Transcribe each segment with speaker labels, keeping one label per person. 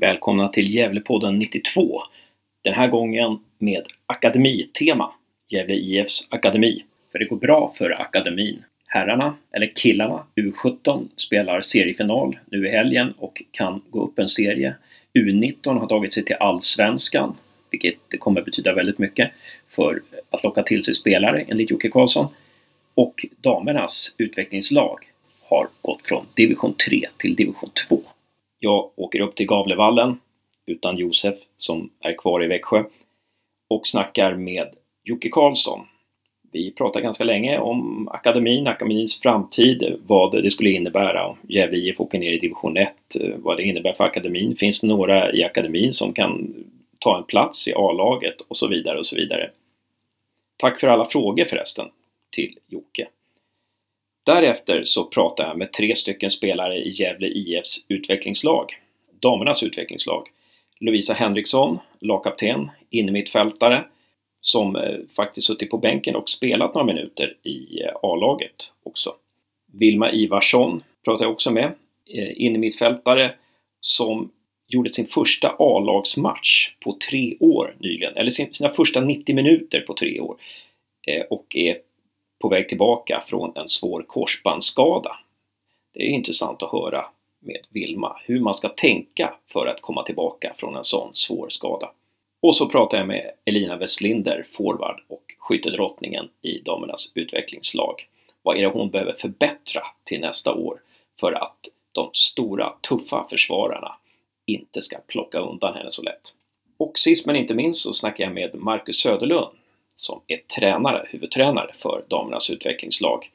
Speaker 1: Välkomna till Gävlepodden 92. Den här gången med akademitema. Gävle IFs akademi. För det går bra för akademin. Herrarna, eller killarna, U17 spelar seriefinal nu i helgen och kan gå upp en serie. U19 har tagit sig till Allsvenskan, vilket kommer betyda väldigt mycket för att locka till sig spelare enligt Jocke Karlsson. Och damernas utvecklingslag har gått från division 3 till division 2. Jag åker upp till Gavlevallen utan Josef som är kvar i Växjö och snackar med Jocke Karlsson. Vi pratar ganska länge om akademin, akademins framtid, vad det skulle innebära om Gävle IF åker ner i division 1, vad det innebär för akademin. Finns det några i akademin som kan ta en plats i A-laget och så vidare och så vidare. Tack för alla frågor förresten till Jocke. Därefter så pratar jag med tre stycken spelare i Gävle IFs utvecklingslag, damernas utvecklingslag. Lovisa Henriksson, lagkapten, innermittfältare, som eh, faktiskt suttit på bänken och spelat några minuter i eh, A-laget också. Vilma Ivarsson pratar jag också med, eh, innermittfältare som gjorde sin första A-lagsmatch på tre år nyligen, eller sina första 90 minuter på tre år och är på väg tillbaka från en svår korsbandsskada. Det är intressant att höra med Vilma hur man ska tänka för att komma tillbaka från en sån svår skada. Och så pratar jag med Elina Westlinder, forward och skyttedrottningen i damernas utvecklingslag. Vad är det hon behöver förbättra till nästa år för att de stora, tuffa försvararna inte ska plocka undan henne så lätt? Och sist men inte minst så snackar jag med Marcus Söderlund som är tränare, huvudtränare för damernas utvecklingslag.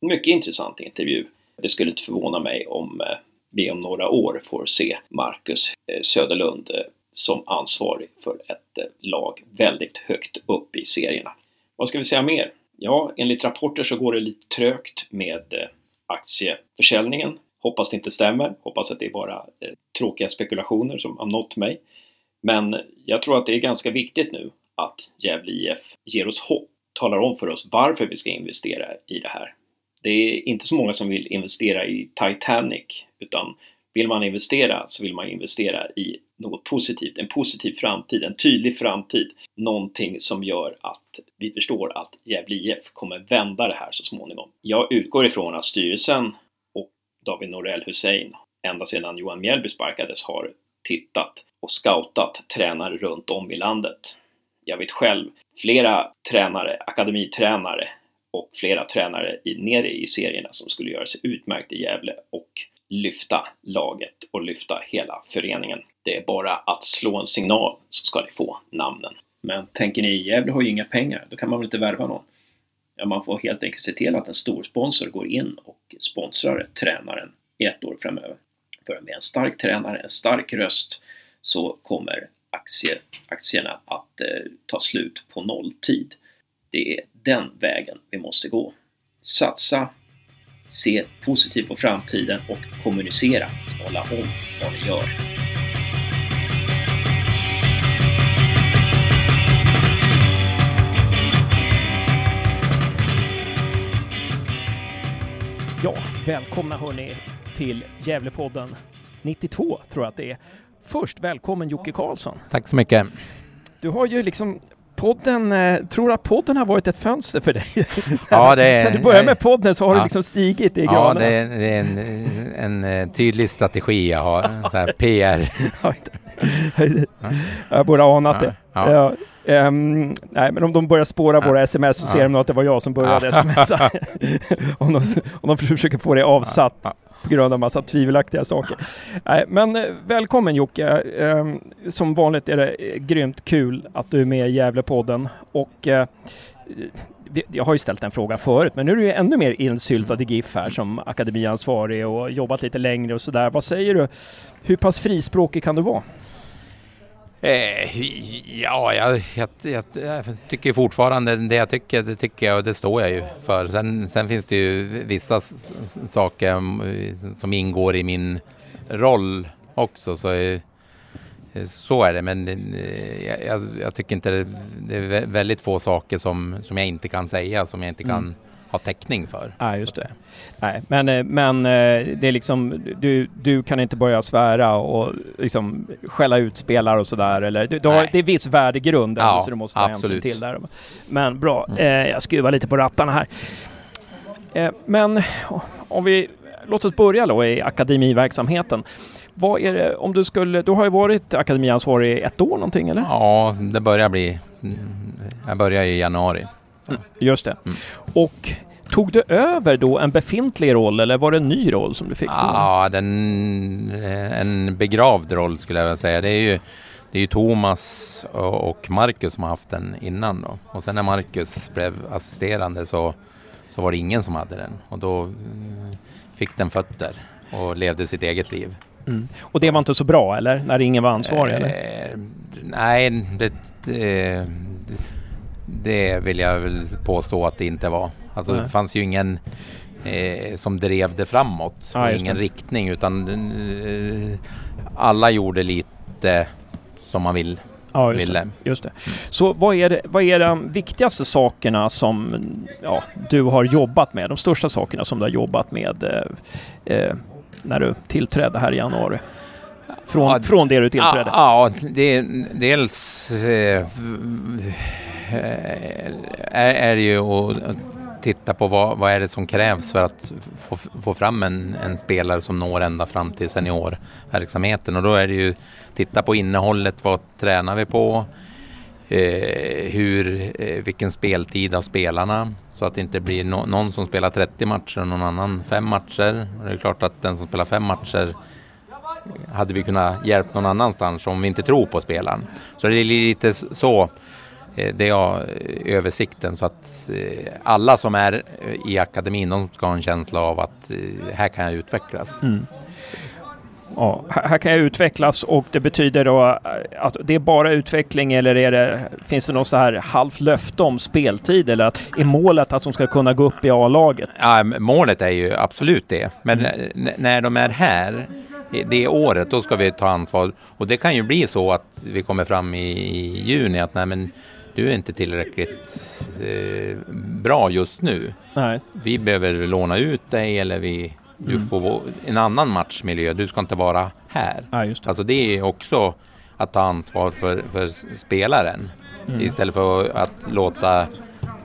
Speaker 1: En mycket intressant intervju. Det skulle inte förvåna mig om eh, vi om några år får se Marcus eh, Söderlund eh, som ansvarig för ett lag väldigt högt upp i serierna. Vad ska vi säga mer? Ja, enligt rapporter så går det lite trögt med aktieförsäljningen. Hoppas det inte stämmer, hoppas att det är bara tråkiga spekulationer som har nått mig. Men jag tror att det är ganska viktigt nu att Gävle IF ger oss hopp, talar om för oss varför vi ska investera i det här. Det är inte så många som vill investera i Titanic, utan vill man investera så vill man investera i något positivt, en positiv framtid, en tydlig framtid. Någonting som gör att vi förstår att Gävle IF kommer vända det här så småningom. Jag utgår ifrån att styrelsen och David Norell Hussein ända sedan Johan Mjällby sparkades har tittat och scoutat tränare runt om i landet jag vet själv flera tränare, akademitränare och flera tränare i, nere i serierna som skulle göra sig utmärkt i Gävle och lyfta laget och lyfta hela föreningen. Det är bara att slå en signal så ska ni få namnen. Men tänker ni, Gävle har ju inga pengar, då kan man väl inte värva någon? Ja, man får helt enkelt se till att en stor sponsor går in och sponsrar tränaren i ett år framöver. För med en stark tränare, en stark röst, så kommer aktier, aktierna att eh, ta slut på nolltid. Det är den vägen vi måste gå. Satsa, se positivt på framtiden och kommunicera, tala om vad ni gör.
Speaker 2: Ja, välkomna hörni till Gävlepodden 92 tror jag att det är. Först, välkommen Jocke Karlsson.
Speaker 3: Tack så mycket.
Speaker 2: Du har ju liksom podden, eh, tror att podden har varit ett fönster för dig?
Speaker 3: Ja, det är,
Speaker 2: Sen du började med podden så har ja, du liksom stigit i
Speaker 3: graderna. Ja, det är, det är en, en, eh, tydlig strategi jag har, så här PR.
Speaker 2: jag borde ha anat det. Ja. Um, nej, men om de börjar spåra ja. våra sms så ser de nog att det var jag som började ja. smsa. om, de, om de försöker få det avsatt. På grund av massa tvivelaktiga saker. Nej, men eh, välkommen Jocke! Ehm, som vanligt är det eh, grymt kul att du är med i Gävlepodden och eh, jag har ju ställt en fråga förut, men nu är du ju ännu mer insyltad i GIF här som akademiansvarig och jobbat lite längre och sådär. Vad säger du? Hur pass frispråkig kan du vara?
Speaker 3: Eh, ja, jag, jag, jag, jag, tycker fortfarande det jag tycker, det tycker jag och det står jag ju för. Sen, sen finns det ju vissa saker som ingår i min roll också. Så, eh, så är det, men eh, jag, jag tycker inte det, det, är väldigt få saker som, som jag inte kan säga, som jag inte kan mm ha täckning för.
Speaker 1: Ja, just det. Nej, men, eh, men eh, det är liksom, du, du kan inte börja svära och liksom skälla ut spelare och sådär eller du, du har, det är viss värdegrund ja, så du måste ta hänsyn till där. Men bra, mm. eh, jag skruvar lite på rattarna här. Eh, men om vi, låt oss börja då i akademiverksamheten. Vad är det, om du skulle, du har ju varit akademiansvarig i ett år någonting eller?
Speaker 3: Ja, det börjar bli, jag börjar i januari.
Speaker 1: Mm, just det. Mm. Och Tog du över då en befintlig roll eller var det en ny roll som du fick?
Speaker 3: Ja, den, en begravd roll skulle jag vilja säga. Det är ju, det är ju Thomas och Marcus som har haft den innan då. Och sen när Marcus blev assisterande så, så var det ingen som hade den. Och då mm, fick den fötter och levde sitt eget liv.
Speaker 1: Mm. Och det var inte så bra eller? När ingen var ansvarig? Eh, eller?
Speaker 3: Nej, det, det, det vill jag väl påstå att det inte var. Alltså Nej. det fanns ju ingen eh, som drev det framåt. Ja, ingen det. riktning utan eh, alla gjorde lite som man vill.
Speaker 1: Ja, just ville. Det, just det. Så vad är, det, vad är de viktigaste sakerna som ja, du har jobbat med? De största sakerna som du har jobbat med eh, eh när du tillträdde här i januari? Från, ja, från det du tillträdde?
Speaker 3: Ja, det, dels eh, är, är det ju att titta på vad, vad är det som krävs för att få, få fram en, en, spelare som når ända fram till seniorverksamheten. Och då är det ju titta på innehållet, vad tränar vi på? Eh, hur, eh, vilken speltid har spelarna? Så att det inte blir no någon som spelar 30 matcher och någon annan fem matcher. Och det är klart att den som spelar fem matcher hade vi kunnat hjälpa någon annanstans om vi inte tror på spelaren. Så det är lite så Eh, det är eh, översikten så att eh, alla som är i akademin de ska ha en känsla av att här kan jag utvecklas. Mm.
Speaker 1: Ja, här kan jag utvecklas och det betyder då att det är bara utveckling eller är det, finns det något så här halvt löfte om speltid eller att, är målet att de ska kunna gå upp i A-laget?
Speaker 3: Ja, målet är ju absolut det. Men mm. när de är här det året, då ska vi ta ansvar. Och det kan ju bli så att vi kommer fram i, i juni att nej men du är inte tillräckligt eh, bra just nu. Nej. Vi behöver låna ut dig eller vi, du mm. får en annan matchmiljö. Du ska inte vara här. Ja, det. Alltså det är också att ta ansvar för, för spelaren. Mm. Istället för att låta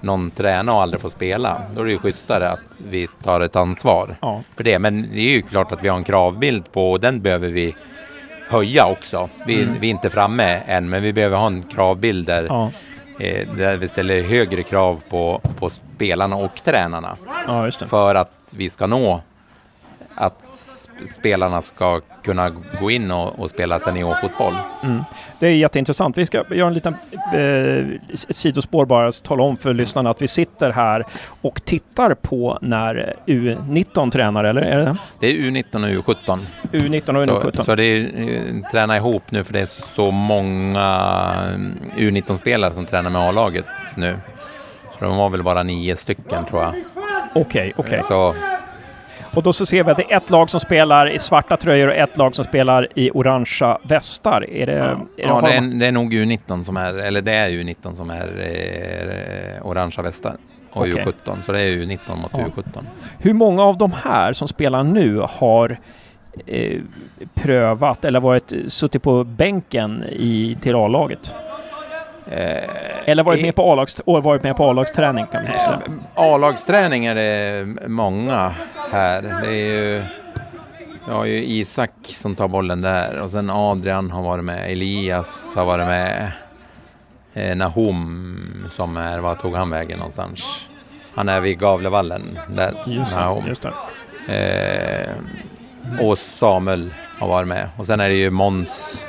Speaker 3: någon träna och aldrig få spela. Då är det ju schysstare att vi tar ett ansvar ja. för det. Men det är ju klart att vi har en kravbild på och den behöver vi höja också. Vi, mm. vi är inte framme än, men vi behöver ha en kravbild där ja eh, där vi ställer högre krav på, på spelarna och tränarna. Ja, för att vi ska nå att spelarna ska kunna gå in och, och spela seniorfotboll. Mm.
Speaker 1: Det är jätteintressant. Vi ska göra en liten eh, sidospår bara, tala om för lyssnarna att vi sitter här och tittar på när U19 tränar, eller? Är det?
Speaker 3: det är U19 och U17.
Speaker 1: U19 och U17.
Speaker 3: Så, så det är eh, träna ihop nu för det är så många eh, U19-spelare som tränar med A-laget nu. Så de var väl bara nio stycken tror jag.
Speaker 1: Okej, okay, okej. Okay. Och då så ser vi att det är ett lag som spelar i svarta tröjor och ett lag som spelar i orangea västar. Är det, ja, är det,
Speaker 3: ja, det, är, det är nog U19 som är, eller det är U19 som är eh, orangea västar och okay. U17, så det är U19 mot ja. U17.
Speaker 1: Hur många av de här som spelar nu har eh, prövat eller varit suttit på bänken i till A-laget? Eh, Eller varit med på A-lags, varit med på A-lagsträning kan man säga. Eh,
Speaker 3: A-lagsträning är det många här. Det är ju, vi har ju Isak som tar bollen där och sen Adrian har varit med, Elias har varit med. Eh, Nahom som är, var tog han vägen någonstans? Han är vid Gavlevallen där, just Nahom. Just eh, och Samuel har varit med. Och sen är det ju Måns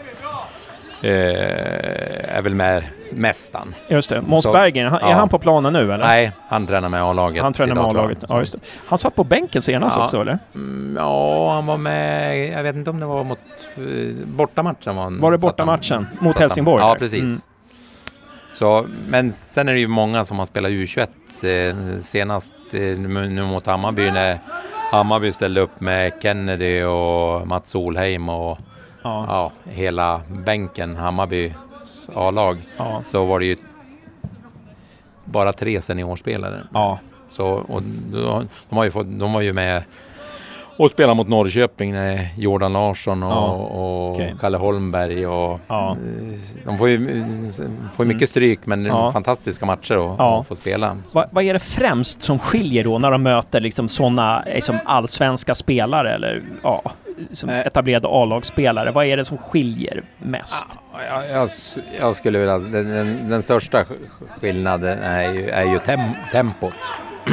Speaker 3: är väl med mest han.
Speaker 1: Just det. Måns Berggren, är ja. han på planen nu eller?
Speaker 3: Nej, han tränar med A-laget.
Speaker 1: Han tränar med A-laget, ja just det. Han satt på bänken senast ja. också eller?
Speaker 3: Mm, ja, han var med, jag vet inte om det var mot eh, bortamatchen. Var,
Speaker 1: var det bortamatchen mot Helsingborg?
Speaker 3: Ja, precis. Mm. Så, men sen är det ju många som har spelat U21 eh, senast eh, nu mot Hammarby när Hammarby ställde upp med Kennedy och Mats Solheim och ja. ja hela bänken, Hammarbys A-lag, ja. så var det ju bara tre seniorspelare. Ja. Så, och de, de, har ju fått, de var ju med och spelade mot Norrköping när Jordan Larsson och, ja, och okay. Kalle Holmberg och ja. Eh, de får ju, får mycket mm. stryk men ja. fantastiska matcher att ja. få spela.
Speaker 1: Va, vad är det främst som skiljer då när de möter liksom sådana liksom allsvenska spelare eller ja, som äh. etablerade A-lagsspelare? Vad är det som skiljer mest?
Speaker 3: Ja, jag, jag, skulle vilja... Den, den, den, största skillnaden är ju, är ju tem, tempot.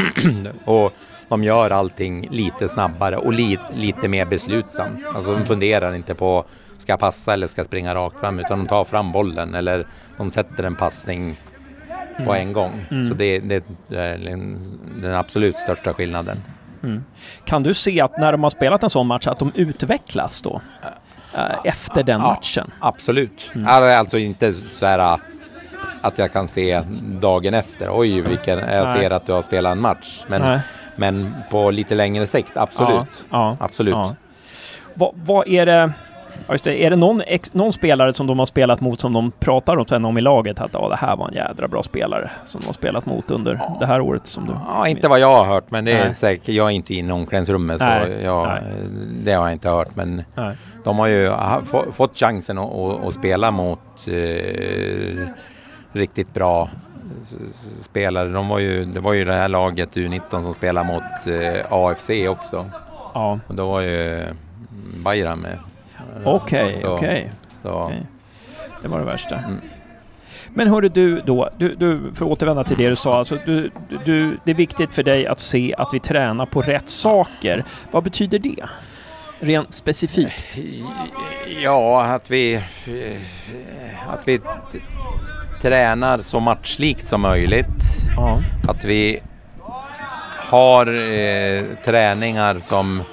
Speaker 3: och de gör allting lite snabbare och li, lite mer beslutsamt. Alltså de funderar inte på ska jag passa eller ska jag springa rakt fram utan de tar fram bollen eller de sätter en passning på mm. en gång. Mm. Så det, det, är den absolut största skillnaden. Mm.
Speaker 1: Kan du se att när de har spelat en sån match att de utvecklas då? Efter den ja, matchen?
Speaker 3: Absolut. Mm. Alltså inte så här att jag kan se dagen efter, oj vilken, jag Nej. ser att du har spelat en match. Men, men på lite längre sikt, absolut. Ja, absolut. Ja.
Speaker 1: Vad, vad är det? Just det, är det någon, ex, någon, spelare som de har spelat mot som de pratar om, sen om i laget att ja, det här var en jädra bra spelare som de har spelat mot under ja. det här året? Som du,
Speaker 3: ja, inte vad jag har hört, men det är säkert, jag är inte inne i omklädningsrummet så jag, det har jag inte hört. Men Nej. de har ju fått chansen att, att, att spela mot eh, riktigt bra spelare. De var ju, det var ju det här laget U19 som spelade mot eh, AFC också. Ja. Och då var ju Bayram med.
Speaker 1: Okej, okay, okej. Okay. okay. Det var det värsta. Mm. Men hörru du då, du, du, för att återvända till det du sa, alltså du, du, det är viktigt för dig att se att vi tränar på rätt saker. Vad betyder det? Rent specifikt?
Speaker 3: Ja, att vi, att vi tränar så matchlikt som möjligt. Ja. Att vi har eh, träningar som,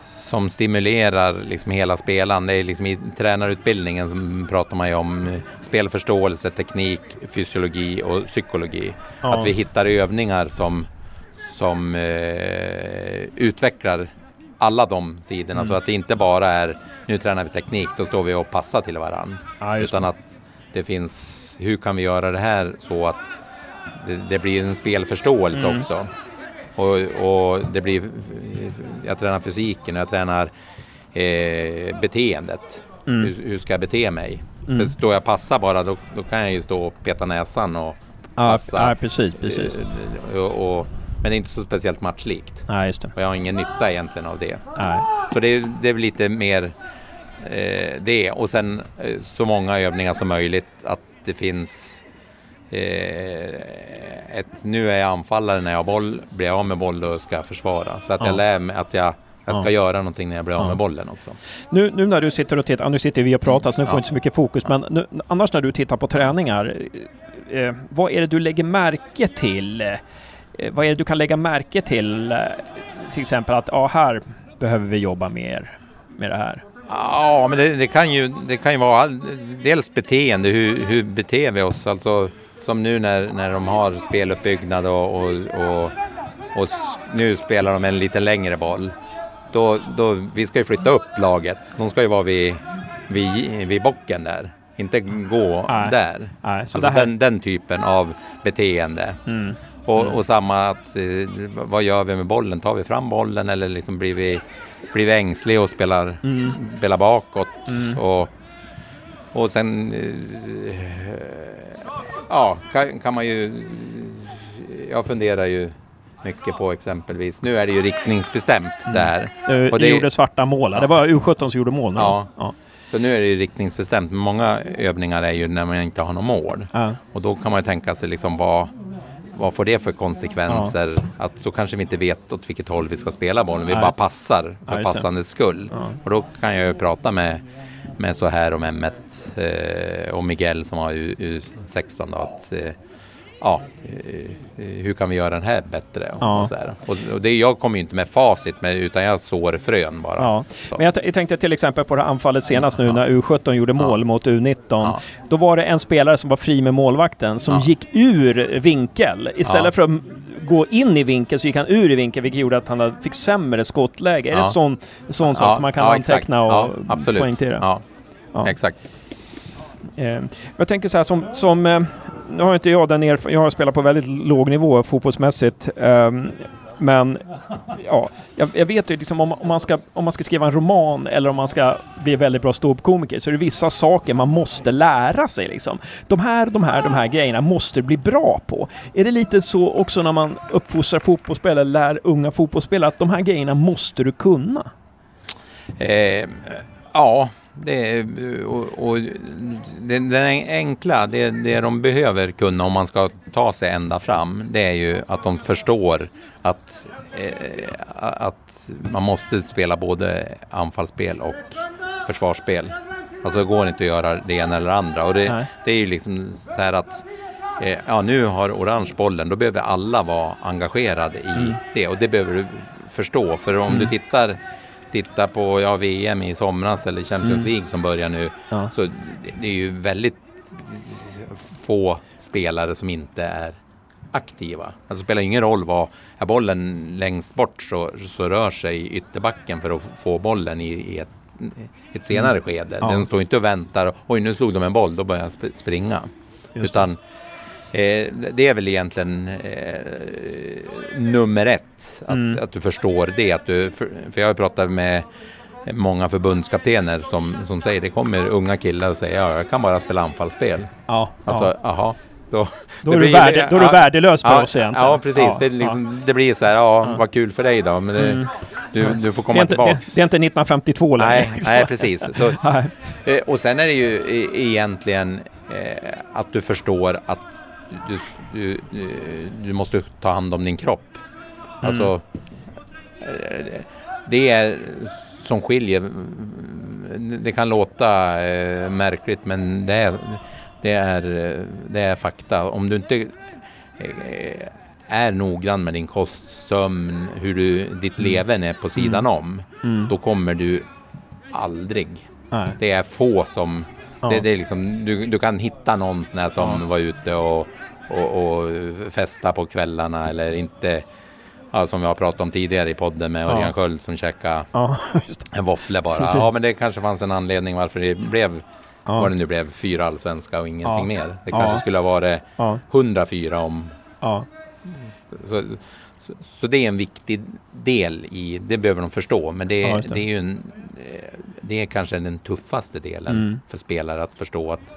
Speaker 3: som stimulerar liksom hela spelaren. Det är liksom I tränarutbildningen som pratar man ju om spelförståelse, teknik, fysiologi och psykologi. Ja. Att vi hittar övningar som, som eh, utvecklar alla de sidorna. Mm. Så att det inte bara är nu tränar vi teknik, då står vi och passar till varandra. Ja, utan att det finns, hur kan vi göra det här så att det, det blir en spelförståelse mm. också. Och, och, det blir, jag tränar fysiken och jag tränar eh, beteendet. Mm. Hur, hur, ska jag bete mig? Mm. För står jag passa bara då, då, kan jag ju stå och peta näsan och passa.
Speaker 1: Ja, precis, precis.
Speaker 3: Eh, och, och, men det är inte så speciellt matchlikt.
Speaker 1: Ja.
Speaker 3: Och jag har ingen nytta egentligen av det. Nej. Så det, det är lite mer eh, det och sen eh, så många övningar som möjligt att det finns eh, ett, nu är jag anfallare när jag har boll, blir jag av med boll då ska jag försvara. Så att ja. jag lär mig att jag jag ska ja. göra någonting när jag blir av med bollen också.
Speaker 1: Nu, nu när du sitter och tittar, nu sitter vi och pratar så nu får vi inte så mycket fokus, men nu, annars när du tittar på träningar, eh, vad är det du lägger märke till? Eh, vad är det du kan lägga märke till? Eh, till exempel att, ja här behöver vi jobba mer med det här.
Speaker 3: Ja, men det, det, kan ju, det kan ju vara dels beteende, hur, hur beter vi oss? Alltså, som nu när, när de har speluppbyggnad och, och, och, och nu spelar de en lite längre boll. Då, då, vi ska ju flytta upp laget. De ska ju vara vid, vid, vid bocken där, inte gå Nej. där. Nej, alltså här... den, den typen av beteende. Mm. Och, mm. och, samma att, eh, vad gör vi med bollen? Tar vi fram bollen eller liksom blir vi blivit ängslig och spelar, mm. spelar bakåt. Mm. Och, och sen eh, ja, kan, kan, man ju... Jag funderar ju mycket på exempelvis, nu är det ju riktningsbestämt mm. där.
Speaker 1: Du, och det, gjorde svarta mål, ja. det var U17 som gjorde mål nu. Ja. ja.
Speaker 3: Så nu är det ju riktningsbestämt, men många övningar är ju när man inte har något mål. Ja. Och då kan man ju tänka sig liksom vad, vad får det för konsekvenser? Ja. Att då kanske vi inte vet åt vilket håll vi ska spela bollen. Vi Nej. bara passar för ja, passandets skull. Ja. Och då kan jag ju prata med, med så här om Mehmet eh, och Miguel som har U16 då, att eh, ja, eh, hur kan vi göra den här bättre? Ja. Och så här. Och, det, jag kommer ju inte med facit, med, utan jag sår frön bara. Ja.
Speaker 1: Men jag, jag, tänkte till exempel på det anfallet senast nu när U17 gjorde mål mot U19. Då var det en spelare som var fri med målvakten som gick ur vinkel. Istället för att gå in i vinkel så gick han ur i vinkel vilket gjorde att han fick sämre skottläge. Är det en sån, sån sak som man kan anteckna och
Speaker 3: absolut.
Speaker 1: poängtera?
Speaker 3: Ja, exakt.
Speaker 1: Eh, jag tänker så här som, som eh, nu har inte jag den erfarenheten, jag har spelat på väldigt låg nivå fotbollsmässigt. Ehm, men ja, jag, jag, vet ju liksom om, om, man ska, om man ska skriva en roman eller om man ska bli väldigt bra ståuppkomiker så är det vissa saker man måste lära sig liksom. De här, de här, de här grejerna måste du bli bra på. Är det lite så också när man uppfostrar fotbollsspelare, lär unga fotbollsspelare att de här grejerna måste du kunna?
Speaker 3: Eh, ja, det, och, och det, det enkla, det, det de behöver kunna om man ska ta sig ända fram, det är ju att de förstår att, eh, att man måste spela både anfallsspel och försvarsspel. Alltså det går inte att göra det ena eller andra. Och det, det är ju liksom så här att eh, ja, nu har Orange bollen, då behöver alla vara engagerade i mm. det. Och det behöver du förstå, för om mm. du tittar titta på ja, VM i somras eller Champions mm. League som börjar nu. Ja. Så det är ju väldigt få spelare som inte är aktiva. Alltså det spelar ingen roll vad, är bollen längst bort så, så rör sig ytterbacken för att få bollen i, i ett, ett senare mm. skede. Ja. Den står inte och väntar, oj nu slog de en boll, då börjar jag springa. Just Utan Eh, det är väl egentligen eh, nummer ett, att, mm. att du förstår det. Att du, för, för jag har pratat med många förbundskaptener som, som säger det kommer unga killar och säger ja, jag kan bara spela anfallsspel.
Speaker 1: Ja,
Speaker 3: alltså, ja. Då,
Speaker 1: då, är, du värde, då är du värdelös för
Speaker 3: ja,
Speaker 1: oss egentligen.
Speaker 3: Ja, precis. Ja, det, liksom, det, blir så här, ja, vad kul för dig då. Men det, mm. du, du får komma tillbaka.
Speaker 1: Det, det, är inte 1952 längre.
Speaker 3: Nej, nej precis. Så, eh, och sen är det ju egentligen eh, att du förstår att du, du, du, måste ta hand om din kropp. Mm. Alltså, det är som skiljer. Det kan låta eh, märkligt men det är, det, är, det är fakta. Om du inte eh, är noggrann med din kost, sömn, hur du, ditt mm. leven är på sidan mm. om, mm. då kommer du aldrig. Nej. Det är få som Ja. Det, det, är liksom, du, du kan hitta någon sån här som ja. var ute och, och, och festa på kvällarna eller inte Ja, som vi har pratat om tidigare i podden med Örjan ja. Sköld som käkade ja, en våffle bara. Precis. Ja, men det kanske fanns en anledning varför det blev, ja. vad det nu blev, fyra allsvenska och ingenting mer. Det kanske skulle ha varit 104 om... Så, så, så, det är en viktig del i, det behöver de förstå, men det, det. det är en, det är kanske den tuffaste delen mm. för spelare att förstå att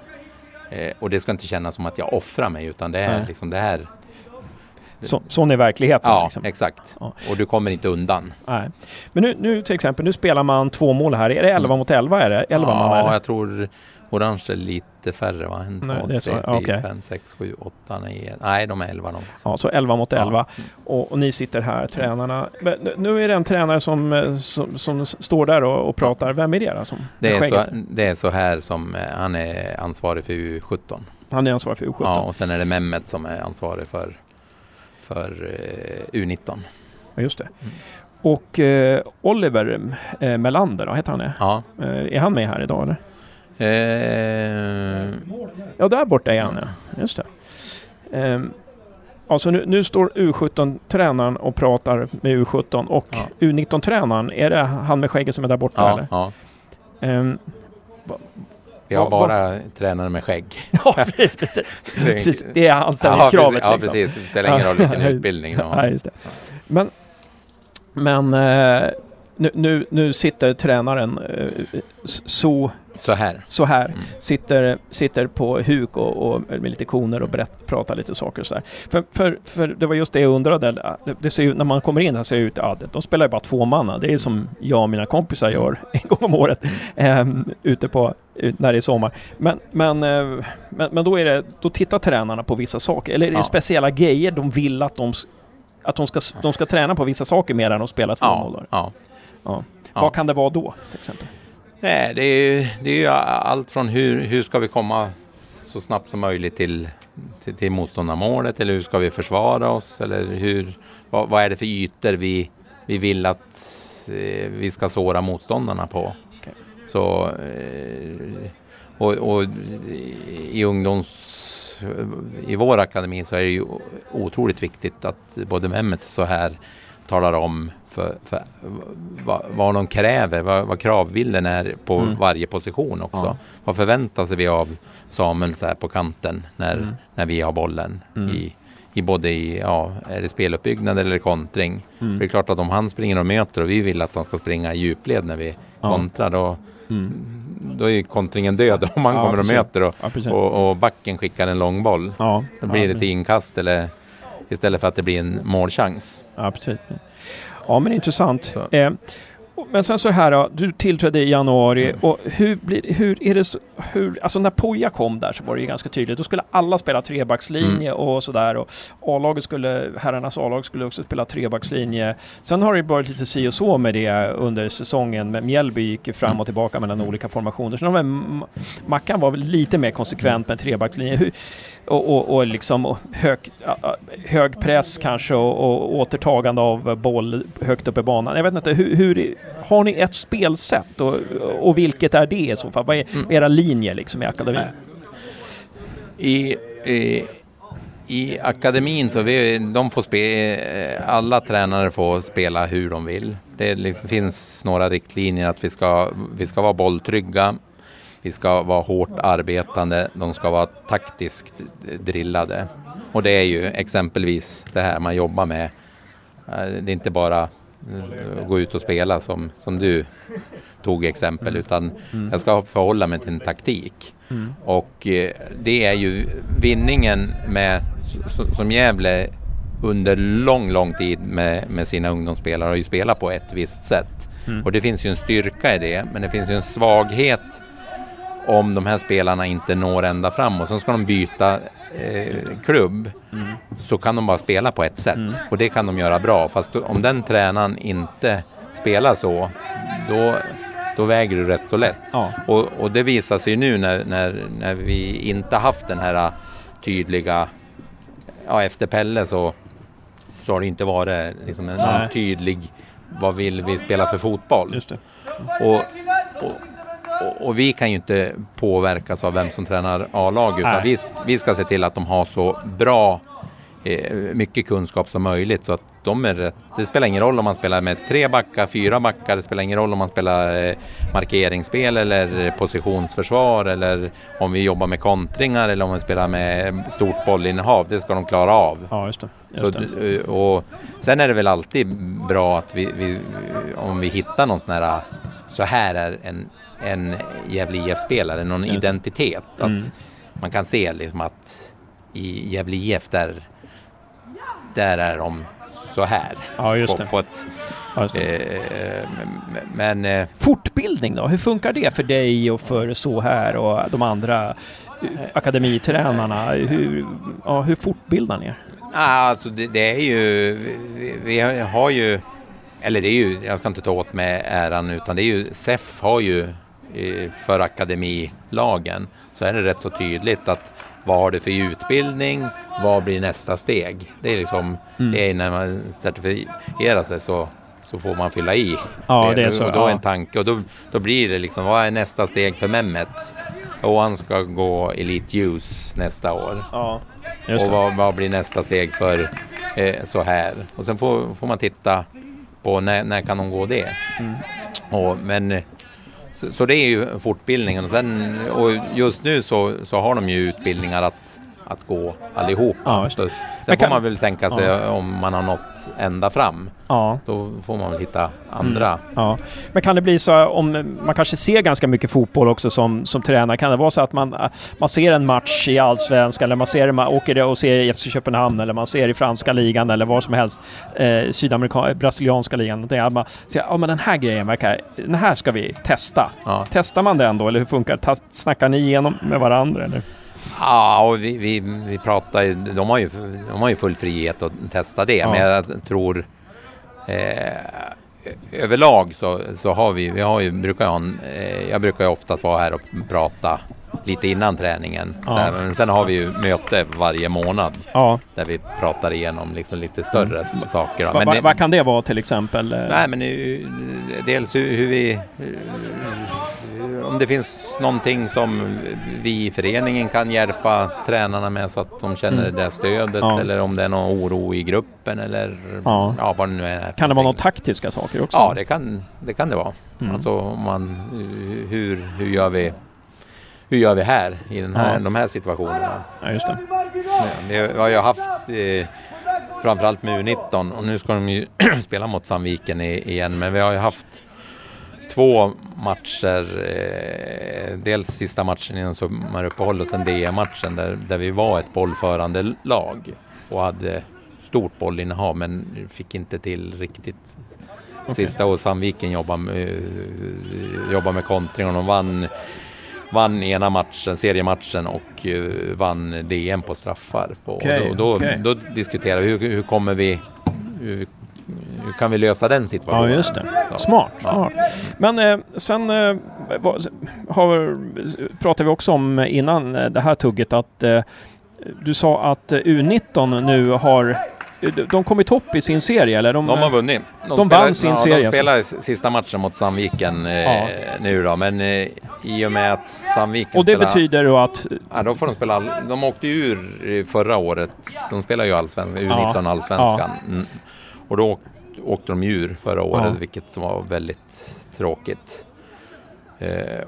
Speaker 3: eh, och det ska inte kännas som att jag offrar mig utan det är liksom det här
Speaker 1: så, sån är verkligheten.
Speaker 3: Ja, liksom. exakt. Ja. Och du kommer inte undan.
Speaker 1: Nej. Men nu, nu till exempel, nu spelar man två mål här. Är det 11 mm. mot 11? Är det 11
Speaker 3: ja,
Speaker 1: man,
Speaker 3: jag tror Orange är lite färre va? En, Nej, två, tre, fyra, okay. fem, sex, sju, åtta, nio. Nej, de är elva de.
Speaker 1: Ja, så elva mot elva. Ja. Och, och, ni sitter här, tränarna. Men nu är det en tränare som, eh, som, som står där och, och pratar. Vem är det då? Som
Speaker 3: det, är så, det är så här som eh, han är ansvarig för U17.
Speaker 1: Han är ansvarig för U17?
Speaker 3: Ja, och sen är det Mehmet som är ansvarig för, för eh, U19.
Speaker 1: Ja, just det. Mm. Och eh, Oliver eh, Melander, då, heter han det?
Speaker 3: Ja.
Speaker 1: Är han med här idag eller?
Speaker 3: Eh...
Speaker 1: Ja, där borta är han ja. Just det. Eh, alltså nu, nu står U17-tränaren och pratar med U17 och ja. U19-tränaren, är det han med skägget som är där borta
Speaker 3: ja,
Speaker 1: eller?
Speaker 3: Ja. Eh, vi har bara va? tränare med skägg.
Speaker 1: Ja, precis. precis. Det är anställningskravet.
Speaker 3: Ja, precis. Ja, precis. Det spelar ingen roll vilken utbildning de
Speaker 1: har. Men, men eh, nu, nu, nu sitter tränaren eh, så
Speaker 3: så här.
Speaker 1: Så här. Mm. Sitter, sitter på huk och, och med lite koner och berätt, pratar lite saker och sådär. För, för, för det var just det jag undrade. Det ser ju, när man kommer in här ser det ut, ja, de spelar ju bara två manna. Det är som jag och mina kompisar mm. gör en gång om året eh, ute på, när det är sommar. Men, men, eh, men, men, då, är det, då tittar tränarna på vissa saker. Eller är det ja. speciella grejer de vill att de, att de, ska, de ska träna på vissa saker mer än att spela två
Speaker 3: ja? Ja.
Speaker 1: Ja. Vad kan det vara då, till exempel?
Speaker 3: Nej, det är ju, det är ju allt från hur, hur ska vi komma så snabbt som möjligt till, till, till motståndarmålet eller hur ska vi försvara oss eller hur, vad, vad är det för ytor vi, vi vill att eh, vi ska såra motståndarna på. Okay. Så, eh, och, och, i ungdoms i vår akademi så är det ju otroligt viktigt att både Mehmet så här talar om för, för vad, vad de kräver, vad, vad kravbilden är på mm. varje position också. Ja. Vad förväntar sig vi av Samuel så här på kanten när, mm. när vi har bollen mm. i, i både i, ja, är det speluppbyggnad eller kontring. Mm. Det är klart att om han springer och möter och vi vill att han ska springa i djupled när vi ja. kontrar då, mm. då är kontringen död om han ja, kommer och möter och, ja, och, och, backen skickar en lång boll. Ja, då blir det ett inkast eller istället för att det blir en målchans.
Speaker 1: Ja, precis. Ja, men intressant. Eh, men sen så här då, du tillträdde i januari mm. och hur blir hur är det, hur, alltså när Poja kom där så var det ju ganska tydligt, då skulle alla spela trebackslinje mm. och sådär och A-laget skulle, herrarnas A-lag skulle också spela trebackslinje. Sen har det varit lite si och så med det under säsongen, med Mjällby gick fram och mm. tillbaka mellan mm. olika formationer. Så de Mackan var väl lite mer konsekvent med trebackslinje. Hur, och, och, och liksom hög, hög press kanske och, och återtagande av boll högt upp i banan. Jag vet inte, hur, hur har ni ett spelsätt och, och vilket är det i så fall? Vad är mm. era linjer liksom i akademin?
Speaker 3: I, i, i akademin så vi, de får spe, alla tränare får spela hur de vill. Det liksom, finns några riktlinjer att vi ska, vi ska vara bolltrygga, vi ska vara hårt arbetande, de ska vara taktiskt drillade. Och det är ju exempelvis det här man jobbar med. Eh, det är inte bara eh, gå ut och spela som, som du tog exempel utan mm. jag ska förhålla mig till en taktik. Mm. Och eh, det är ju vinningen med, som Gävle under lång, lång tid med, med sina ungdomsspelare har ju spelat på ett visst sätt. Mm. Och det finns ju en styrka i det, men det finns ju en svaghet om de här spelarna inte når ända fram och sen ska de byta eh, klubb mm. så kan de bara spela på ett sätt mm. och det kan de göra bra. Fast om den tränaren inte spelar så, då, då väger du rätt så lätt. Ja. Och, och, det visar sig nu när, när, när vi inte haft den här tydliga, ja efter Pelle så, så har det inte varit liksom en tydlig, vad vill vi spela för fotboll? Och, och, och, och, vi kan ju inte påverkas av vem som tränar A-lag utan vi, vi ska se till att de har så bra eh, mycket kunskap som möjligt så att de är rätt. Det spelar ingen roll om man spelar med tre backar, fyra backar, det spelar ingen roll om man spelar eh, markeringsspel eller positionsförsvar eller om vi jobbar med kontringar eller om vi spelar med stort bollinnehav. Det ska de klara av.
Speaker 1: Ja, just det. Just
Speaker 3: det. Eh, och sen är det väl alltid bra att vi, vi om vi hittar någon sån här så här är en en Gävle IF-spelare, någon mm. identitet. Att mm. Man kan se liksom att i Gävle IF där, där är de så här.
Speaker 1: Ja, just
Speaker 3: på,
Speaker 1: det.
Speaker 3: På ett, ja,
Speaker 1: eh, men, eh, Fortbildning då? Hur funkar det för dig och för så här och de andra eh, akademitränarna? Hur, ja, hur fortbildar ni er?
Speaker 3: Alltså det, det, är ju, vi, vi har ju, eller det är ju, jag ska inte ta åt mig äran utan det är ju, SEF har ju för akademilagen så är det rätt så tydligt att vad har du för utbildning? Vad blir nästa steg? Det är liksom, mm. det är när man certifierar sig så, så får man fylla i.
Speaker 1: Ja, det är så.
Speaker 3: Och då är en tanke och då, då blir det liksom, vad är nästa steg för Mehmet? Och han ska gå Elite Use nästa år.
Speaker 1: Ja,
Speaker 3: och vad, vad, blir nästa steg för eh, så här? Och sen får, får man titta på när, när kan de gå det? Mm. Och, men så, så, det är ju fortbildningen. Och, sen, och just nu så, så har de ju utbildningar att, att gå allihop. Ja, sen kan, får man väl tänka sig ja. om man har nått ända fram. Ja. Då får man väl hitta andra. Mm.
Speaker 1: Ja. Men kan det bli så om man kanske ser ganska mycket fotboll också som, som tränare? Kan det vara så att man, man ser en match i Allsvenskan eller man, ser, man åker och ser i FC Köpenhamn eller man ser i franska ligan eller vad som helst, eh, sydamerikanska, brasilianska ligan. Att man säger ja men den här grejen verkar, den här ska vi testa. Ja. Testar man den då eller hur funkar det? Snackar ni igenom med varandra eller?
Speaker 3: Ja, och vi, vi, vi pratar ju, de har ju, de har ju full frihet att testa det, ja. men jag tror eh, överlag så, så har vi, vi har ju, brukar en, eh, jag brukar ju oftast vara här och prata lite innan träningen. Ja. Här, men sen har vi ju möte varje månad ja. där vi pratar igenom liksom lite större mm. saker.
Speaker 1: Vad va, va kan det vara till exempel?
Speaker 3: Nej, men dels hur, hur vi... Om det finns någonting som vi i föreningen kan hjälpa tränarna med så att de känner mm. det stödet ja. eller om det är någon oro i gruppen eller ja. ja vad det nu är.
Speaker 1: Kan det vara några taktiska saker också?
Speaker 3: Ja, det kan det, kan det vara. Mm. Alltså man, hur, hur gör vi hur gör vi här i den här, ja. de här situationerna?
Speaker 1: Ja, just det.
Speaker 3: Vi har ju haft eh, framförallt med U19 och nu ska de ju spela mot Sandviken igen men vi har ju haft två matcher, eh, dels sista matchen innan sommaruppehåll och sen DM-matchen där, där vi var ett bollförande lag och hade stort bollinnehav men fick inte till riktigt okay. sista och Sandviken jobbade med, jobbade med kontring och de vann vann ena matchen, seriematchen och uh, vann DM på straffar. På, okay, och då, då, okay. då, diskuterar vi hur, hur kommer vi hur, hur kan vi lösa den situationen?
Speaker 1: Ja, just det. Smart. Ja. Men eh, sen eh, har, pratade vi också om innan eh, det här tugget att eh, du sa att U19 nu har de kom i topp i sin serie eller?
Speaker 3: De, de har vunnit.
Speaker 1: De, de spelar, vann sin
Speaker 3: ja,
Speaker 1: serie.
Speaker 3: De spelar sista matchen mot Sandviken eh, ja. nu då, men eh, i och med att Sandviken
Speaker 1: Och det spelar, betyder då att...
Speaker 3: Ja, då får de spela... All, de åkte ur förra året. De spelar ju allsvenskan, U19 ja. allsvenskan. Mm. Och då åkte de ur förra året, vilket var väldigt tråkigt.
Speaker 1: Eh,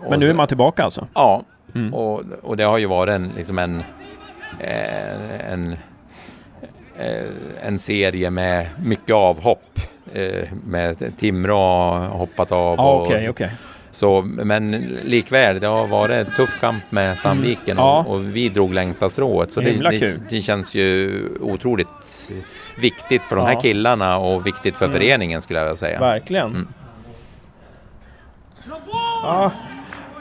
Speaker 1: men nu är man tillbaka alltså?
Speaker 3: Ja, mm. och, och det har ju varit en, liksom en, eh, en Eh, en serie med mycket avhopp. Eh, med Timrå har hoppat av.
Speaker 1: Ah, okay, okay.
Speaker 3: Så, men likväl, det har varit en tuff kamp med Sandviken mm. och, och, vi drog längsta strået. Så det, det, det, känns ju otroligt viktigt för de här killarna och viktigt för mm. föreningen skulle jag vilja säga.
Speaker 1: Verkligen. Mm. Ja,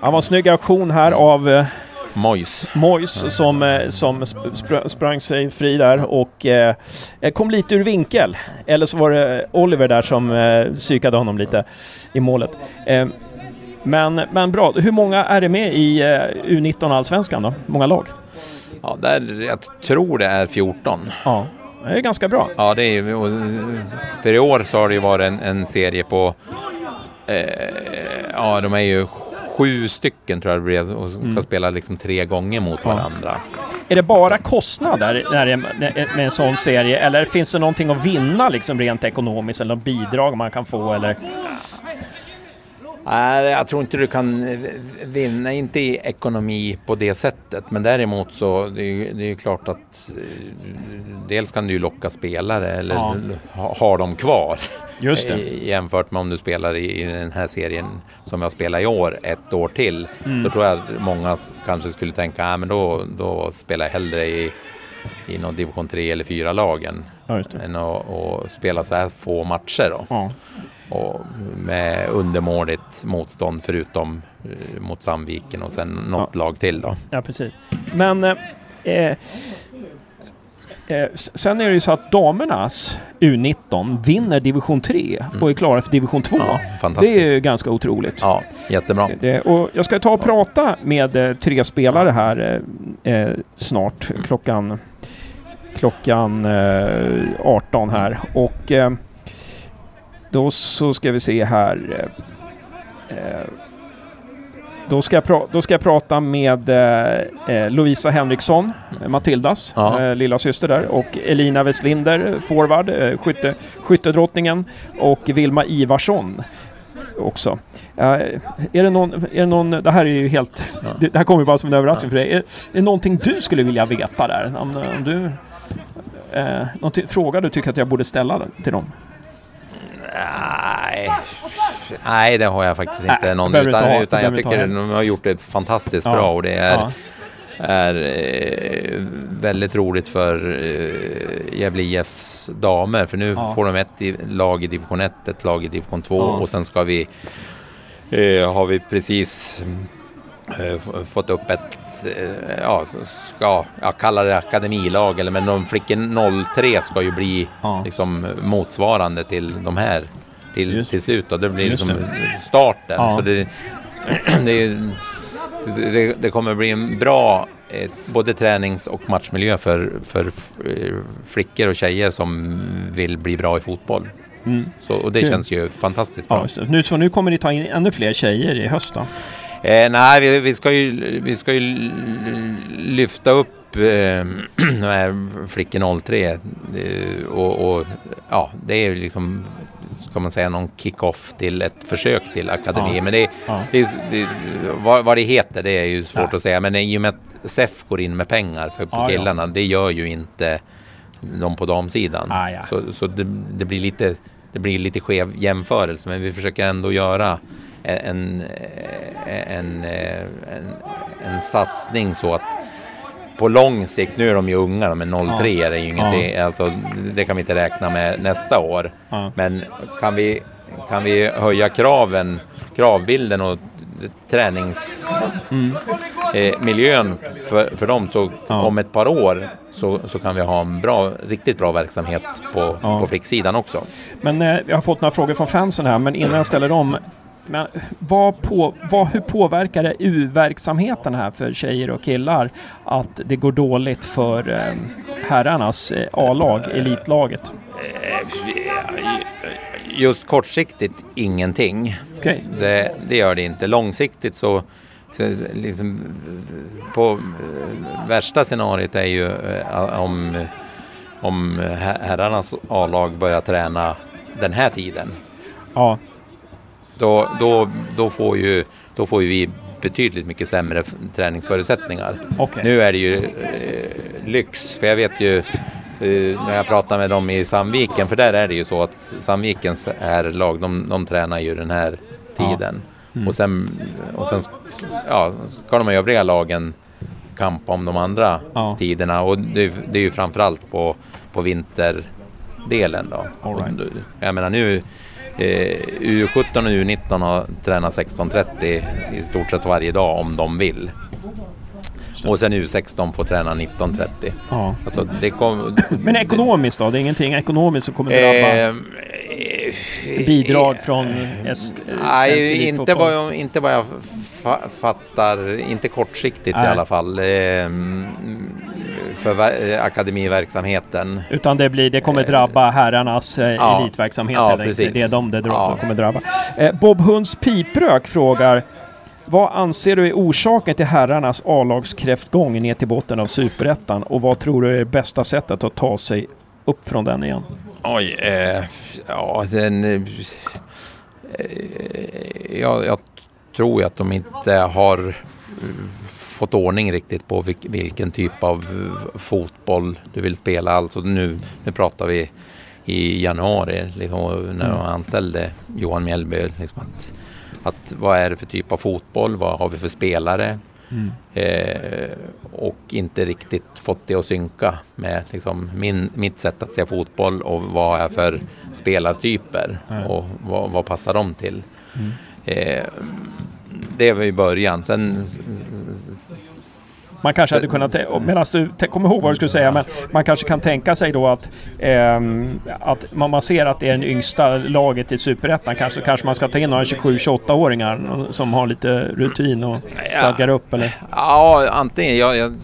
Speaker 1: det var en snygg aktion här av eh,
Speaker 3: Mois.
Speaker 1: Mois som, eh, som sprang sig fri där och eh, kom lite ur vinkel. Eller så var det Oliver där som eh, psykade honom lite i målet. Eh, men, men bra, hur många är det med i eh, U19 Allsvenskan då? Många lag?
Speaker 3: Ja, där, jag tror det är 14.
Speaker 1: Ja, det är ganska bra.
Speaker 3: Ja, det är, för i år så har det ju varit en, en serie på eh, ja, de är ju sju stycken tror jag det blir och ska mm. spela liksom tre gånger mot ja. varandra.
Speaker 1: Är det bara kostnader när det, med en sån serie eller finns det någonting att vinna liksom rent ekonomiskt eller bidrag man kan få eller?
Speaker 3: Nej, jag tror inte du kan vinna, inte i ekonomi på det sättet. Men däremot så det är det är klart att eh, dels kan du ju locka spelare eller ja. ha, ha dem kvar.
Speaker 1: Just det.
Speaker 3: Jämfört med om du spelar i, den här serien som jag spelar i år, ett år till. Mm. Då tror jag många kanske skulle tänka, att men då, då spelar jag hellre i, i någon division 3 eller 4 lagen ja, än att spela så här få matcher. Då. Ja och med undermåligt motstånd förutom eh, mot Sandviken och sen något ja. lag till då.
Speaker 1: Ja, precis. Men eh, eh, eh sen är det ju så att damernas U19 vinner division 3 mm. och är klara för division 2. Ja, det är ju ganska otroligt.
Speaker 3: Ja, jättebra.
Speaker 1: Det, och jag ska ta och prata med eh, tre spelare här eh, snart klockan klockan 18 här och då så ska vi se här. Eh, eh, då ska, jag då ska jag prata med eh, eh Lovisa Henriksson, Matildas ja. eh, lilla syster där, och Elina Westlinder, forward, eh, skytte, skyttedrottningen, och Vilma Ivarsson också. Uh, är, det någon, är det någon, det här är ju helt, ja. det, det, här kommer ju bara som en överraskning ja. för dig. Är, är det någonting du skulle vilja veta där? Om, om du, uh, fråga du tycker att jag borde ställa till dem?
Speaker 3: Nej, nej det har jag faktiskt inte nej, någon. Utan, ha, utan jag tycker de har gjort det fantastiskt ja. bra och det är, ja. är eh, väldigt roligt för eh, Gävle IFs damer. För nu ja. får de ett lag i division 1, ett lag i division 2 och sen ska vi eh, har vi precis fått upp ett, eh, ja, ska jag kalla det akademilag, eller men de flickor 03 ska ju bli ja. liksom motsvarande till de här till, till slut. Då. Det blir Just liksom det. starten. Ja. Så det, det, det, det, kommer bli en bra eh, både tränings och matchmiljö för, för flickor och tjejer som vill bli bra i fotboll. Mm. Så, och det Kul. känns ju fantastiskt bra.
Speaker 1: Ja, nu, så nu kommer ni ta in ännu fler tjejer i höst då?
Speaker 3: Eh, nej, vi, vi, ska ju, vi ska ju lyfta upp eh, Flickor 03 eh, och, och, ja, det är liksom ska man säga någon kick-off till ett försök till akademi. Ja. Men det, ja. det, det, vad, vad, det heter det är ju svårt ja. att säga. Men i och med att SEF går in med pengar för, på killarna, det gör ju inte de på damsidan. Ah, så så det, det, blir lite, det blir lite skev jämförelse, men vi försöker ändå göra en, en, en, en satsning så att på lång sikt, nu är de ju unga, men 03 ja. är ju ingenting, ja. alltså, det kan vi inte räkna med nästa år. Ja. Men kan vi, kan vi höja kraven, kravbilden och träningsmiljön mm. eh, för, för dem så om ett par år så, så kan vi ha en bra, riktigt bra verksamhet på, ja. på flicksidan också.
Speaker 1: Men eh, jag har fått några frågor från fansen här, men innan jag ställer dem men vad på, vad, hur påverkar det U-verksamheten här för tjejer och killar att det går dåligt för eh, herrarnas eh, A-lag, elitlaget?
Speaker 3: Just kortsiktigt ingenting. Okay. Det, det, gör det inte. Långsiktigt så, så liksom, på eh, värsta scenariot är ju eh, om, om herrarnas A-lag börjar träna den här tiden. Ja då, då, då, får ju, då får ju vi betydligt mycket sämre träningsförutsättningar. Okay. Nu är det ju eh, lyx, för jag vet ju eh, när jag pratar med dem i Sandviken, för där är det ju så att Sandvikens lag, de, de tränar ju den här tiden. Ja. Mm. Och sen, och sen ja, ska de övriga lagen kampa om de andra ja. tiderna och det, det är ju framförallt på, på vinterdelen då. Right. Och, jag menar nu U17 och U19 har tränat 16.30 i stort sett varje dag om de vill. Och sen U16 får träna 19.30. Ja. Alltså, det kom,
Speaker 1: Men ekonomiskt då? Det är ingenting ekonomiskt som kommer drabba? Eh, bidrag från S
Speaker 3: Nej, inte vad, jag, inte vad jag fattar. Inte kortsiktigt nej. i alla fall. Eh, för eh, akademiverksamheten.
Speaker 1: Utan det, blir, det kommer drabba herrarnas eh, ja, elitverksamhet. Ja, precis. Det är de det ja. kommer drabba. Eh, Bob Hunds piprök frågar vad anser du är orsaken till herrarnas A-lagskräftgång ner till botten av Superettan och vad tror du är det bästa sättet att ta sig upp från den igen?
Speaker 3: Oj, eh, ja den... Eh, jag, jag tror ju att de inte har fått ordning riktigt på vilken typ av fotboll du vill spela. Alltså nu, nu pratar vi i januari liksom, när de mm. anställde Johan Mjällby. Liksom att, att vad är det för typ av fotboll? Vad har vi för spelare? Mm. Eh, och inte riktigt fått det att synka med liksom, min, mitt sätt att se fotboll och vad är för spelartyper mm. och vad, vad, passar de till. Mm. Eh, det var i början. Sen...
Speaker 1: Man kanske hade kunnat, medan du kommer ihåg vad du skulle säga, men man kanske kan tänka sig då att, eh, att man, man ser att det är det yngsta laget i Superettan, kanske, kanske man ska ta in några 27-28-åringar som har lite rutin och stadgar ja. upp eller?
Speaker 3: Ja, antingen. Jag, jag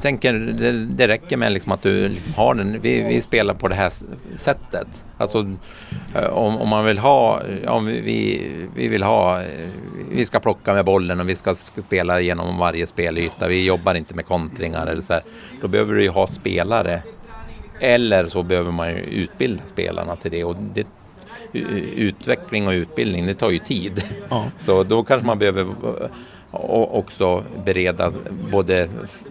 Speaker 3: tänker det, det räcker med liksom att du liksom har den. Vi, vi spelar på det här sättet. Alltså eh, om, om man vill ha, om vi, vi vill ha, vi ska plocka med bollen och vi ska spela genom varje spelyta. Vi jobbar inte med kontringar eller så här. Då behöver du ju ha spelare. Eller så behöver man ju utbilda spelarna till det. Och det, utveckling och utbildning, det tar ju tid. Ja. Så då kanske man behöver också bereda både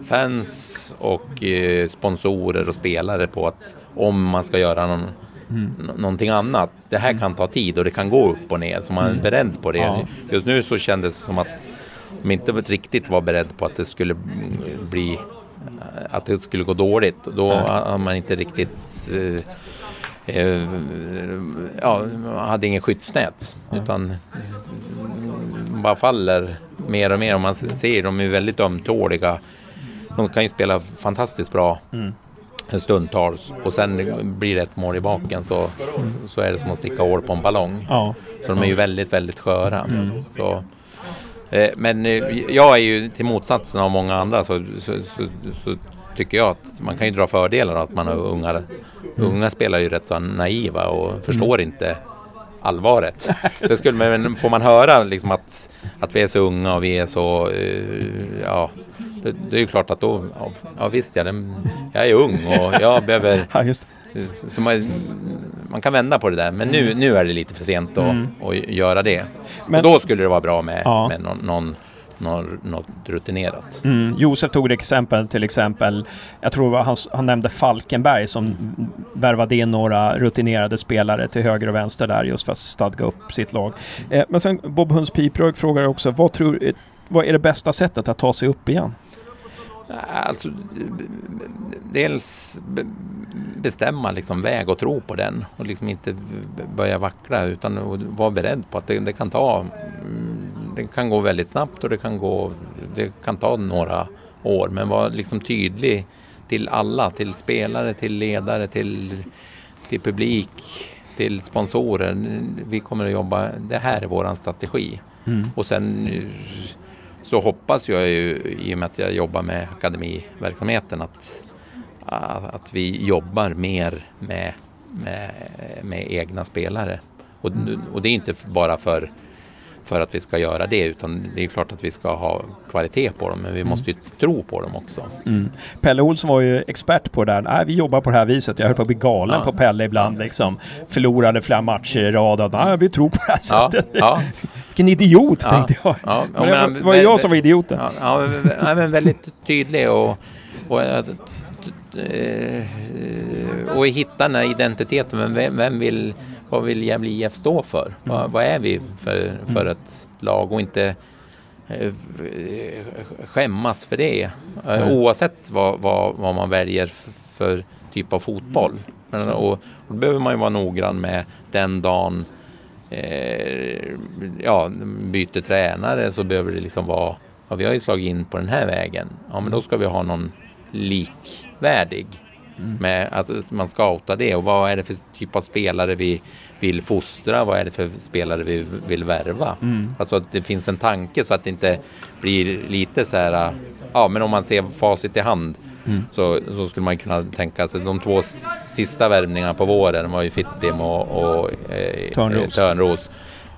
Speaker 3: fans och eh, sponsorer och spelare på att om man ska göra någon mm. någonting annat. Det här kan ta tid och det kan gå upp och ner, så man är mm. beredd på det. Ja. Just nu så kändes det som att de inte riktigt var beredd på att det skulle bli att det skulle gå dåligt. Då har man inte riktigt eh, eh, ja, hade ingen skyddsnät. Utan bara faller mer och mer. Och man ser de är väldigt ömtåliga. De kan ju spela fantastiskt bra. Mm stundtals och sen blir det ett mål i baken så, mm. så är det som att sticka hål på en ballong. Ja. Så de är ju väldigt, väldigt sköra. Mm. Så, eh, men eh, jag är ju till motsatsen av många andra så, så, så, så tycker jag att man kan ju dra fördelar av att man har unga. Mm. Unga spelar ju rätt så naiva och förstår mm. inte allvaret. Det skulle, men får man höra liksom att, att vi är så unga och vi är så, uh, ja, det, det, är ju klart att då, ja visst ja, den, jag är ung och jag behöver ja, just. Så man, man, kan vända på det där, men nu, nu är det lite för sent att, mm. att göra det. Men, och då skulle det vara bra med, ja. med någon, någon något rutinerat.
Speaker 1: Mm. Josef tog ett exempel till exempel, jag tror han, han nämnde Falkenberg som mm. värvade in några rutinerade spelare till höger och vänster där just för att stadga upp sitt lag. Eh, men sen Bob Hunds Piprög frågar också, vad, tror, vad är det bästa sättet att ta sig upp igen?
Speaker 3: Alltså, dels bestämma liksom väg och tro på den och liksom inte börja vackla utan vara beredd på att det, det kan ta det kan gå väldigt snabbt och det kan, gå, det kan ta några år. Men var liksom tydlig till alla, till spelare, till ledare, till, till publik, till sponsorer. Vi kommer att jobba, det här är vår strategi. Mm. Och sen så hoppas jag ju, i och med att jag jobbar med akademiverksamheten, att, att vi jobbar mer med, med, med egna spelare. Och, och det är inte bara för för att vi ska göra det utan det är klart att vi ska ha kvalitet på dem men vi mm. måste ju tro på dem också.
Speaker 1: Mm. Pelle Olsson var ju expert på det där. Nej, vi jobbar på det här viset. Jag höll på att bli galen ja. på Pelle ibland ja. liksom. Förlorade flera matcher i rad. Nej, vi tror på det här sättet. Ja. Vilken idiot tänkte jag. Ja. men det var, var jag som var idioten.
Speaker 3: Ja, ja men väldigt tydlig och, och eh, och hitta den här identiteten. Vem, vem vill vad vill Gävle IF stå för? Mm. Vad, vad, är vi för, för mm. ett lag och inte eh, skämmas för det. Mm. Oavsett vad, vad, vad, man väljer för typ av fotboll. Men, och, och då behöver man ju vara noggrann med den dagen eh, ja, byter tränare så behöver det liksom vara, ja, vi har ju slagit in på den här vägen. Ja, men då ska vi ha någon likvärdig Mm. Med att man scoutar det och vad är det för typ av spelare vi vill fostra? Vad är det för spelare vi vill värva? Mm. Alltså att det finns en tanke så att det inte blir lite så här, ja men om man ser facit i hand mm. så, så skulle man kunna tänka sig de två sista värvningarna på våren var ju Fittim och, och eh, Törnros. Törnros.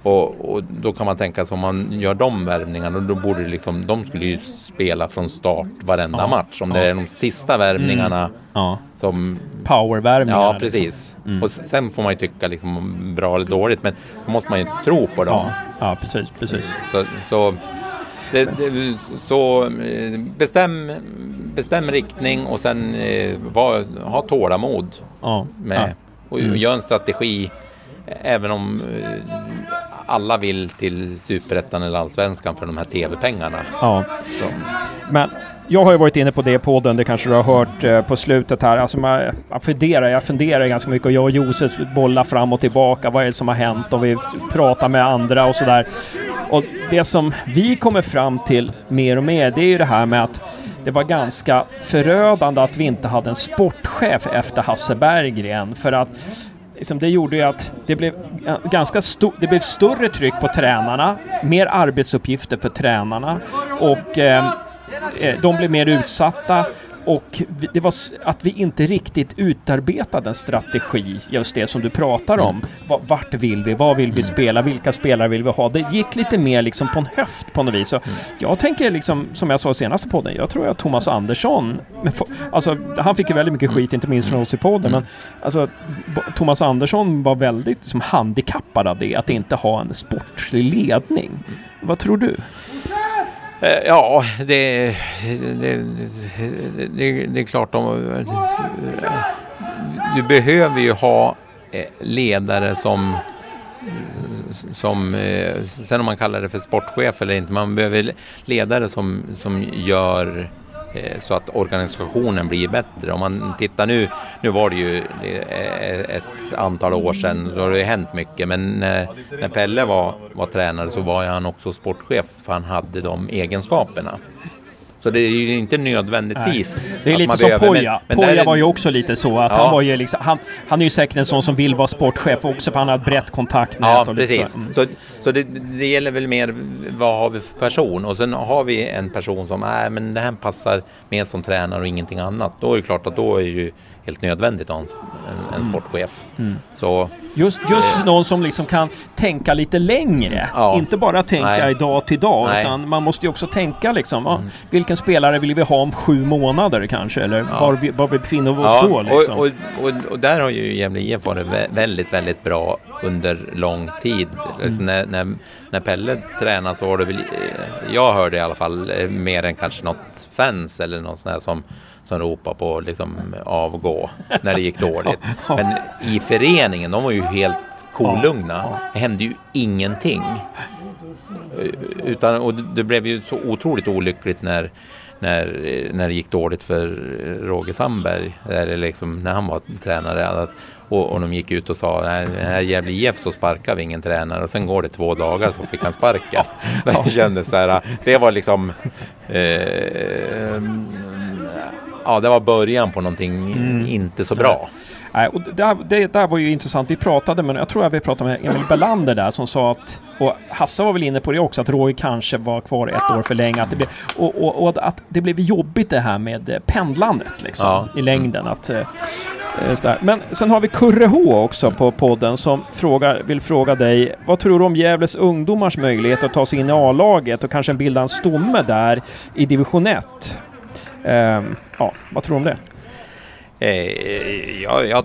Speaker 3: Och, och, då kan man tänka sig om man gör de värvningarna, då borde liksom, de skulle ju spela från start varenda ja. match. Om ja. det är de sista värvningarna mm. ja. som...
Speaker 1: Powervärvningar.
Speaker 3: Ja, liksom. precis. Liksom. Mm. Och sen får man ju tycka liksom bra eller dåligt, men då måste man ju tro på dem.
Speaker 1: Ja, ja precis, precis.
Speaker 3: Så, så, det, det, så eh, bestäm, bestäm riktning och sen eh, var, ha tålamod med, och mm. gör en strategi även om eh, alla vill till superettan eller allsvenskan för de här tv-pengarna.
Speaker 1: Ja. Så. Men jag har ju varit inne på det i podden, det kanske du har hört eh, på slutet här. Alltså man, man funderar, jag funderar ganska mycket och jag och Josef bollar fram och tillbaka. Vad är det som har hänt? Och vi pratar med andra och sådär. Och det som vi kommer fram till mer och mer, det är ju det här med att det var ganska förödande att vi inte hade en sportchef efter Hasse Berggren. För att liksom, det gjorde ju att det blev ganska det blev större tryck på tränarna, mer arbetsuppgifter för tränarna och eh, eh de blev mer utsatta och det var att vi inte riktigt utarbetade en strategi, just det som du pratar om. Mm. Vart vill vi? Vad vill vi mm. spela? Vilka spelare vill vi ha? Det gick lite mer liksom på en höft på något vis. Så mm. jag tänker liksom, som jag sa i senaste podden, jag tror att Thomas Andersson, alltså han fick ju väldigt mycket skit, inte minst från oss i podden, men alltså Thomas Andersson var väldigt liksom, handikappad av det, att inte ha en sportslig ledning. Vad tror du?
Speaker 3: Eh, ja, det, det, det, det är klart. De, du behöver ju ha eh, ledare som som, eh, sen om man kallar det för sportchef eller inte, man behöver ledare som, som gör Eh, Eh, så att organisationen blir bättre. Om man tittar nu, nu var det ju eh, ett antal år sedan, så har det ju hänt mycket, men eh, när Pelle var, var tränare så var han också sportchef för han hade de egenskaperna. Så det är ju inte nödvändigtvis
Speaker 1: Nej. Det är lite som behöver, Poja. Men, men Poja var ju också lite så att ja. han var ju liksom, han, han är ju säkert en sån som vill vara sportchef också för han har ett brett kontaktnät.
Speaker 3: Ja, och precis. Så, mm. så, så det, det, gäller väl mer vad har vi för person och sen har vi en person som, nej men det här passar mer som tränare och ingenting annat. Då är det klart att då är ju helt nödvändigt att ha en, en, sportchef. Mm. Så,
Speaker 1: just just eh, någon som liksom kan tänka lite längre. Ja, inte bara tänka nej, dag till dag. Nej. Utan man måste ju också tänka liksom. Mm. vilken spelare vill vi ha om sju månader kanske? Eller ja. var, vi, var vi befinner oss ja, då? Liksom.
Speaker 3: Och, och, och, och, där har ju Gävle IF varit väldigt, väldigt bra under lång tid. Mm. Liksom när, när, när Pelle tränade så var det väl, eh, jag hörde i alla fall, eh, mer än kanske något fans eller något sånt där som som ropade på liksom avgå när det gick dåligt. Men i föreningen, de var ju helt kolugna. Det hände ju ingenting. Utan, och det blev ju så otroligt olyckligt när, när, när det gick dåligt för Roger Sandberg, där liksom, när han var tränare. Att, och, och de gick ut och sa nej, här Gävle IF så sparkar vi ingen tränare och sen går det två dagar så fick han sparken. Det kändes så här, det var liksom eh, ja, det var början på någonting mm. inte så bra.
Speaker 1: Nej, och det, det där var ju intressant. Vi pratade, men jag tror att vi pratade med Emil Belander där som sa att, och Hasse var väl inne på det också, att Roy kanske var kvar ett år för länge. Att det blev, och, och, och att det blev jobbigt det här med eh, pendlandet liksom, ja. i längden. Att, eh, eh men sen har vi Kurre H också på podden som frågar, vill fråga dig, vad tror du om Gävles ungdomars möjlighet att ta sig in i A-laget och kanske bilda en stomme där i division 1? Um, ja, vad tror du om det?
Speaker 3: Eh, jag, jag,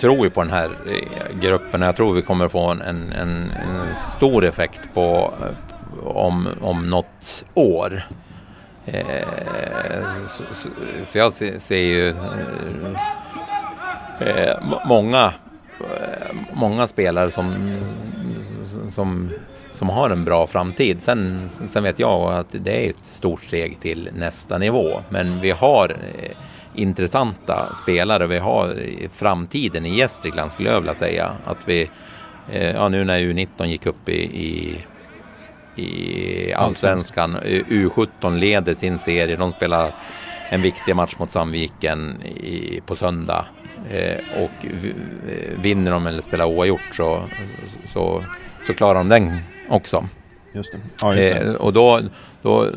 Speaker 3: tror ju på den här eh, gruppen och jag tror vi kommer få en, en, en stor effekt på eh, om, om något år. Eh, för jag ser, ser ju eh, många, Eh, många spelare som, som som har en bra framtid. Sen, sen vet jag att det är ett stort steg till nästa nivå. Men vi har eh, intressanta spelare. Vi har framtiden i Gästrikland skulle jag vilja säga. Att vi, eh, ja, nu när U19 gick upp i, i, i allsvenskan, U17 leder sin serie. De spelar en viktig match mot Sandviken i, på söndag. Eh, och vinner de eller spelar oavgjort så, så, så klarar de den också.
Speaker 1: Just det. Ja, just
Speaker 3: det. Eh, och då, då,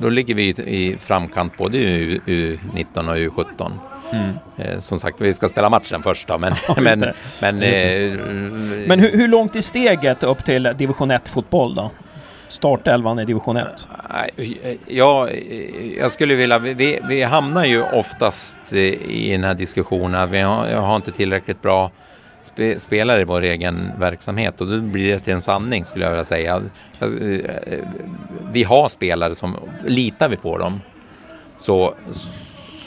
Speaker 3: då ligger vi i framkant både i U19 och U17. Mm. Eh, som sagt, vi ska spela matchen först då, men... Ja, men, men, eh,
Speaker 1: men hur, hur långt är steget upp till division 1-fotboll då? Startelvan i division 1?
Speaker 3: Ja, jag skulle vilja... Vi, vi hamnar ju oftast i den här diskussionen. Vi har, har inte tillräckligt bra spe, spelare i vår egen verksamhet och då blir det till en sanning skulle jag vilja säga. Alltså, vi har spelare som, litar vi på dem så,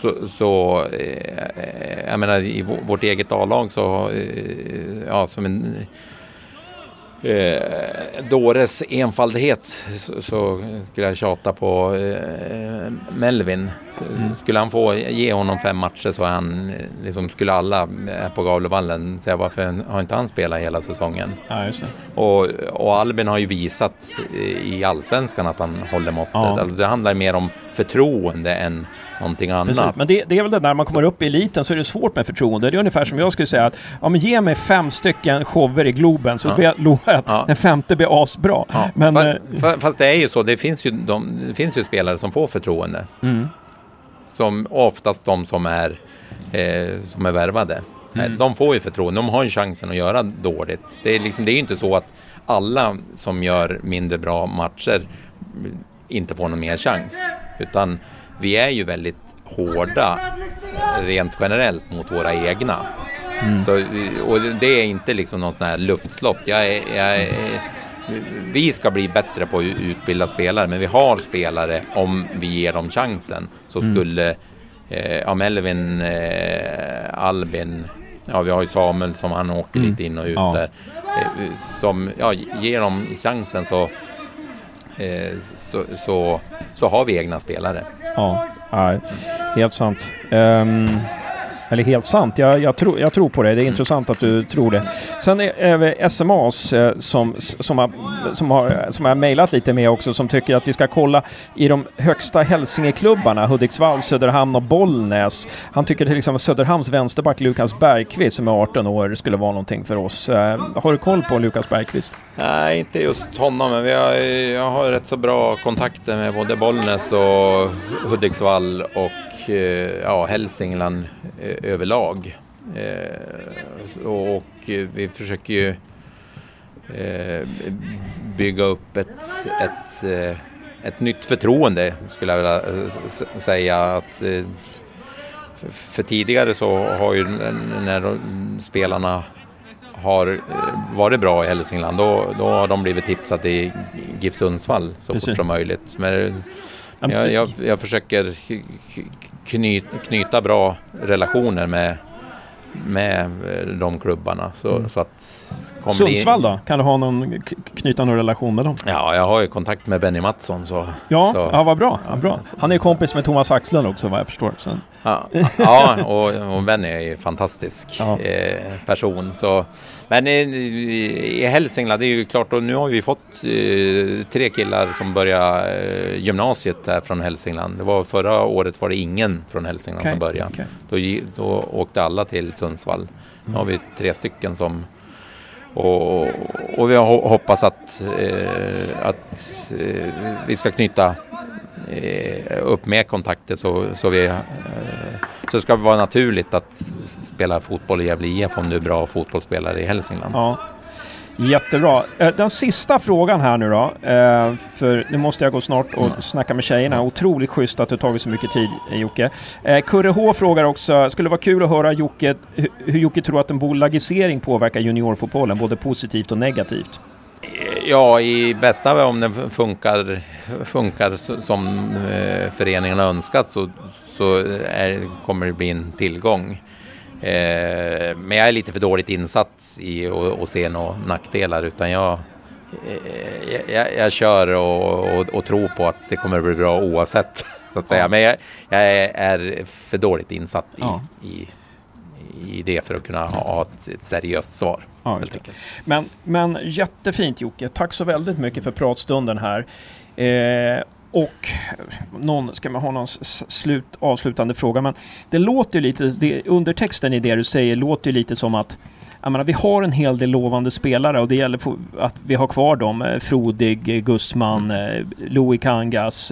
Speaker 3: så, så eh, jag menar i vårt eget A-lag så, eh, ja som en eh, Dores enfaldighet så, så, skulle jag tjata på eh, Melvin. Så, mm. Skulle han få ge honom fem matcher så han, liksom, skulle alla på Gavlevallen säga varför har inte han spelat hela säsongen?
Speaker 1: Ja,
Speaker 3: och, och, Albin har ju visat i allsvenskan att han håller måttet. Ja. Alltså, det handlar mer om förtroende än någonting annat. Precis.
Speaker 1: Men det, det, är väl det när man kommer upp i eliten så är det svårt med förtroende. Det är ungefär som jag skulle säga att ja, men ge mig fem stycken shower i Globen så ja. lovar jag att ja. den femte blir asbra. Ja. Men,
Speaker 3: fast, eh, fast, det är ju så, det finns ju, de, det finns ju spelare som får förtroende. Mm. Som oftast de som är, eh, som är värvade. Mm. De får ju förtroende, de har ju chansen att göra dåligt. Det är, liksom, det är inte så att alla som gör mindre bra matcher inte får någon mer chans. Utan vi är ju väldigt hårda rent generellt mot våra egna. Mm. Så, och det är inte liksom någon sån här luftslott. Jag jag vi ska bli bättre på att utbilda spelare, men vi har spelare om vi ger dem chansen. Så mm. skulle eh, Melvin, eh, Albin, ja vi har ju Samuel som han åker mm. lite in och ut ja. där. Eh, som, ja, ger dem chansen så Eh, så, så, så, har vi egna spelare.
Speaker 1: Ja, nej, helt sant. Um, eller helt sant, jag, jag, tro, jag tror på det. Det är mm. intressant att du tror det. Sen är, är det SMAs eh, som, som, har, som, har, som har mejlat lite med också, som tycker att vi ska kolla i de högsta Hälsingeklubbarna, Hudiksvall, Söderhamn och Bollnäs. Han tycker till liksom exempel Söderhamns vänsterback Lukas Bergqvist som är 18 år skulle vara någonting för oss. Eh, har du koll på Lukas Bergqvist?
Speaker 3: Nej, inte just honom, men vi har, jag har rätt så bra kontakter med både Bollnäs och Hudiksvall och eh, ja, Hälsingland överlag. och vi försöker ju bygga upp ett, ett, ett nytt förtroende skulle jag vilja säga. Att, för tidigare så har ju när spelarna har eh, varit bra i Hälsingland, då, då har de blivit tipsade till GIF Sundsvall så Precis. fort som möjligt. Men jag, jag, jag försöker knyta, knyta bra relationer med, med eh, de klubbarna. Så, mm. så att
Speaker 1: Sundsvall då? Kan du ha någon, knyta någon relation med dem?
Speaker 3: Ja, jag har ju kontakt med Benny Mattsson. Så,
Speaker 1: ja,
Speaker 3: så,
Speaker 1: ja, vad bra. Ja, bra. Han är ju kompis med Thomas Axlund också vad jag förstår. Så.
Speaker 3: Ja, ja och, och Benny är ju fantastisk ja. eh, person. Så, men i, i Hälsingland, det är ju klart, och nu har vi fått eh, tre killar som börjar eh, gymnasiet här från Hälsingland. Det var, förra året var det ingen från Hälsingland okay, som började. Okay. Då, då åkte alla till Sundsvall. Nu har vi tre stycken som och, och vi hoppas att, eh, att eh, vi ska knyta eh, upp mer kontakter så, så, vi, eh, så ska det vara naturligt att spela fotboll i Gävle IF om du är bra fotbollsspelare i Hälsingland.
Speaker 1: Ja. Jättebra. Eh, den sista frågan här nu då, eh, för nu måste jag gå snart och mm. snacka med tjejerna. Mm. Otroligt schysst att du tagit så mycket tid Jocke. Kurre H frågar också, skulle vara kul att höra Jocke, hur Jocke tror att en bolagisering påverkar juniorfotbollen, både positivt och negativt?
Speaker 3: Ja, i bästa om den funkar, funkar som föreningen har önskat så, så är, kommer det bli en tillgång. Eh, men jag är lite för dåligt insatt i att se några nackdelar utan jag, eh, jag, jag kör och, och, och, tror på att det kommer att bli bra oavsett. Så att säga. Ja. Men jag, jag, är för dåligt insatt i, ja. i, i det för att kunna ha ett, seriöst svar. Ja,
Speaker 1: men, men jättefint Jocke, tack så väldigt mycket för pratstunden här. Eh, och någon, ska man ha någon slut, avslutande fråga, men det låter ju lite, det, undertexten i det du säger låter ju lite som att jag menar, vi har en hel del lovande spelare och det gäller att vi har kvar dem. Eh, Frodig, eh, Gusman, mm. Eh, Louis Kangas,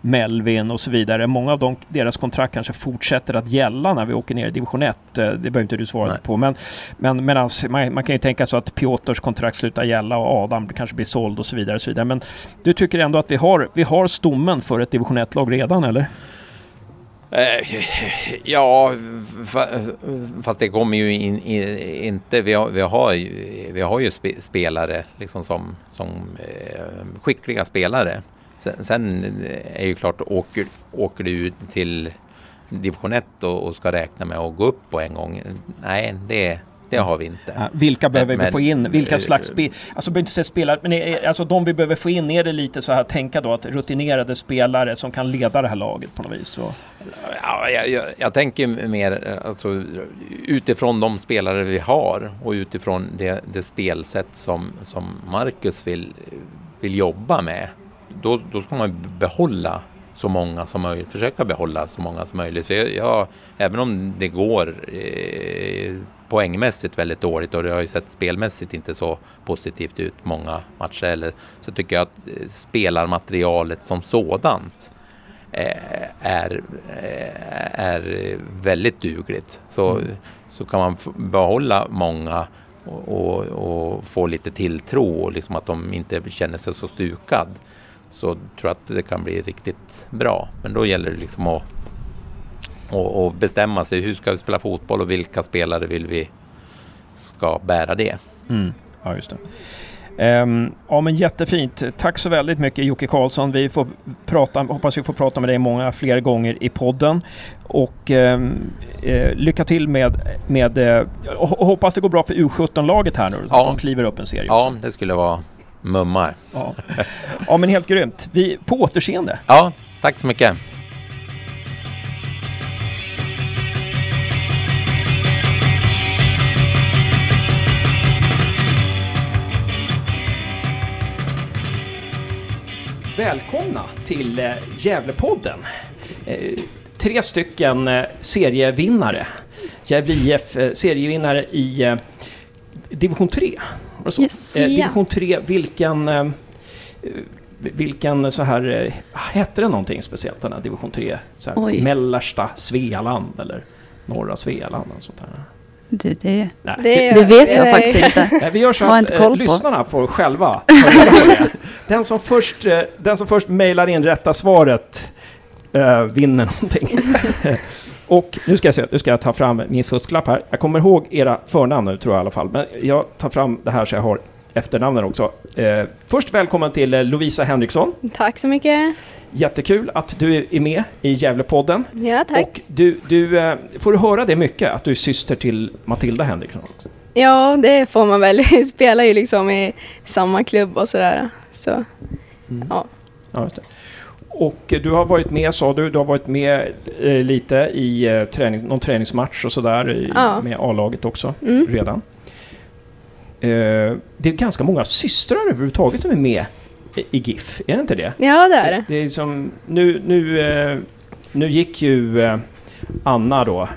Speaker 1: Melvin och så vidare. Många av dem, deras kontrakt kanske fortsätter att gälla när vi åker ner i division 1. Det behöver inte du svara Nej. på. Men, men, men alltså, man, man, kan ju tänka sig att Piotrs kontrakt slutar gälla och Adam kanske blir såld och så vidare. Och så vidare. Men du tycker ändå att vi har, vi har stommen för ett division 1-lag redan, eller?
Speaker 3: Eh, ja, fast det kommer ju in, in, inte. Vi har, vi har, vi har ju spelare liksom som, som eh, skickliga spelare. Sen, sen är ju klart, åker, åker du till division 1 och, och ska räkna med att gå upp på en gång. Nej, det, det har vi inte. Ja,
Speaker 1: vilka behöver men, vi få in? Vilka slags spel... Alltså, inte säga spelare, men är, alltså de vi behöver få in, är det lite så här, tänka då att rutinerade spelare som kan leda det här laget på något vis? Och...
Speaker 3: Ja, jag, jag, jag, tänker mer alltså, utifrån de spelare vi har och utifrån det, det spelsätt som, som Marcus vill, vill jobba med. Då, då ska man behålla så många som möjligt, försöka behålla så många som möjligt. För jag, jag även om det går eh, poängmässigt väldigt dåligt och det har ju sett spelmässigt inte så positivt ut många matcher eller så tycker jag att eh, spelarmaterialet som sådant eh, är, eh, är väldigt dugligt. Så, mm. så kan man behålla många och, och, och, få lite tilltro och liksom att de inte känner sig så stukad så tror jag att det kan bli riktigt bra. Men då gäller det liksom att och, och, bestämma sig. Hur ska vi spela fotboll och vilka spelare vill vi ska bära det?
Speaker 1: Mm. Ja, just det. Um, ja men jättefint. Tack så väldigt mycket Jocke Karlsson. Vi får prata, hoppas vi får prata med dig många fler gånger i podden. Och um, uh, lycka till med, med och hoppas det går bra för U17-laget här nu. Ja. De kliver upp en serie.
Speaker 3: Ja, också. det skulle vara mummar.
Speaker 1: Ja. ja men helt grymt. Vi, på återseende.
Speaker 3: Ja, tack så mycket.
Speaker 1: Välkomna till eh, Gävlepodden. Eh, tre stycken eh, serievinnare. Gävle IF serievinnare i division 3.
Speaker 4: Så? Yes,
Speaker 1: division 3, vilken vilken så här, hette det någonting speciellt den här division 3? Så här, Mellersta Svealand eller? norra Svealand och sånt där?
Speaker 4: Det, det, det, det, vet jag nej. faktiskt inte.
Speaker 1: Vi gör så att eh, lyssnarna får själva den som först, eh, den som först mejlar in rätta svaret eh, vinner någonting. och nu ska, jag se, nu ska jag ta fram min fusklapp här. Jag kommer ihåg era förnamn nu tror jag i alla fall. Men jag tar fram det här så jag har efternamnen också. Eh, först välkommen till eh, Lovisa Henriksson.
Speaker 5: Tack så mycket.
Speaker 1: Jättekul att du är med i Gävlepodden.
Speaker 5: Ja, tack.
Speaker 1: Och du, du, eh, får du höra det mycket, att du är syster till Matilda Henriksson också?
Speaker 5: Ja, det får man väl. Vi spelar ju liksom i samma klubb och sådär. Så, mm. ja. ja
Speaker 1: och du har varit med, sa du, du har varit med eh, lite i eh, träning, någon träningsmatch och sådär ja. med A-laget också mm. redan. Eh, det är ganska många systrar överhuvudtaget som är med i GIF, är det inte det?
Speaker 5: Ja, det är det.
Speaker 1: det är som, nu, nu, eh, nu gick ju eh, Anna då,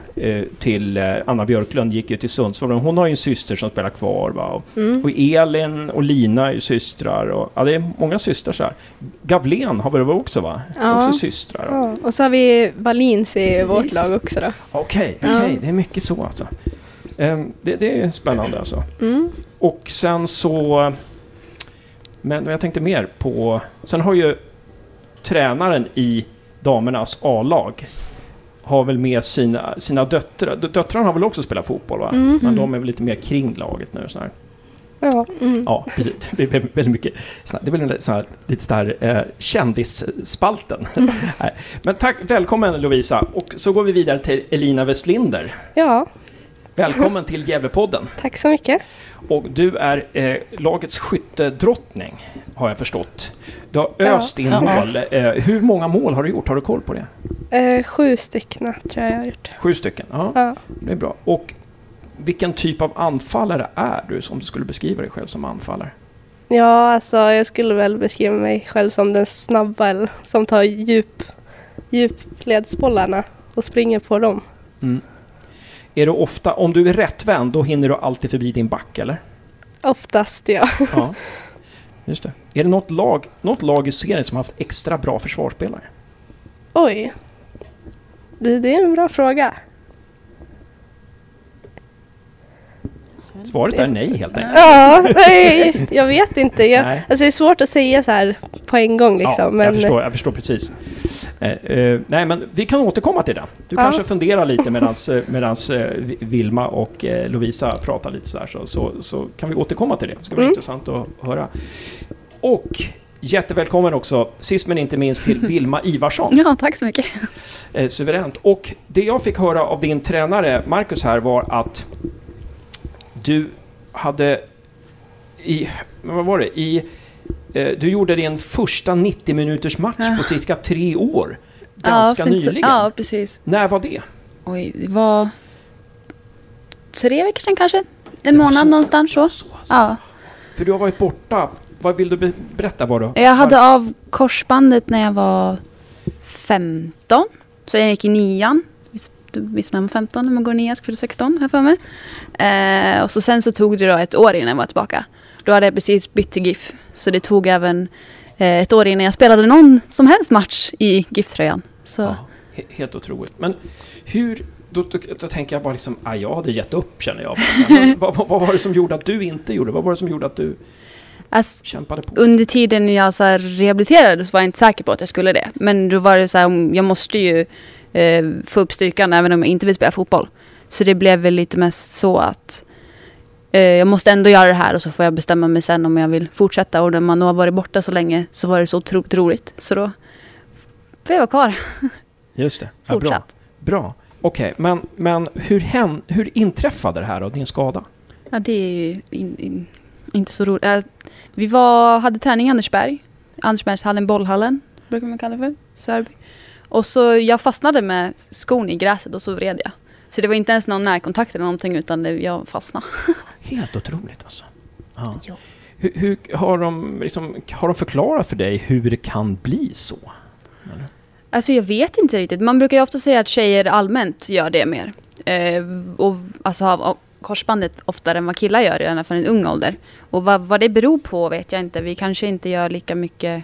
Speaker 1: till Anna Björklund gick ju till Sundsvall. Hon har ju en syster som spelar kvar. Va? Och, mm. och Elin och Lina är ju systrar. Och, ja, det är många systrar så här. Gavlen har väl också va? Ja. Också systrar.
Speaker 5: Ja. Och så har vi Valins i vårt lag också då.
Speaker 1: Okej, okay, okay. Ja. det är mycket så alltså. Ehm, det, det, är spännande alltså. Mm. Och sen så... Men jag tänkte mer på... Sen har ju tränaren i damernas A-lag har väl med sina, sina döttrar. Döttrarna har väl också spelat fotboll va? Mm. Men de är väl lite mer kring laget nu. Så här.
Speaker 5: Ja. Mm.
Speaker 1: ja, precis. Det är väldigt mycket. Det väl så här, lite så här eh, kändisspalten. Mm. Men tack, välkommen Lovisa. Och så går vi vidare till Elina Westlinder.
Speaker 5: Ja.
Speaker 1: Välkommen till Gävlepodden.
Speaker 5: Tack så mycket.
Speaker 1: Och du är eh, lagets skyttedrottning, har jag förstått. Du har öst in ja. mål. Eh, hur många mål har du gjort? Har du koll på det?
Speaker 5: Eh, sju stycken tror jag jag har gjort.
Speaker 1: Sju stycken? Ja, ja. Det är bra. Och vilken typ av anfallare är du, om du skulle beskriva dig själv som anfallare?
Speaker 5: Ja, alltså jag skulle väl beskriva mig själv som den snabba som tar djup, djupledsbollarna och springer på dem. Mm.
Speaker 1: Är du ofta, om du är rättvänd, då hinner du alltid förbi din back, eller?
Speaker 5: Oftast, ja. ja.
Speaker 1: Just det. Är det något lag, något lag i serien som har haft extra bra försvarsspelare?
Speaker 5: Oj. Det, det är en bra fråga.
Speaker 1: Svaret är nej helt enkelt.
Speaker 5: Ja, nej, jag vet inte. Jag, alltså det är svårt att säga så här på en gång liksom. Ja,
Speaker 1: men... jag, förstår, jag förstår precis. Eh, eh, nej, men vi kan återkomma till det. Du ja. kanske funderar lite medans, eh, medans eh, Vilma och eh, Lovisa pratar lite så här så, så, så, kan vi återkomma till det. Det ska bli mm. intressant att höra. Och Jättevälkommen också, sist men inte minst, till Vilma Ivarsson.
Speaker 4: Ja, tack så mycket.
Speaker 1: Eh, suveränt. Och det jag fick höra av din tränare Marcus här var att du hade i, vad var det, i, eh, du gjorde din första 90 minuters match ja. på cirka tre år. Ganska ja, nyligen.
Speaker 4: Ja, precis.
Speaker 1: När var det?
Speaker 4: Oj, det var tre veckor sedan kanske. En månad så, någonstans så. så alltså. Ja.
Speaker 1: För du har varit borta. Vad vill du berätta? Var då?
Speaker 4: Jag hade av korsbandet när jag var 15. Så jag gick i nian visst man var 15 när man går ner, jag 16 här för mig. Eh, och så sen så tog det då ett år innan jag var tillbaka. Då hade jag precis bytt till GIF. Så det tog även eh, ett år innan jag spelade någon som helst match i GIF-tröjan. Så. Ja,
Speaker 1: helt otroligt. Men hur, då, då, då, tänker jag bara liksom, ah, jag hade gett upp känner jag. Men, vad, vad, vad, var det som gjorde att du inte gjorde? Vad var det som gjorde att du alltså?
Speaker 4: Under tiden jag så rehabiliterades var jag inte säker på att jag skulle det. Men då var det så här, jag måste ju eh, få upp styrkan även om jag inte vill spela fotboll. Så det blev väl lite mest så att eh, jag måste ändå göra det här och så får jag bestämma mig sen om jag vill fortsätta. Och när man har varit borta så länge så var det så otroligt roligt. Så då får jag vara kvar.
Speaker 1: Just det. Ja, bra. bra. Okej, okay, men, men hur, hem, hur inträffade det här då, din skada?
Speaker 4: Ja, det är ju in, in, inte så roligt. Äh, vi var, hade träning i Andersberg. Andersbergshallen, bollhallen brukar man kalla det för. Sörby. Och så jag fastnade med skon i gräset och så vred jag. Så det var inte ens någon närkontakt eller någonting utan det, jag fastnade.
Speaker 1: Helt otroligt alltså. Ja. ja. Hur, hur, har, de liksom, har de förklarat för dig hur det kan bli så?
Speaker 4: Eller? Alltså jag vet inte riktigt. Man brukar ju ofta säga att tjejer allmänt gör det mer. Eh, och alltså har korsbandet oftare än vad killar gör, fall i en ung ålder. Och vad, vad det beror på vet jag inte. Vi kanske inte gör lika mycket...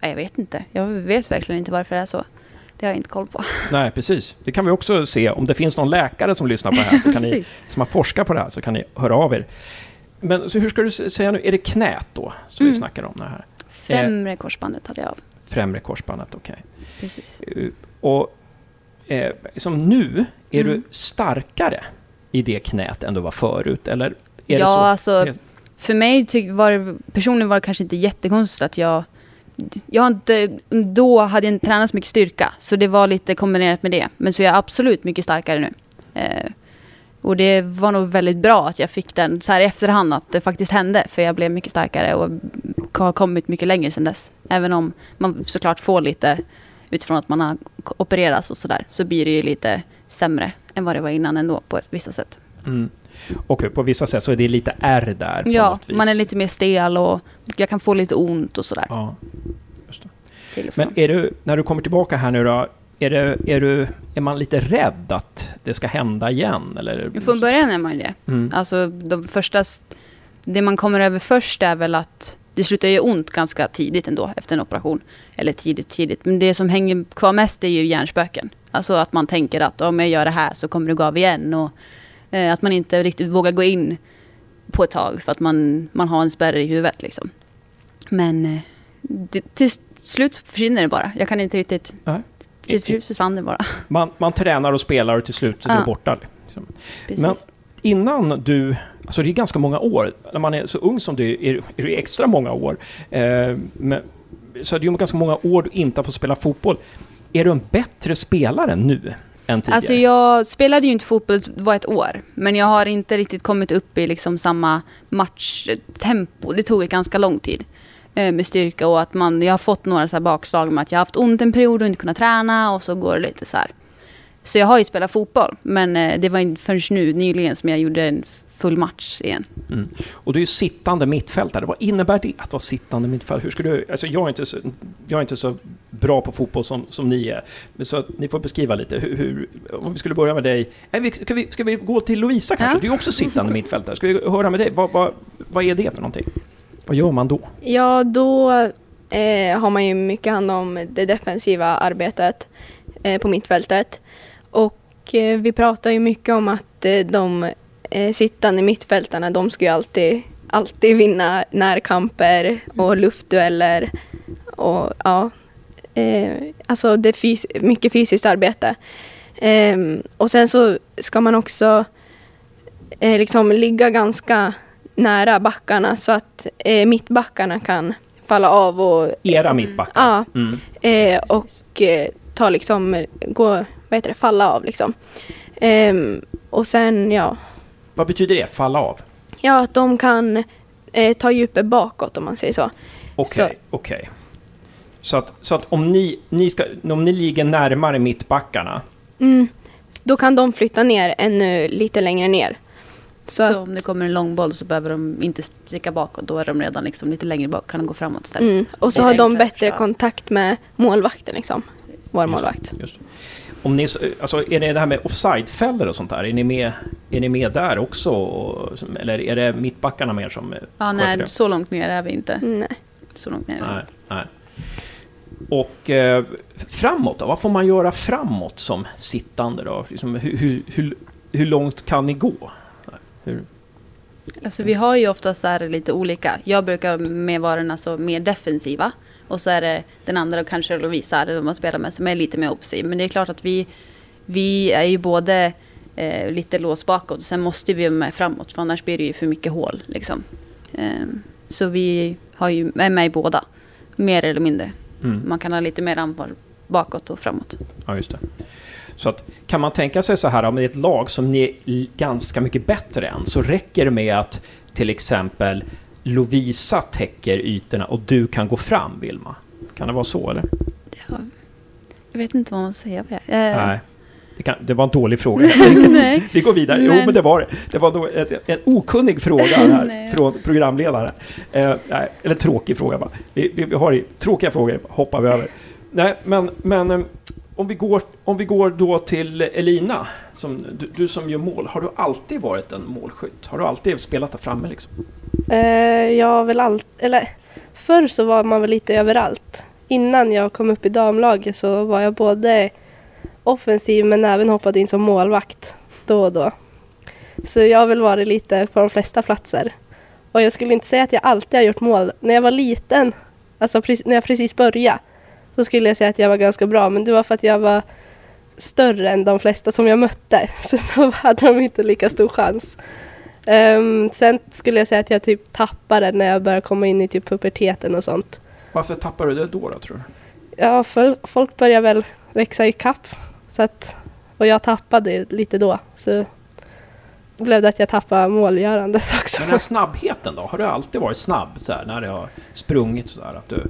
Speaker 4: Jag vet inte. Jag vet verkligen inte varför det är så. Det har jag inte koll på.
Speaker 1: Nej, precis. Det kan vi också se. Om det finns någon läkare som lyssnar på det här, så kan ni, som har forskat på det här, så kan ni höra av er. Men så hur ska du säga nu, är det knät då som mm. vi snackar om det här?
Speaker 4: Främre korsbandet hade jag av.
Speaker 1: Främre korsbandet, okej. Okay.
Speaker 4: Precis.
Speaker 1: Eh, och eh, som nu, är mm. du starkare i det knät än du var förut? Eller är
Speaker 4: ja, alltså för mig var det, personligen var det kanske inte jättekonstigt att jag jag har inte, då hade jag inte tränat så mycket styrka, så det var lite kombinerat med det. Men så jag är absolut mycket starkare nu. Eh, och det var nog väldigt bra att jag fick den så här i efterhand, att det faktiskt hände. För jag blev mycket starkare och har kommit mycket längre sedan dess. Även om man såklart får lite, utifrån att man har opererats och sådär, så blir det ju lite sämre än vad det var innan ändå på vissa sätt.
Speaker 1: Mm. Och på vissa sätt så är det lite R där.
Speaker 4: Ja, man är lite mer stel och jag kan få lite ont och sådär.
Speaker 1: Ja. Men är du, när du kommer tillbaka här nu då, är, det, är, du, är man lite rädd att det ska hända igen? Eller?
Speaker 4: Från början är man det. Mm. Alltså, de första, det man kommer över först är väl att det slutar ju ont ganska tidigt ändå efter en operation. Eller tidigt, tidigt. Men det som hänger kvar mest är ju hjärnspöken. Alltså att man tänker att om jag gör det här så kommer det gå av igen. Och att man inte riktigt vågar gå in på ett tag för att man, man har en spärr i huvudet. Liksom. Men eh, det, till slut försvinner det bara. Jag kan inte riktigt... Nej. Slut försvann det bara.
Speaker 1: Man, man tränar och spelar och till slut är det ja. borta. Liksom. Men innan du... Alltså det är ganska många år. När man är så ung som du är, är det extra många år. Eh, men, så det är ganska många år du inte har fått spela fotboll. Är du en bättre spelare nu än tidigare?
Speaker 4: Alltså jag spelade ju inte fotboll, det var ett år. Men jag har inte riktigt kommit upp i liksom samma matchtempo. Det tog ganska lång tid eh, med styrka och att man, jag har fått några så bakslag med att jag har haft ont en period och inte kunnat träna och så går det lite så här. Så jag har ju spelat fotboll, men eh, det var inte förrän nu nyligen som jag gjorde en full match igen.
Speaker 1: Mm. Och du är sittande mittfältare. Vad innebär det att vara sittande mittfältare? Hur ska du, alltså jag, är inte så, jag är inte så bra på fotboll som, som ni är. Så ni får beskriva lite. Hur, hur, om vi skulle börja med dig. Ska vi, ska vi gå till Lovisa kanske? Ja. Du är också sittande mittfältare. Ska vi höra med dig? Vad, vad, vad är det för någonting? Vad gör man då?
Speaker 5: Ja, då eh, har man ju mycket hand om det defensiva arbetet eh, på mittfältet. Och eh, vi pratar ju mycket om att eh, de eh, sittande mittfältarna, de ska ju alltid, alltid vinna närkamper och luftdueller. Och ja, eh, alltså det är fys mycket fysiskt arbete. Eh, och sen så ska man också eh, liksom ligga ganska nära backarna så att eh, mittbackarna kan falla av och...
Speaker 1: Era mittbackar?
Speaker 5: Ja. Mm. Eh, och eh, ta liksom, gå, vad heter det, falla av liksom. Um, och sen, ja,
Speaker 1: vad betyder det, falla av?
Speaker 5: Ja, att de kan eh, ta djupet bakåt om man säger så.
Speaker 1: Okej, okay, okej. Okay. Så att, så att om, ni, ni ska, om ni ligger närmare mittbackarna?
Speaker 5: Mm, då kan de flytta ner ännu lite längre ner.
Speaker 4: Så, så att, om det kommer en lång boll så behöver de inte sticka bakåt, då är de redan liksom lite längre bak, kan de gå framåt istället.
Speaker 5: Mm, och så har de bättre kontakt med målvakten, liksom. Vår målvakt. Just, just.
Speaker 1: Om ni, alltså, är det det här med offside-fällor och sånt där? Är ni med, är ni med där också? Eller är det mittbackarna mer som
Speaker 4: Ja, nej, det? så långt ner är vi inte.
Speaker 5: Nej.
Speaker 4: Så långt ner
Speaker 1: nej, nej. Och eh, framåt då? Vad får man göra framåt som sittande då? Liksom, hur, hur, hur, långt kan ni gå? Hur?
Speaker 4: Alltså vi har ju oftast så lite olika. Jag brukar med vara alltså mer defensiva. Och så är det den andra, och kanske Lovisa, det man spelar med, som är lite mer offensiv. Men det är klart att vi, vi är ju både eh, lite låst bakåt. Sen måste vi med framåt, för annars blir det ju för mycket hål. Liksom. Eh, så vi har ju, är med i båda, mer eller mindre. Mm. Man kan ha lite mer ansvar bakåt och framåt.
Speaker 1: Ja, just det. Så att, kan man tänka sig så här, om det är ett lag som ni är ganska mycket bättre än, så räcker det med att till exempel Lovisa täcker ytorna och du kan gå fram, Vilma? Kan det vara så, eller?
Speaker 4: Ja, jag vet inte vad man säger på
Speaker 1: det. Eh. Nej. Det, kan, det, var en dålig fråga.
Speaker 4: Nej.
Speaker 1: Vi går vidare. Men... Jo, men det var det. Det var då ett, en okunnig fråga här från programledaren. Eh, nej, eller tråkig fråga bara. Vi, vi, vi har tråkiga frågor, hoppar vi över. Nej, men, men eh, om, vi går, om vi går då till Elina, som, du, du, som gör mål. Har du alltid varit en målskytt? Har du alltid spelat där framme liksom?
Speaker 5: Uh, jag har väl allt, eller förr så var man väl lite överallt.
Speaker 6: innan jag kom upp i damlaget så var jag både offensiv men även hoppade in som målvakt då och då. Så jag har väl varit lite på de flesta platser. Och jag skulle inte säga att jag alltid har gjort mål. När jag var liten, alltså när jag precis började, så skulle jag säga att jag var ganska bra. Men det var för att jag var större än de flesta som jag mötte. Så då hade de inte lika stor chans. Um, sen skulle jag säga att jag typ tappade när jag började komma in i typ puberteten och sånt.
Speaker 1: Varför tappade du det då, då tror du?
Speaker 6: Ja, folk börjar väl växa i kapp. Så att, och jag tappade lite då. Så blev det att jag tappade målgörandet också.
Speaker 1: Men den här snabbheten då? Har du alltid varit snabb så här, när du har sprungit så där? Att du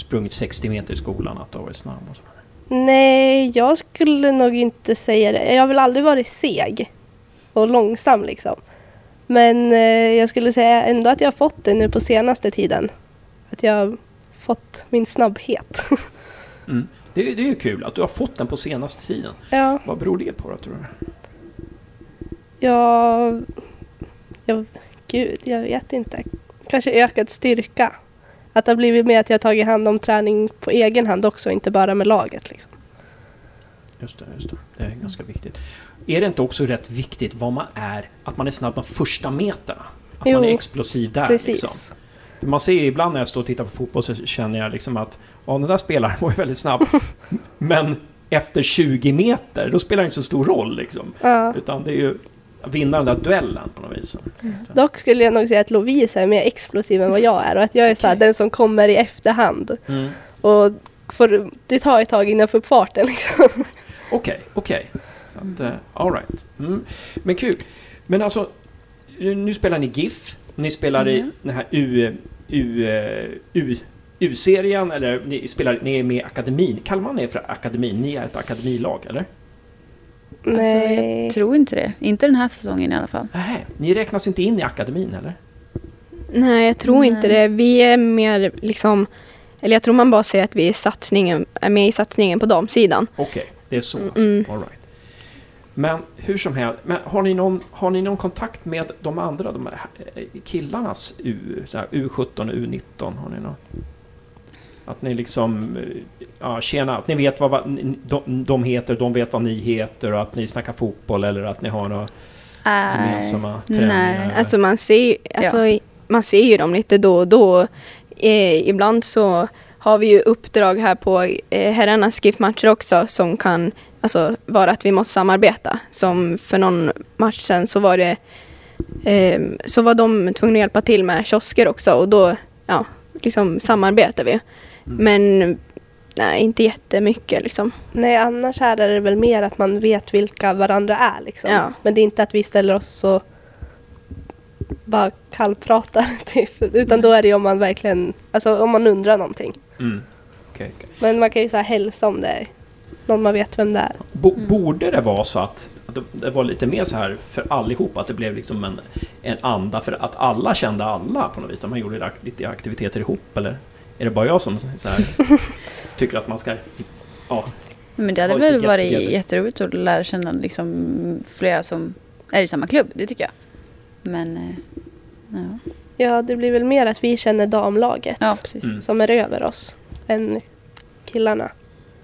Speaker 1: sprungit 60 meter i skolan, att du har varit snabb och så?
Speaker 6: Nej, jag skulle nog inte säga det. Jag har väl aldrig varit seg och långsam liksom. Men eh, jag skulle säga ändå att jag har fått det nu på senaste tiden. Att jag har fått min snabbhet.
Speaker 1: mm. det, det är ju kul att du har fått den på senaste tiden.
Speaker 6: Ja.
Speaker 1: Vad beror det på då, tror du?
Speaker 6: Ja, jag, gud, jag vet inte. Kanske ökad styrka. Att det har blivit mer att jag har tagit hand om träning på egen hand också, inte bara med laget. Liksom.
Speaker 1: Just det, just det. Det är ganska viktigt. Är det inte också rätt viktigt vad man är, att man är snabb de första meterna? Att jo, man är explosiv där precis. liksom. Man ser ibland när jag står och tittar på fotboll så känner jag liksom att ja, den där spelaren var ju väldigt snabb. Men efter 20 meter, då spelar det inte så stor roll liksom. Ja. Utan det är ju vinna den där duellen på något vis.
Speaker 6: Mm. Dock skulle jag nog säga att Lovisa är mer explosiv än vad jag är och att jag är okay. så den som kommer i efterhand. Mm. Och får, det tar ett tag innan jag får upp farten liksom.
Speaker 1: Okej, okej. Okay. Uh, Alright. Mm. Men kul. Men alltså, nu spelar ni GIF. Ni spelar mm. i den här U... U... U U-serien eller ni, spelar, ni är med i akademin. Kallar man er för akademin? Ni är ett akademilag, eller?
Speaker 4: Nej. Alltså, jag tror inte det. Inte den här säsongen i alla fall.
Speaker 1: Nej, ni räknas inte in i akademin eller?
Speaker 6: Nej, jag tror Nej. inte det. Vi är mer liksom... Eller jag tror man bara säger att vi är, satsningen, är med i satsningen på damsidan.
Speaker 1: Okej, okay, det är så alltså. Mm. All right. Men hur som helst, men har, ni någon, har ni någon kontakt med de andra, de här killarnas U, U17 och U19? Har ni någon? Att ni liksom, eh, ja tjena, att ni vet vad de, de heter, de vet vad ni heter och att ni snackar fotboll eller att ni har några uh, gemensamma träningar? Nej,
Speaker 6: alltså man ser, alltså, ja. man ser ju dem lite då och då. Eh, ibland så har vi ju uppdrag här på eh, herrarnas GIF-matcher också som kan alltså, vara att vi måste samarbeta. Som för någon match sen så var det eh, så var de tvungna att hjälpa till med kiosker också och då ja, liksom samarbetar vi. Mm. Men nej, inte jättemycket liksom. Nej, annars här är det väl mer att man vet vilka varandra är liksom. Ja. Men det är inte att vi ställer oss och bara kallpratar typ. Utan då är det om man verkligen, alltså om man undrar någonting. Mm. Okay, okay. Men man kan ju säga hälsa om det är någon man vet vem det är.
Speaker 1: Bo mm. Borde det vara så att det var lite mer så här för allihop, att det blev liksom en, en anda för att alla kände alla på något vis? Att man gjorde lite aktiviteter ihop eller? Är det bara jag som här, tycker att man ska... Ja,
Speaker 4: men det hade väl varit jätteroligt att lära känna liksom flera som är i samma klubb, det tycker jag. Men... Eh,
Speaker 6: ja. ja, det blir väl mer att vi känner damlaget ja, mm. som är över oss än killarna.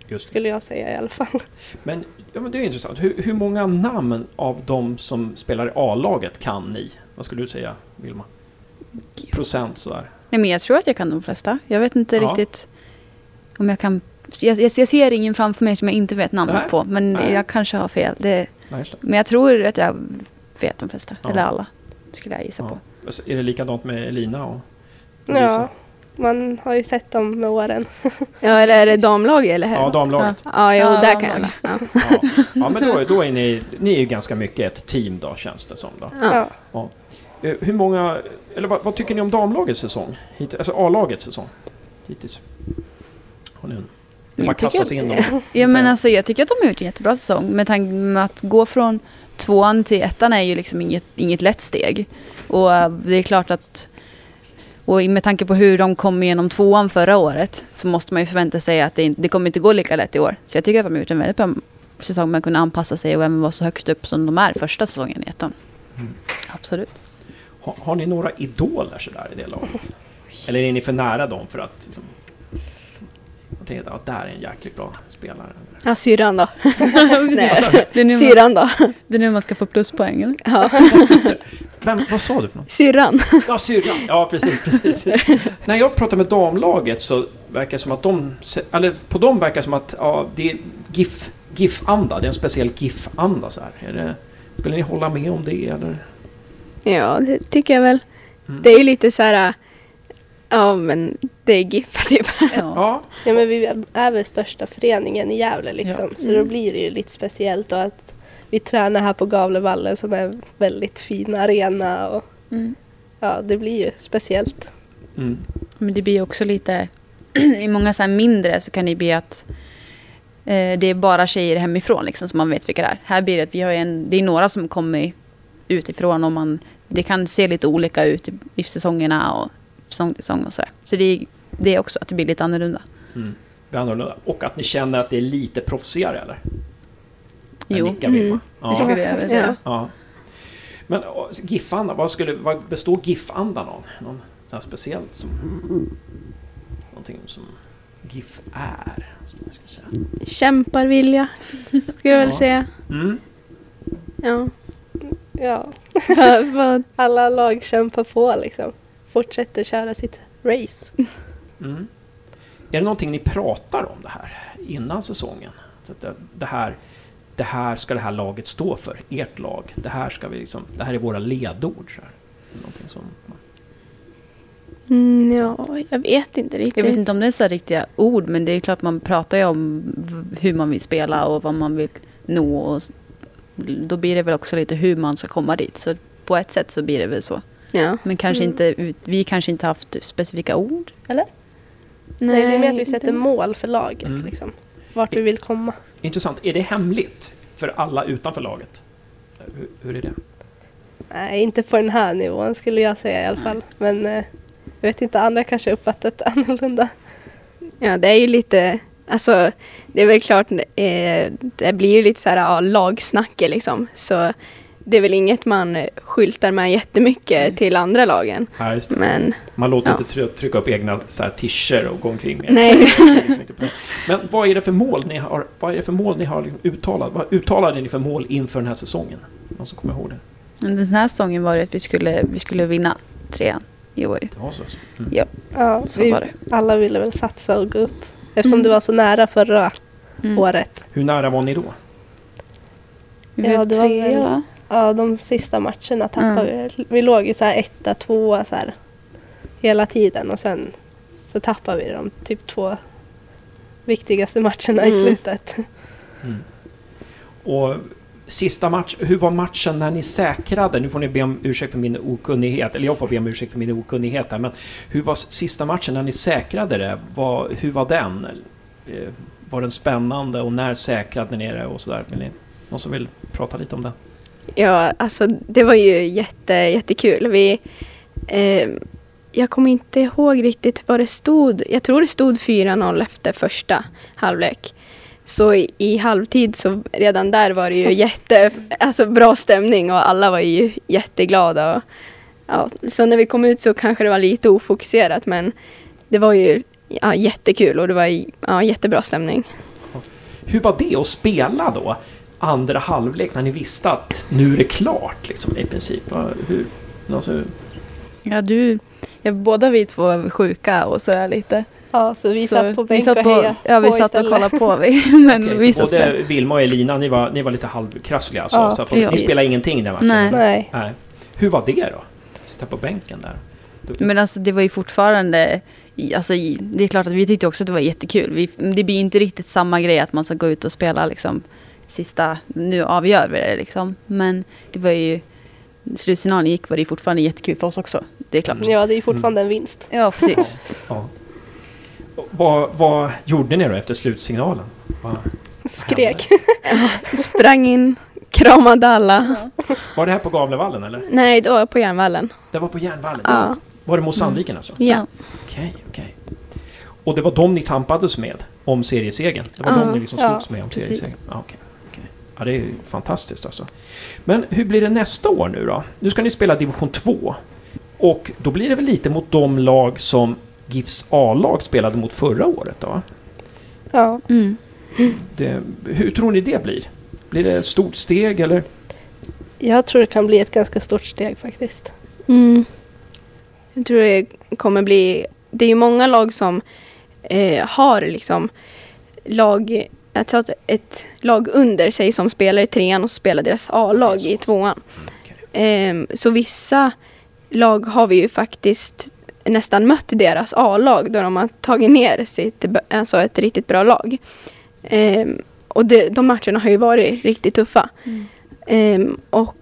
Speaker 6: Just skulle jag säga i alla fall.
Speaker 1: Men, ja, men det är intressant. Hur, hur många namn av de som spelar i A-laget kan ni? Vad skulle du säga, Vilma? Procent sådär.
Speaker 4: Nej, men jag tror att jag kan de flesta. Jag vet inte ja. riktigt om jag kan... Jag, jag, jag, ser ingen framför mig som jag inte vet namnet på. Men Nej. jag kanske har fel. Det, Nej, men jag tror att jag vet de flesta. Ja. Eller alla. Skulle jag gissa ja. på.
Speaker 1: Alltså, är det likadant med Elina och
Speaker 6: Lisa? Ja. Man har ju sett dem med åren. ja, eller är det damlaget eller?
Speaker 1: Ja, damlaget.
Speaker 6: Ja, ja, jo, ja, där kan jag. Ja.
Speaker 1: ja, men då, då är ni, ni är ju ganska mycket ett team då, känns det som. Då. Ja. Eh, hur många, eller vad, vad, tycker ni om damlagets säsong? Alltså A-lagets säsong? Hittills. Har ni en? Det bara kastas in
Speaker 4: Ja men alltså jag tycker att de har gjort en jättebra säsong. Med tanke på att gå från tvåan till ettan är ju liksom inget, inget lätt steg. Och eh, det är klart att och med tanke på hur de kom igenom tvåan förra året så måste man ju förvänta sig att det, det kommer inte gå lika lätt i år. Så jag tycker att de har gjort en väldigt bra säsong med att kunna anpassa sig och även vara så högt upp som de är första säsongen i ettan. Mm. Absolut.
Speaker 1: Har, har, ni några idoler sådär i det laget? Eller är ni för nära dem för att liksom, Jag tänkte att ja, där är en jäkligt bra spelare.
Speaker 5: Ja, syrran då.
Speaker 4: det, nu
Speaker 5: syrran då.
Speaker 4: Det är nu man ska få pluspoäng eller?
Speaker 5: Ja.
Speaker 1: Vem, vad sa du för något?
Speaker 5: Syrran.
Speaker 1: Ja, syrran. Ja, precis, precis. När jag pratar med damlaget så verkar det som att de... Eller på dem verkar det som att ja, det är GIF, GIF-anda. Det är en speciell GIF-anda så här. Är det, skulle ni hålla med om det eller?
Speaker 5: Ja, det tycker jag väl. Mm. Det är ju lite så här... Ja, men det är GIF typ.
Speaker 6: Ja. ja. men vi är väl största föreningen i Gävle liksom. Ja. Så mm. då blir det ju lite speciellt och att vi tränar här på Gavlevallen som är en väldigt fin arena. Och, mm. Ja, det blir ju speciellt.
Speaker 4: Mm. Men det blir också lite, i många så mindre så kan det bli att eh, det är bara tjejer hemifrån liksom, som man vet vilka det är. Här blir det att vi har en, det är några som kommer utifrån och man, det kan se lite olika ut i, i säsongerna och säsong till säsong och sådär. Så det är, det är också att det blir lite annorlunda.
Speaker 1: Mm. annorlunda. Och att ni känner att det är lite proffsigare eller?
Speaker 4: Jo, mm. ja. det skulle jag säga.
Speaker 1: Ja. Men GIF-anda, vad, skulle, vad består GIF-andan av? Någon sån speciellt som... Någonting som GIF är? Som jag ska säga.
Speaker 5: Kämparvilja, skulle jag väl säga. Mm.
Speaker 6: Ja. Ja. Alla lag kämpar på liksom. Fortsätter köra sitt race. Mm.
Speaker 1: Är det någonting ni pratar om det här innan säsongen? Så det, det här det här ska det här laget stå för, ert lag. Det här, ska vi liksom, det här är våra ledord. Så här. Någonting som...
Speaker 5: Mm, ja, jag vet inte riktigt.
Speaker 4: Jag vet inte om det är så riktiga ord, men det är klart man pratar ju om hur man vill spela och vad man vill nå. Och då blir det väl också lite hur man ska komma dit. Så på ett sätt så blir det väl så. Ja. Men kanske mm. inte, vi kanske inte haft specifika ord, eller?
Speaker 6: Nej, Nej det är mer att vi sätter mål för laget. Mm. Liksom. Vart vi vill komma.
Speaker 1: Intressant. Är det hemligt för alla utanför laget? Hur, hur, är det?
Speaker 6: Nej, inte på den här nivån skulle jag säga i alla fall. Men eh, jag vet inte, andra kanske uppfattat det annorlunda.
Speaker 5: Ja, det är ju lite, alltså det är väl klart, eh, det blir ju lite så här ja, lagsnacke liksom. Så det är väl inget man skyltar med jättemycket mm. till andra lagen.
Speaker 1: Ja, Men, man låter ja. inte trycka upp egna så här, tischer och gå omkring med.
Speaker 5: Nej.
Speaker 1: Men vad är det för mål ni har, vad är det för mål ni har liksom uttalat? Vad uttalade ni för mål inför den här säsongen? Någon som kommer ihåg det?
Speaker 4: Den här säsongen var det att vi skulle, vi skulle vinna trean i år. Det var så alltså.
Speaker 6: Mm. Ja, ja så vi, var det. Alla ville väl satsa och gå upp. Eftersom mm. det var så nära förra mm. året.
Speaker 1: Hur nära var ni då?
Speaker 6: Ja, det var väl, Ja, de sista matcherna tappade mm. vi. Vi låg ju så här etta, tvåa så här hela tiden och sen så tappade vi de typ två viktigaste matcherna mm. i slutet. Mm.
Speaker 1: Och sista match, hur var matchen när ni säkrade, nu får ni be om ursäkt för min okunnighet, eller jag får be om ursäkt för min okunnighet här, men hur var sista matchen när ni säkrade det? Var, hur var den? Eh, var den spännande och när säkrade ni det och sådär? Någon som vill prata lite om det?
Speaker 5: Ja, alltså det var ju jätte, jättekul. Vi, eh, jag kommer inte ihåg riktigt vad det stod. Jag tror det stod 4-0 efter första halvlek. Så i, i, halvtid så redan där var det ju jätte, alltså bra stämning och alla var ju jätteglada. Och, ja, så när vi kom ut så kanske det var lite ofokuserat men det var ju ja, jättekul och det var ja, jättebra stämning.
Speaker 1: Hur var det att spela då? andra halvlek när ni visste att nu är det klart liksom, i princip? Hur, alltså...
Speaker 4: Ja, du, ja, båda vi två var sjuka och sådär lite.
Speaker 6: Ja, så vi så satt på bänk och hejade
Speaker 4: Ja, vi satt och kollade på. men
Speaker 1: okay, vi så både Vilma och Elina, ni var, ni var lite halvkrassliga alltså? Ja, så att ni spelade ingenting den matchen?
Speaker 6: Nej. Nej.
Speaker 1: Nej. Hur var det då? Sitta på bänken där?
Speaker 4: Men alltså det var ju fortfarande Alltså, det är klart att vi tyckte också att det var jättekul. Vi, det blir inte riktigt samma grej att man ska gå ut och spela liksom, sista, nu avgör vi det liksom. Men det var ju, slutsignalen gick var det fortfarande jättekul för oss också. Det är klart.
Speaker 6: Ja, det är fortfarande mm. en vinst.
Speaker 4: Ja, precis.
Speaker 1: ja. Vad, vad gjorde ni då efter slutsignalen? Vad
Speaker 5: Skrek. Sprang in, kramade alla.
Speaker 1: Var det här på Gavlevallen eller?
Speaker 5: Nej, det var på Järnvallen.
Speaker 1: Det var på Järnvallen? Ja. Var det mot Sandviken alltså?
Speaker 5: Ja.
Speaker 1: Okej, okay, okej. Okay. Och det var de ni tampades med om seriesegern? Det var ja. de ni liksom slogs ja, med om seriesegern? Ja, okay. Ja, det är ju fantastiskt alltså. Men hur blir det nästa år nu då? Nu ska ni spela division 2. Och då blir det väl lite mot de lag som GIFs A-lag spelade mot förra året då?
Speaker 6: Ja. Mm.
Speaker 1: Det, hur tror ni det blir? Blir det ett stort steg eller?
Speaker 6: Jag tror det kan bli ett ganska stort steg faktiskt.
Speaker 5: Mm. Jag tror det kommer bli... Det är ju många lag som eh, har liksom lag, alltså ett lag under sig som spelar i trean och spelar deras A-lag i tvåan. Mm, eh, så vissa lag har vi ju faktiskt nästan mött deras A-lag då de har tagit ner sitt, alltså ett riktigt bra lag. Eh, och det, de matcherna har ju varit riktigt tuffa. Mm. Eh, och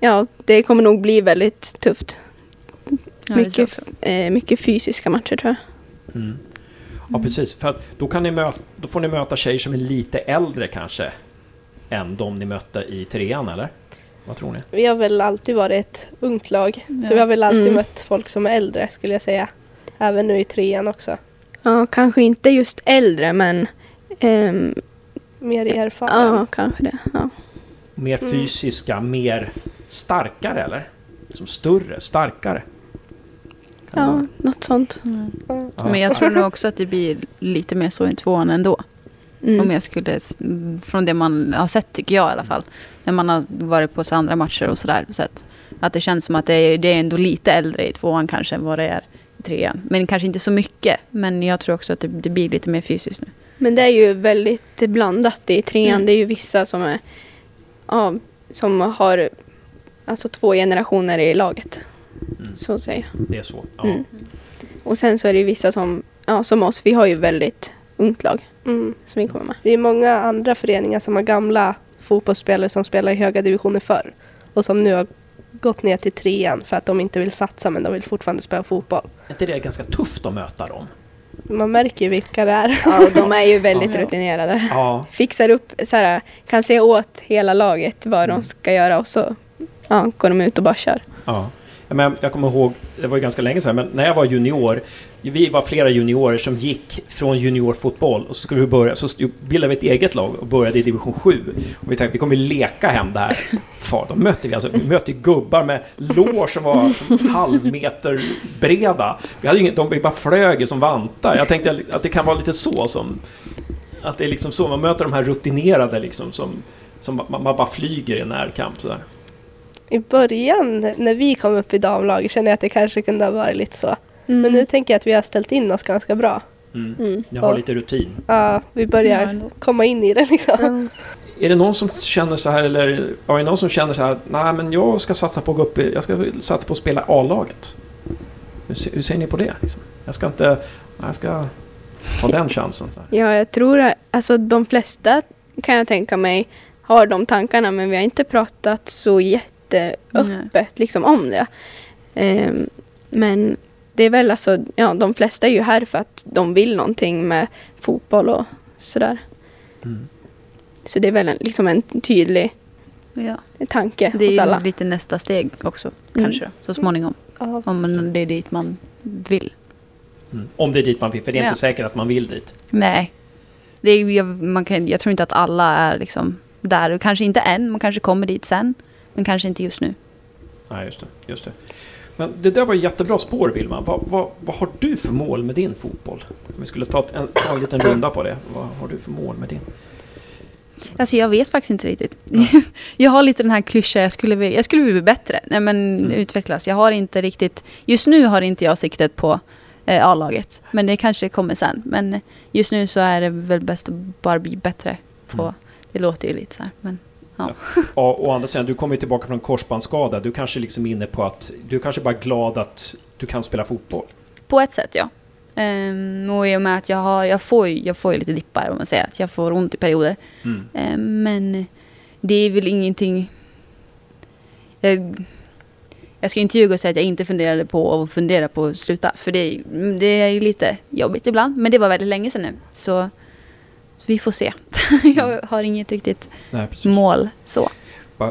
Speaker 5: ja, det kommer nog bli väldigt tufft. Ja, mycket, eh, mycket fysiska matcher tror jag.
Speaker 1: Mm. Ja, precis. För då, kan ni möta, då får ni möta tjejer som är lite äldre kanske än de ni mötte i trean, eller? Vad tror ni?
Speaker 6: Vi har väl alltid varit ett ungt lag. Ja. Så vi har väl alltid mm. mött folk som är äldre skulle jag säga. Även nu i trean också.
Speaker 5: Ja, kanske inte just äldre men... Um,
Speaker 6: mer erfaren.
Speaker 5: Ja, kanske det. Ja.
Speaker 1: Mer mm. fysiska, mm. mer starkare eller? Som större, starkare?
Speaker 5: Kan ja, något sånt.
Speaker 4: Mm. Ja. Men jag tror nog också att det blir lite mer så i tvåan ändå. Mm. Om jag skulle, från det man har sett tycker jag i alla fall. När man har varit på så andra matcher och sådär. Sett. Att det känns som att det är, det är ändå lite äldre i tvåan kanske än vad det är i trean. Men kanske inte så mycket. Men jag tror också att det, det blir lite mer fysiskt nu.
Speaker 5: Men det är ju väldigt blandat i trean. Mm. Det är ju vissa som är ja, som har alltså två generationer i laget. Mm. Så att säga.
Speaker 1: Det är så? Ja. Mm.
Speaker 5: Och sen så är det ju vissa som, ja, som oss, vi har ju väldigt ungt lag mm. som vi kommer med.
Speaker 6: Det är många andra föreningar som har gamla fotbollsspelare som spelar i höga divisioner förr och som nu har gått ner till trean för att de inte vill satsa men de vill fortfarande spela fotboll.
Speaker 1: Är inte det ganska tufft att möta dem?
Speaker 6: Man märker ju vilka det är.
Speaker 5: Ja, de är ju väldigt ja. rutinerade. Ja. Fixar upp, så här, kan se åt hela laget vad mm. de ska göra och så ja, går de ut och bara kör.
Speaker 1: Ja. Men jag kommer ihåg, det var ju ganska länge sedan, men när jag var junior, vi var flera juniorer som gick från juniorfotboll och så skulle vi börja, så bildade vi ett eget lag och började i division 7. Och vi tänkte vi kommer leka hem det här. Far, då mötte vi, alltså, vi mötte gubbar med lår som var halvmeter breda. Vi hade inget, de bara flög som vantar. Jag tänkte att det kan vara lite så som... Att det är liksom så, man möter de här rutinerade liksom som, som man, man bara flyger i närkamp sådär
Speaker 6: i början när vi kom upp i damlaget kände jag att det kanske kunde ha varit lite så. Mm. Men nu tänker jag att vi har ställt in oss ganska bra.
Speaker 1: Mm. Mm. Jag har och, lite rutin.
Speaker 6: Ja, vi börjar ja, komma in i det liksom. Mm.
Speaker 1: Är det någon som känner så här, eller ja, är det någon som känner så här, nej men jag ska satsa på att gå upp i, jag ska satsa på att spela A-laget. Hur, hur, ser ni på det? Liksom? Jag ska inte, jag ska ta den chansen. Så
Speaker 5: här. Ja, jag tror att alltså, de flesta kan jag tänka mig har de tankarna, men vi har inte pratat så jätte jätteöppet liksom, om det. Um, men det är väl alltså, ja, de flesta är ju här för att de vill någonting med fotboll och sådär. Mm. Så det är väl en, liksom en tydlig ja. tanke
Speaker 4: Det är
Speaker 5: ju
Speaker 4: lite nästa steg också, mm. kanske, så småningom. Mm. Om det är dit man vill.
Speaker 1: Mm. Om det är dit man vill, för det är ja. inte säkert att man vill dit.
Speaker 4: Nej. Det är, jag, man kan, jag tror inte att alla är liksom där. Kanske inte än, man kanske kommer dit sen. Men kanske inte just nu.
Speaker 1: Nej, just det. Just det. Men det där var jättebra spår, Vilma. Vad, vad, vad har du för mål med din fotboll? Om vi skulle ta en, ta en liten runda på det. Vad har du för mål med din?
Speaker 4: Alltså jag vet faktiskt inte riktigt. jag har lite den här klyschan, jag skulle, jag skulle bli bättre. Nej men mm. utvecklas. Jag har inte riktigt, just nu har inte jag siktet på eh, A-laget. Men det kanske kommer sen. Men just nu så är det väl bäst att bara bli bättre på, mm. det låter ju lite så här. Men
Speaker 1: Ja. ja. och andra sidan, du kommer ju tillbaka från korsbandsskada. Du kanske liksom är inne på att du kanske bara är glad att du kan spela fotboll.
Speaker 4: På ett sätt, ja. Um, och i och med att jag, har, jag, får, jag får lite dippar, om man säger. Att jag får ont i perioder. Mm. Um, men det är väl ingenting... Jag, jag ska inte ljuga och säga att jag inte funderade på att fundera på att sluta. För det, det är ju lite jobbigt ibland. Men det var väldigt länge sedan nu. Så vi får se. jag mm. har inget riktigt Nej, mål så.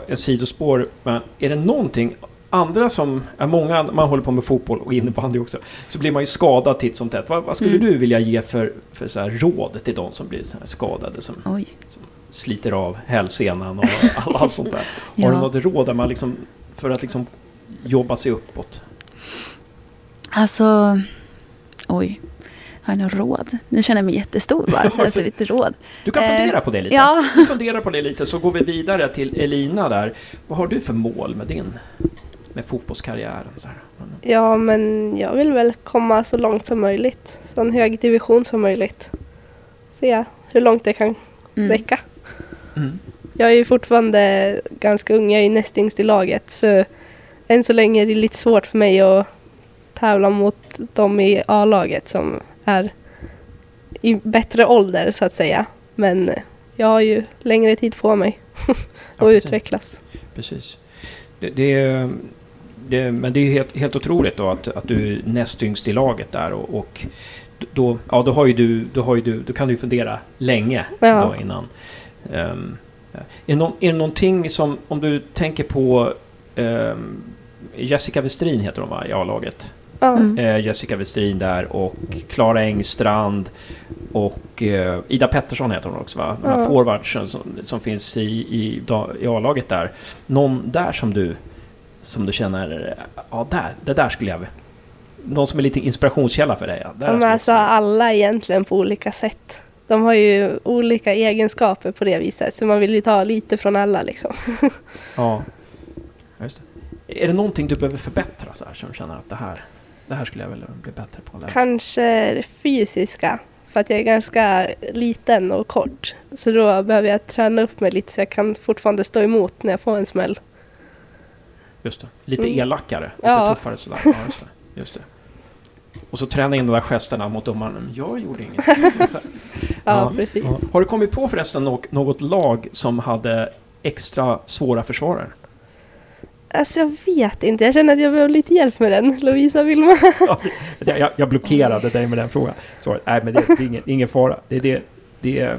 Speaker 1: Ett sidospår, men är det någonting andra som, många, man håller på med fotboll och innebandy också, så blir man ju skadad titt som tätt. Vad, vad skulle mm. du vilja ge för, för så här råd till de som blir så skadade? Som, som, sliter av hälsenan och all, allt sånt där. ja. Har du något råd där man liksom, för att liksom jobba sig uppåt?
Speaker 4: Alltså, oj. Har jag något råd? Nu känner jag mig jättestor bara, så jag har lite råd.
Speaker 1: Du kan fundera eh, på det lite.
Speaker 4: Ja.
Speaker 1: Du funderar på det lite, så går vi vidare till Elina där. Vad har du för mål med din med fotbollskarriären? Så här?
Speaker 6: Ja, men jag vill väl komma så långt som möjligt. Så en hög division som möjligt. Se hur långt det kan mm. räcka. Mm. Jag är ju fortfarande ganska ung, jag är näst yngst i laget. Så än så länge är det lite svårt för mig att tävla mot de i A-laget som är i bättre ålder så att säga. Men jag har ju längre tid på mig att ja, utvecklas.
Speaker 1: Precis. Det, det, det, men det är helt, helt otroligt då att, att du är näst yngst i laget där och, och då, ja, då, har ju du, då, har du, då kan du fundera länge ja. då innan. Um, är, någon, är det någonting som, om du tänker på um, Jessica Westrin heter hon va, i A-laget? Mm. Eh, Jessica Westrin där och Klara Engstrand och eh, Ida Pettersson heter hon också va? De här ja. forwardsen som, som finns i, i, i A-laget där. Någon där som du, som du känner, ja där, det där skulle jag någon som är lite inspirationskälla för dig? Ja,
Speaker 6: De är alltså alla egentligen på olika sätt. De har ju olika egenskaper på det viset, så man vill ju ta lite från alla liksom.
Speaker 1: ja, just det. Är det någonting du behöver förbättra så här, som du känner att det här, det här skulle jag vilja bli bättre på?
Speaker 6: Kanske det fysiska. För att jag är ganska liten och kort. Så då behöver jag träna upp mig lite så jag kan fortfarande stå emot när jag får en smäll.
Speaker 1: Just det. Lite mm. elakare, lite ja. tuffare sådär. Ja, just, det. just det. Och så träna in de där gesterna mot domaren. Jag gjorde inget.
Speaker 6: ja, ja, precis.
Speaker 1: Har du kommit på förresten något lag som hade extra svåra försvarare?
Speaker 6: Alltså jag vet inte, jag känner att jag behöver lite hjälp med den. Lovisa, Vilma?
Speaker 1: jag, jag blockerade dig med den frågan. Sorry. Nej, men det, det är ingen, ingen fara. Det, det, det,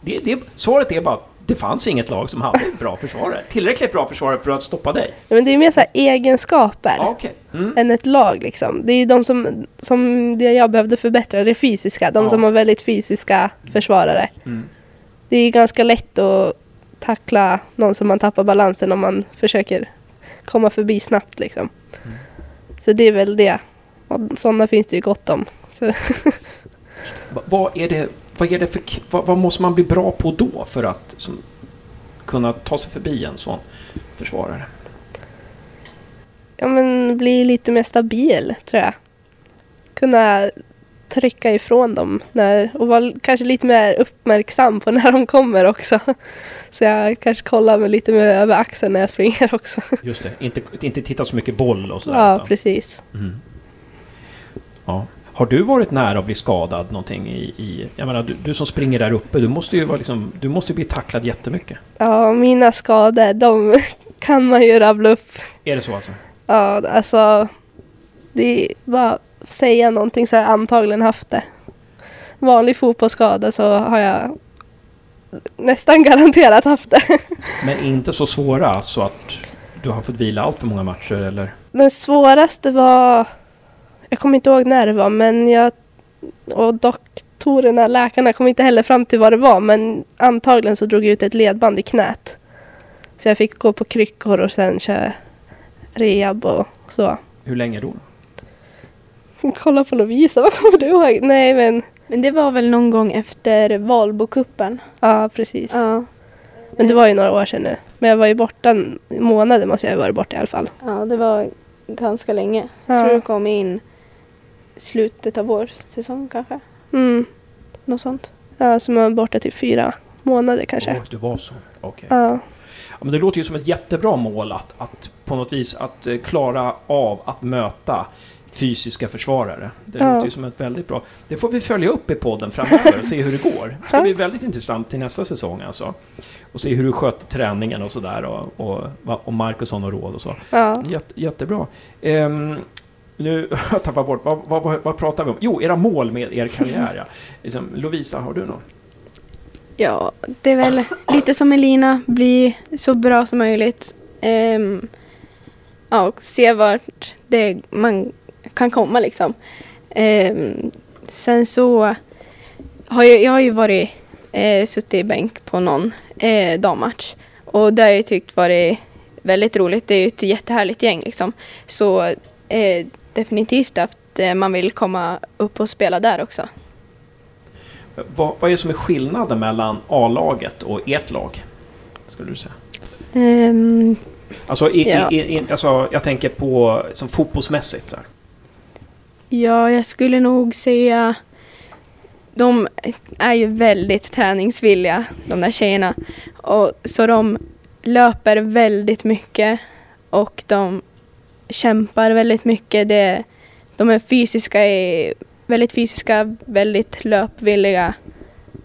Speaker 1: det, det, svaret är bara det fanns inget lag som hade bra försvarare. Tillräckligt bra försvarare för att stoppa dig.
Speaker 6: Men det är mer så egenskaper
Speaker 1: ah, okay. mm.
Speaker 6: än ett lag. Liksom. Det är de som, som det jag behövde förbättra, det fysiska. De ah. som har väldigt fysiska försvarare. Mm. Det är ganska lätt att tackla någon som man tappar balansen om man försöker komma förbi snabbt liksom. Mm. Så det är väl det. Och sådana finns det ju gott om.
Speaker 1: vad är det, vad, är det för, vad, vad, måste man bli bra på då för att som, kunna ta sig förbi en sån försvarare?
Speaker 6: Ja men bli lite mer stabil tror jag. Kunna trycka ifrån dem när, och vara kanske lite mer uppmärksam på när de kommer också. Så jag kanske kollar mig lite mer över axeln när jag springer också.
Speaker 1: Just det, inte, inte titta så mycket boll och sådär.
Speaker 6: Ja, utan. precis. Mm.
Speaker 1: Ja. Har du varit nära att bli skadad någonting i... i jag menar, du, du, som springer där uppe, du måste ju vara liksom, Du måste bli tacklad jättemycket.
Speaker 6: Ja, mina skador, de kan man ju rabbla upp.
Speaker 1: Är det så alltså?
Speaker 6: Ja, alltså... Det var säga någonting så har jag antagligen haft det. Vanlig fotbollsskada så har jag nästan garanterat haft det.
Speaker 1: Men inte så svåra så att du har fått vila allt för många matcher eller?
Speaker 6: Den svåraste var, jag kommer inte ihåg när det var, men jag och doktorerna, läkarna kom inte heller fram till vad det var, men antagligen så drog jag ut ett ledband i knät. Så jag fick gå på kryckor och sen köra rehab och så.
Speaker 1: Hur länge då?
Speaker 6: Kolla på Lovisa, vad kommer du ihåg? Nej men...
Speaker 5: Men det var väl någon gång efter Valbokuppen?
Speaker 6: Ja, precis. Ja. Men det var ju några år sedan nu. Men jag var ju borta månader måste jag ha varit borta i alla fall.
Speaker 5: Ja, det var ganska länge. Ja. Jag tror det kom in slutet av vår säsong kanske.
Speaker 6: Mm.
Speaker 5: Något sånt.
Speaker 6: Ja, så man var borta typ fyra månader kanske.
Speaker 1: Oh, det var så? Okej. Okay. Ja. ja. men det låter ju som ett jättebra mål att, att på något vis att eh, klara av att möta fysiska försvarare. Det ja. låter ju som ett väldigt bra... Det får vi följa upp i podden framöver och se hur det går. Det ska bli väldigt intressant till nästa säsong alltså. Och se hur du sköter träningen och sådär och, och, och Marcus har råd och så.
Speaker 6: Ja.
Speaker 1: Jätte, jättebra. Um, nu har jag tappat bort, vad, vad, vad, pratar vi om? Jo, era mål med er karriär. Ja. Liksom, Lovisa, har du något?
Speaker 5: Ja, det är väl lite som Elina, bli så bra som möjligt. Um, ja, se vart det man kan komma liksom. Eh, sen så har jag, jag har ju varit eh, suttit i bänk på någon eh, dammatch och det har jag tyckt varit väldigt roligt. Det är ju ett jättehärligt gäng liksom. Så eh, definitivt att eh, man vill komma upp och spela där också.
Speaker 1: Vad, vad är det som är skillnaden mellan A-laget och ert lag? Skulle du säga?
Speaker 5: Um,
Speaker 1: alltså, i, ja. i, i, alltså, jag tänker på som fotbollsmässigt. Där.
Speaker 5: Ja, jag skulle nog säga... De är ju väldigt träningsvilliga, de där tjejerna. Och, så de löper väldigt mycket och de kämpar väldigt mycket. Det, de är fysiska, väldigt fysiska, väldigt löpvilliga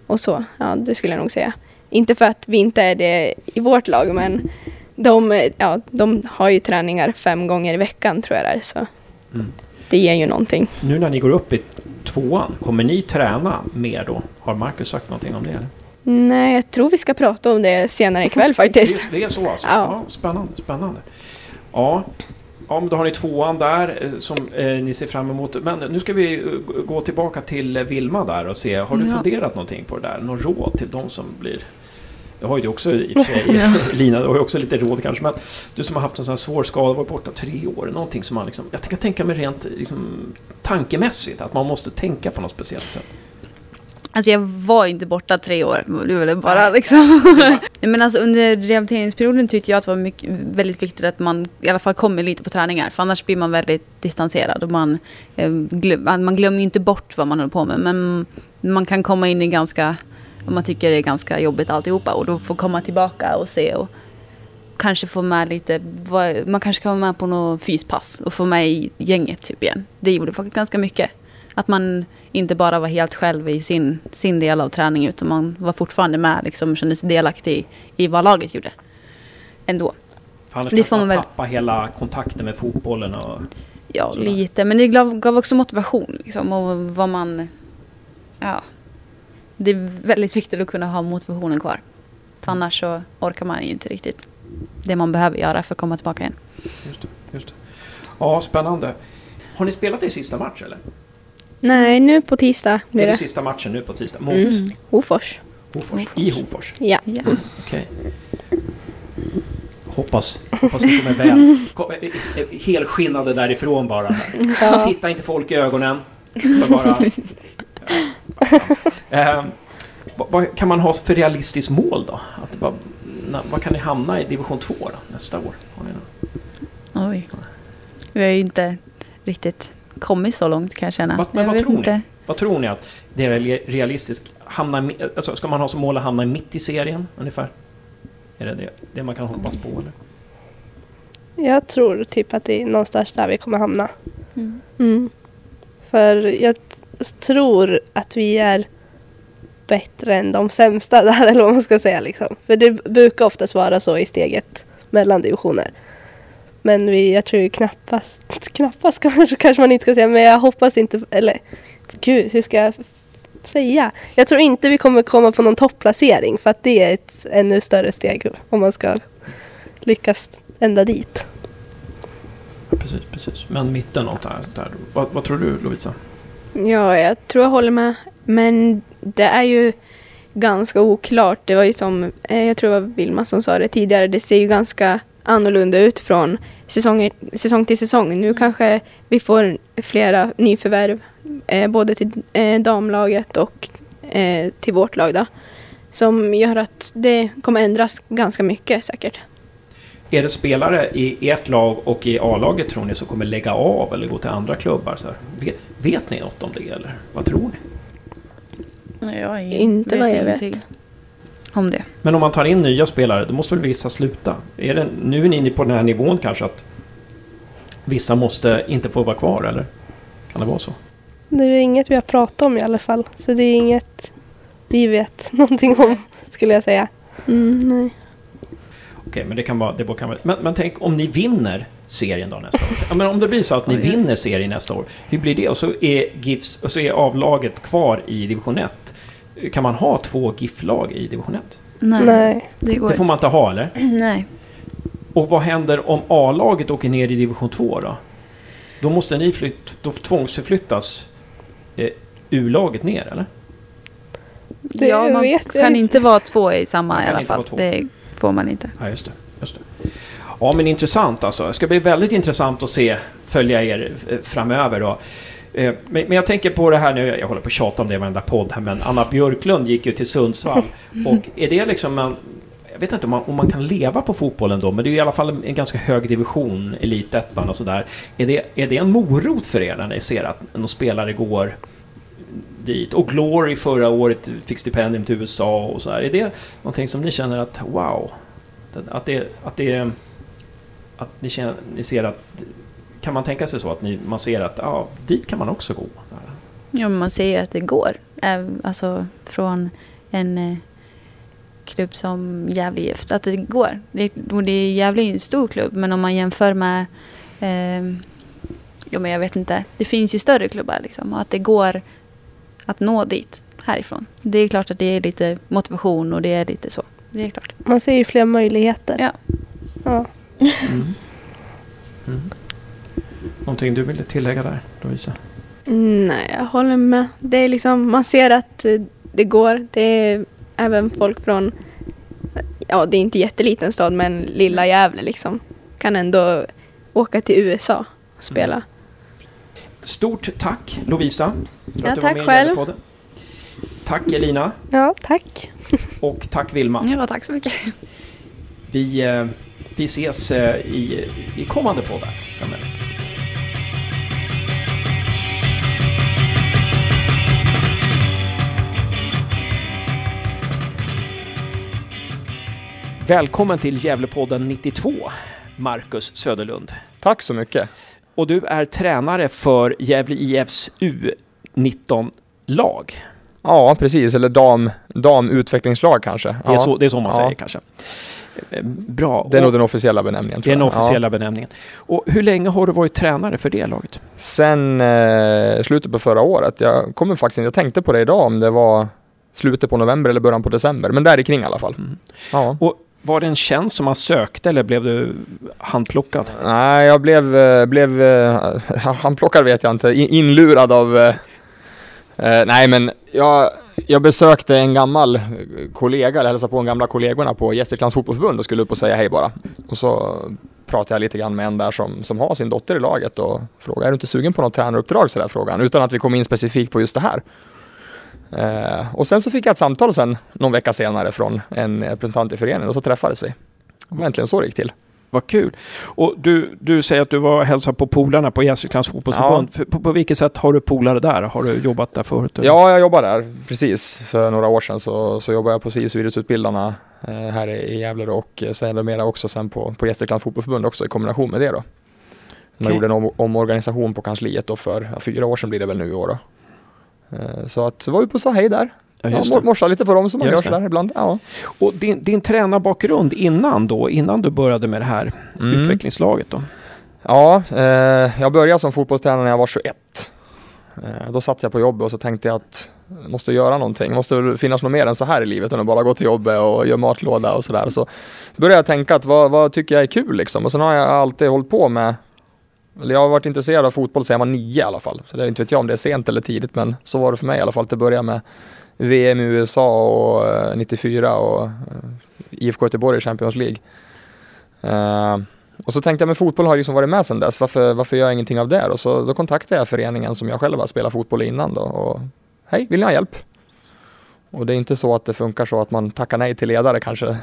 Speaker 5: och så. Ja, det skulle jag nog säga. Inte för att vi inte är det i vårt lag, men de, ja, de har ju träningar fem gånger i veckan tror jag det är. Så mm det ger ju någonting.
Speaker 1: Nu när ni går upp i tvåan, kommer ni träna mer då? Har Marcus sagt någonting om det? Eller?
Speaker 5: Nej, jag tror vi ska prata om det senare ikväll faktiskt.
Speaker 1: det, det är så alltså? Ja. ja. Spännande, spännande. Ja, Ja, men då har ni tvåan där eh, som eh, ni ser fram emot. Men nu ska vi eh, gå tillbaka till Vilma där och se. Har du ja. funderat någonting på det där? Någon råd till de som blir det har ju du också i och för sig. Lina, du har ju också lite råd kanske. Men du som har haft en sån här svår skada, varit borta tre år. Någonting som man liksom, jag kan tänka mig rent liksom, tankemässigt, att man måste tänka på något speciellt sätt.
Speaker 4: Alltså jag var inte borta tre år, det var bara liksom. Men alltså under rehabiliteringsperioden tyckte jag att det var mycket, väldigt viktigt att man i alla fall kommer lite på träningar. För annars blir man väldigt distanserad och man, eh, glöm, man glömmer inte bort vad man håller på med. Men man kan komma in i ganska, om man tycker det är ganska jobbigt alltihopa och då få komma tillbaka och se och kanske få med lite, man kanske kan vara med på något fyspass och få med i gänget typ igen. Det gjorde faktiskt ganska mycket. Att man inte bara var helt själv i sin, sin del av träningen utan man var fortfarande med liksom, och kände sig delaktig i, i vad laget gjorde. Ändå.
Speaker 1: För annars det får man väl... tappa hela kontakten med fotbollen och...
Speaker 4: Ja, sådär. lite. Men det gav, gav också motivation liksom. Och vad man... Ja. Det är väldigt viktigt att kunna ha motivationen kvar. För annars så orkar man inte riktigt det man behöver göra för att komma tillbaka igen.
Speaker 1: Just det, just det. Ja, spännande. Har ni spelat er sista match eller?
Speaker 5: Nej, nu på tisdag
Speaker 1: blir det. Är det sista matchen nu på tisdag? Mot?
Speaker 5: Mm. Hofors.
Speaker 1: Hofors. I Hofors?
Speaker 5: Ja. ja.
Speaker 1: Mm. Okej. Okay. Hoppas, hoppas ni kommer väl. Eh, eh, helskinnade därifrån bara. Ja. Titta inte folk i ögonen. Bara. eh, vad kan man ha för realistiskt mål då? Att, vad, vad kan ni hamna i division 2 då, nästa år?
Speaker 4: Oj. Vi har ju inte riktigt kommit så långt kan jag känna.
Speaker 1: Vad, men jag vad tror inte. ni? Vad tror ni att det är realistiskt? Hamna, alltså, ska man ha som mål att hamna mitt i serien ungefär? Är det det, det man kan hoppas på eller?
Speaker 6: Jag tror typ att det är någonstans där vi kommer hamna. Mm. Mm. För jag tror att vi är bättre än de sämsta där, eller vad man ska säga. Liksom. För det brukar oftast vara så i steget mellan divisioner. Men vi, jag tror knappast, knappast kanske, kanske man inte ska säga, men jag hoppas inte, eller gud, hur ska jag säga? Jag tror inte vi kommer komma på någon topplacering för att det är ett ännu större steg om man ska lyckas ända dit.
Speaker 1: Precis, precis. Men mitten någonstans där. Vad, vad tror du Lovisa?
Speaker 5: Ja, jag tror jag håller med. Men det är ju ganska oklart. Det var ju som, eh, jag tror det var Vilma som sa det tidigare, det ser ju ganska annorlunda ut från säsong, säsong till säsong. Nu kanske vi får flera nyförvärv, eh, både till eh, damlaget och eh, till vårt lag. Då, som gör att det kommer ändras ganska mycket säkert.
Speaker 1: Är det spelare i ert lag och i A-laget tror ni som kommer lägga av eller gå till andra klubbar? Så vet, vet, ni något om det eller vad tror ni?
Speaker 4: Jag inte vad jag vet om det.
Speaker 1: Men om man tar in nya spelare, då måste väl vissa sluta? Är det, nu är ni inne på den här nivån kanske att vissa måste inte få vara kvar, eller? Kan det vara så?
Speaker 6: Det är inget vi har pratat om i alla fall. Så det är inget vi vet någonting om, skulle jag säga.
Speaker 5: Mm, nej.
Speaker 1: Okej, men det kan vara... Det kan vara men, men tänk om ni vinner serien då nästa år. men om det blir så att ni vinner serien nästa år, hur blir det? Och så är GIFs, och så är avlaget kvar i division 1. Kan man ha två GIF-lag i division 1?
Speaker 6: Nej.
Speaker 1: Det, går det får man inte ha, eller?
Speaker 4: Nej.
Speaker 1: Och vad händer om A-laget åker ner i division 2 då? Då måste ni flytt, då tvångsförflyttas eh, U-laget ner, eller?
Speaker 4: Det ja, man vet kan jag. inte vara två i samma i alla fall. Det får man inte.
Speaker 1: Ja, just det, just det. Ja, men intressant alltså. Det ska bli väldigt intressant att se, följa er eh, framöver då. Eh, men, men, jag tänker på det här nu, jag håller på att tjata om det i varenda podd här, men Anna Björklund gick ju till Sundsvall. Och är det liksom en, jag vet inte om man, om man kan leva på fotbollen då, men det är i alla fall en ganska hög division, elitettan och sådär. Är det, är det en morot för er när ni ser att någon spelare går dit? Och Glory förra året fick stipendium till USA och så här. Är det någonting som ni känner att wow, att det, att det att ni, känner, ni ser att kan man tänka sig så att ni, man ser att ja, dit kan man också gå?
Speaker 4: Ja, man ser ju att det går. Alltså från en eh, klubb som Gävle IF, att det går. Det, det är Gävle är en stor klubb, men om man jämför med eh, Ja, men jag vet inte. Det finns ju större klubbar liksom. Och att det går att nå dit härifrån. Det är klart att det är lite motivation och det är lite så. Det är klart.
Speaker 6: Man ser ju fler möjligheter.
Speaker 4: Ja.
Speaker 6: ja. Mm.
Speaker 1: Mm. Någonting du ville tillägga där, Lovisa?
Speaker 5: Nej, jag håller med. Det är liksom, man ser att eh, det går. Det är även folk från, ja det är inte jätteliten stad men lilla Gävle liksom, kan ändå åka till USA och spela. Mm.
Speaker 1: Stort tack Lovisa
Speaker 5: för ja, att du tack var med själv.
Speaker 1: i Tack Elina.
Speaker 6: Ja, tack.
Speaker 1: Och tack Vilma.
Speaker 4: Ja, tack så mycket.
Speaker 1: Vi, eh, vi ses eh, i, i kommande poddar Välkommen till Gävlepodden 92, Marcus Söderlund.
Speaker 7: Tack så mycket.
Speaker 1: Och du är tränare för Gävle IFs U19-lag.
Speaker 7: Ja, precis. Eller dam, damutvecklingslag kanske.
Speaker 1: Det är,
Speaker 7: ja.
Speaker 1: så, det är så man ja. säger kanske. Eh, bra.
Speaker 7: Det är nog den officiella benämningen.
Speaker 1: Det är den officiella ja. benämningen. Och hur länge har du varit tränare för det laget?
Speaker 7: Sen eh, slutet på förra året. Jag kommer faktiskt inte, jag tänkte på det idag om det var slutet på november eller början på december. Men där kring i alla fall. Mm.
Speaker 1: Ja. Och var det en tjänst som man sökte eller blev du handplockad?
Speaker 7: Nej, jag blev, eh, blev eh, handplockad vet jag inte, inlurad av eh, eh, nej men jag, jag besökte en gammal kollega, eller hälsade på en gamla kollegorna på Gästriklands fotbollsförbund och skulle upp och säga hej bara. Och så pratade jag lite grann med en där som, som har sin dotter i laget och frågade, är du inte sugen på något tränaruppdrag? Så där frågan, utan att vi kom in specifikt på just det här. Eh, och sen så fick jag ett samtal sen någon vecka senare från en representant i föreningen och så träffades vi. Det var äntligen så det gick till.
Speaker 1: Vad kul. Och du, du säger att du var och hälsade på polarna på Gästriklands fotbollsförbund. Ja. På, på, vilket sätt har du polare där? Har du jobbat där förut?
Speaker 7: Ja, jag jobbar där. Precis. För några år sedan så, så jobbade jag på SISU idrottsutbildarna eh, här i Gävle och sedermera också sen på, på Gästriklands fotbollsförbund också i kombination med det då. Man okay. gjorde en om, omorganisation på kansliet då för ja, fyra år sedan blir det väl nu i år då. Eh, så att så var vi på sa hej där. Ja, ja, morsa lite på dem som man just gör sådär ibland. Ja.
Speaker 1: Och din, din tränarbakgrund innan då, innan du började med det här mm. utvecklingslaget då?
Speaker 7: Ja, eh, jag började som fotbollstränare när jag var 21. Eh, då satt jag på jobbet och så tänkte jag att jag måste göra någonting. Måste finnas något mer än så här i livet än att bara gå till jobbet och göra matlåda och sådär. Så började jag tänka att vad, vad tycker jag är kul liksom? Och sen har jag alltid hållit på med eller jag har varit intresserad av fotboll sedan jag var nio i alla fall. Så det är inte vet jag om det är sent eller tidigt, men så var det för mig i alla fall. Att börja med VM i USA och 94 eh, och eh, IFK Göteborg i Champions League. Uh, och så tänkte jag, men fotboll har liksom varit med sedan dess, varför, varför gör jag ingenting av det? Och så då kontaktade jag föreningen som jag själv har spelat fotboll innan då och hej, vill ni ha hjälp? Och det är inte så att det funkar så att man tackar nej till ledare kanske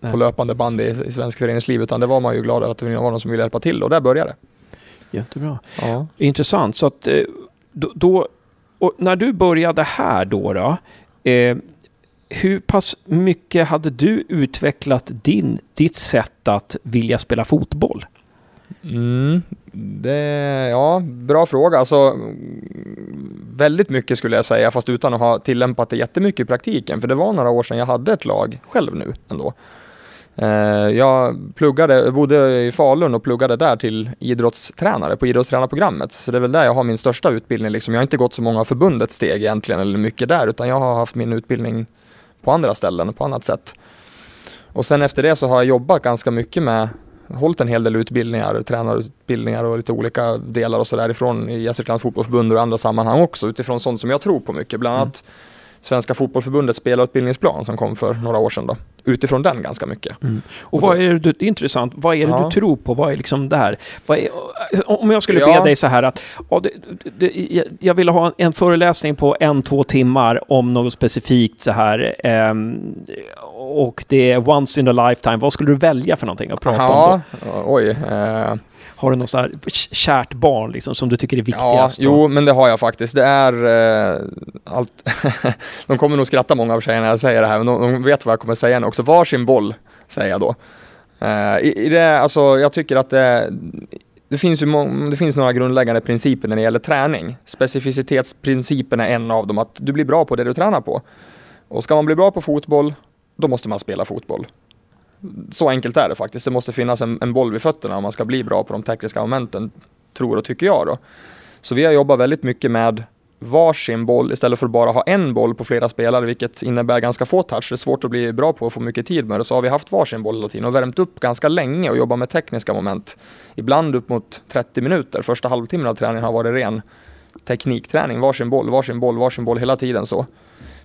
Speaker 7: nej. på löpande band i, i svensk föreningsliv, utan det var man ju glad att det var någon som ville hjälpa till och där började det.
Speaker 1: Jättebra. Ja. Intressant. Så att då, då när du började här då, då eh, hur pass mycket hade du utvecklat din, ditt sätt att vilja spela fotboll?
Speaker 7: Mm, det, ja, bra fråga. Alltså, väldigt mycket skulle jag säga, fast utan att ha tillämpat det jättemycket i praktiken. För det var några år sedan jag hade ett lag själv nu ändå. Eh, jag pluggade, bodde i Falun och pluggade där till idrottstränare på idrottstränarprogrammet. Så det är väl där jag har min största utbildning. Liksom. Jag har inte gått så många förbundets steg egentligen, eller mycket där, utan jag har haft min utbildning på andra ställen, på annat sätt. Och sen efter det så har jag jobbat ganska mycket med, hållit en hel del utbildningar, tränarutbildningar och lite olika delar och sådär ifrån Gästriklands fotbollsförbund och andra sammanhang också, utifrån sånt som jag tror på mycket. Bland mm. annat mm. Svenska fotbollförbundets spelarutbildningsplan som kom för några år sedan. Då. utifrån den ganska mycket.
Speaker 1: Mm. Och, och vad är det, är intressant, vad är det ja. du tror på? Vad är liksom det här? Är, om jag skulle ja. be dig så här att ja, det, det, jag vill ha en föreläsning på en, två timmar om något specifikt så här eh, och det är once in a lifetime. Vad skulle du välja för någonting att prata om
Speaker 7: då? Oj. Eh.
Speaker 1: Har du något så här kärt barn liksom, som du tycker är viktigast?
Speaker 7: Ja, jo, men det har jag faktiskt. Det är eh, allt... de kommer nog skratta många av tjejerna när jag säger det här, men de, de vet vad jag kommer säga nu också. Varsin boll, säger jag då. Eh, i, i, det, alltså, jag tycker att det, det finns, ju det finns några grundläggande principer när det gäller träning. Specificitetsprincipen är en av dem, att du blir bra på det du tränar på. Och ska man bli bra på fotboll, då måste man spela fotboll. Så enkelt är det faktiskt. Det måste finnas en, en boll vid fötterna om man ska bli bra på de tekniska momenten, tror och tycker jag då. Så vi har jobbat väldigt mycket med varsin boll istället för att bara ha en boll på flera spelare, vilket innebär ganska få touch. Det är svårt att bli bra på att få mycket tid med det. Så har vi haft varsin boll hela tiden och värmt upp ganska länge och jobbat med tekniska moment. Ibland upp mot 30 minuter. Första halvtimmen av träningen har varit ren teknikträning. Varsin boll, varsin boll, varsin boll hela tiden så.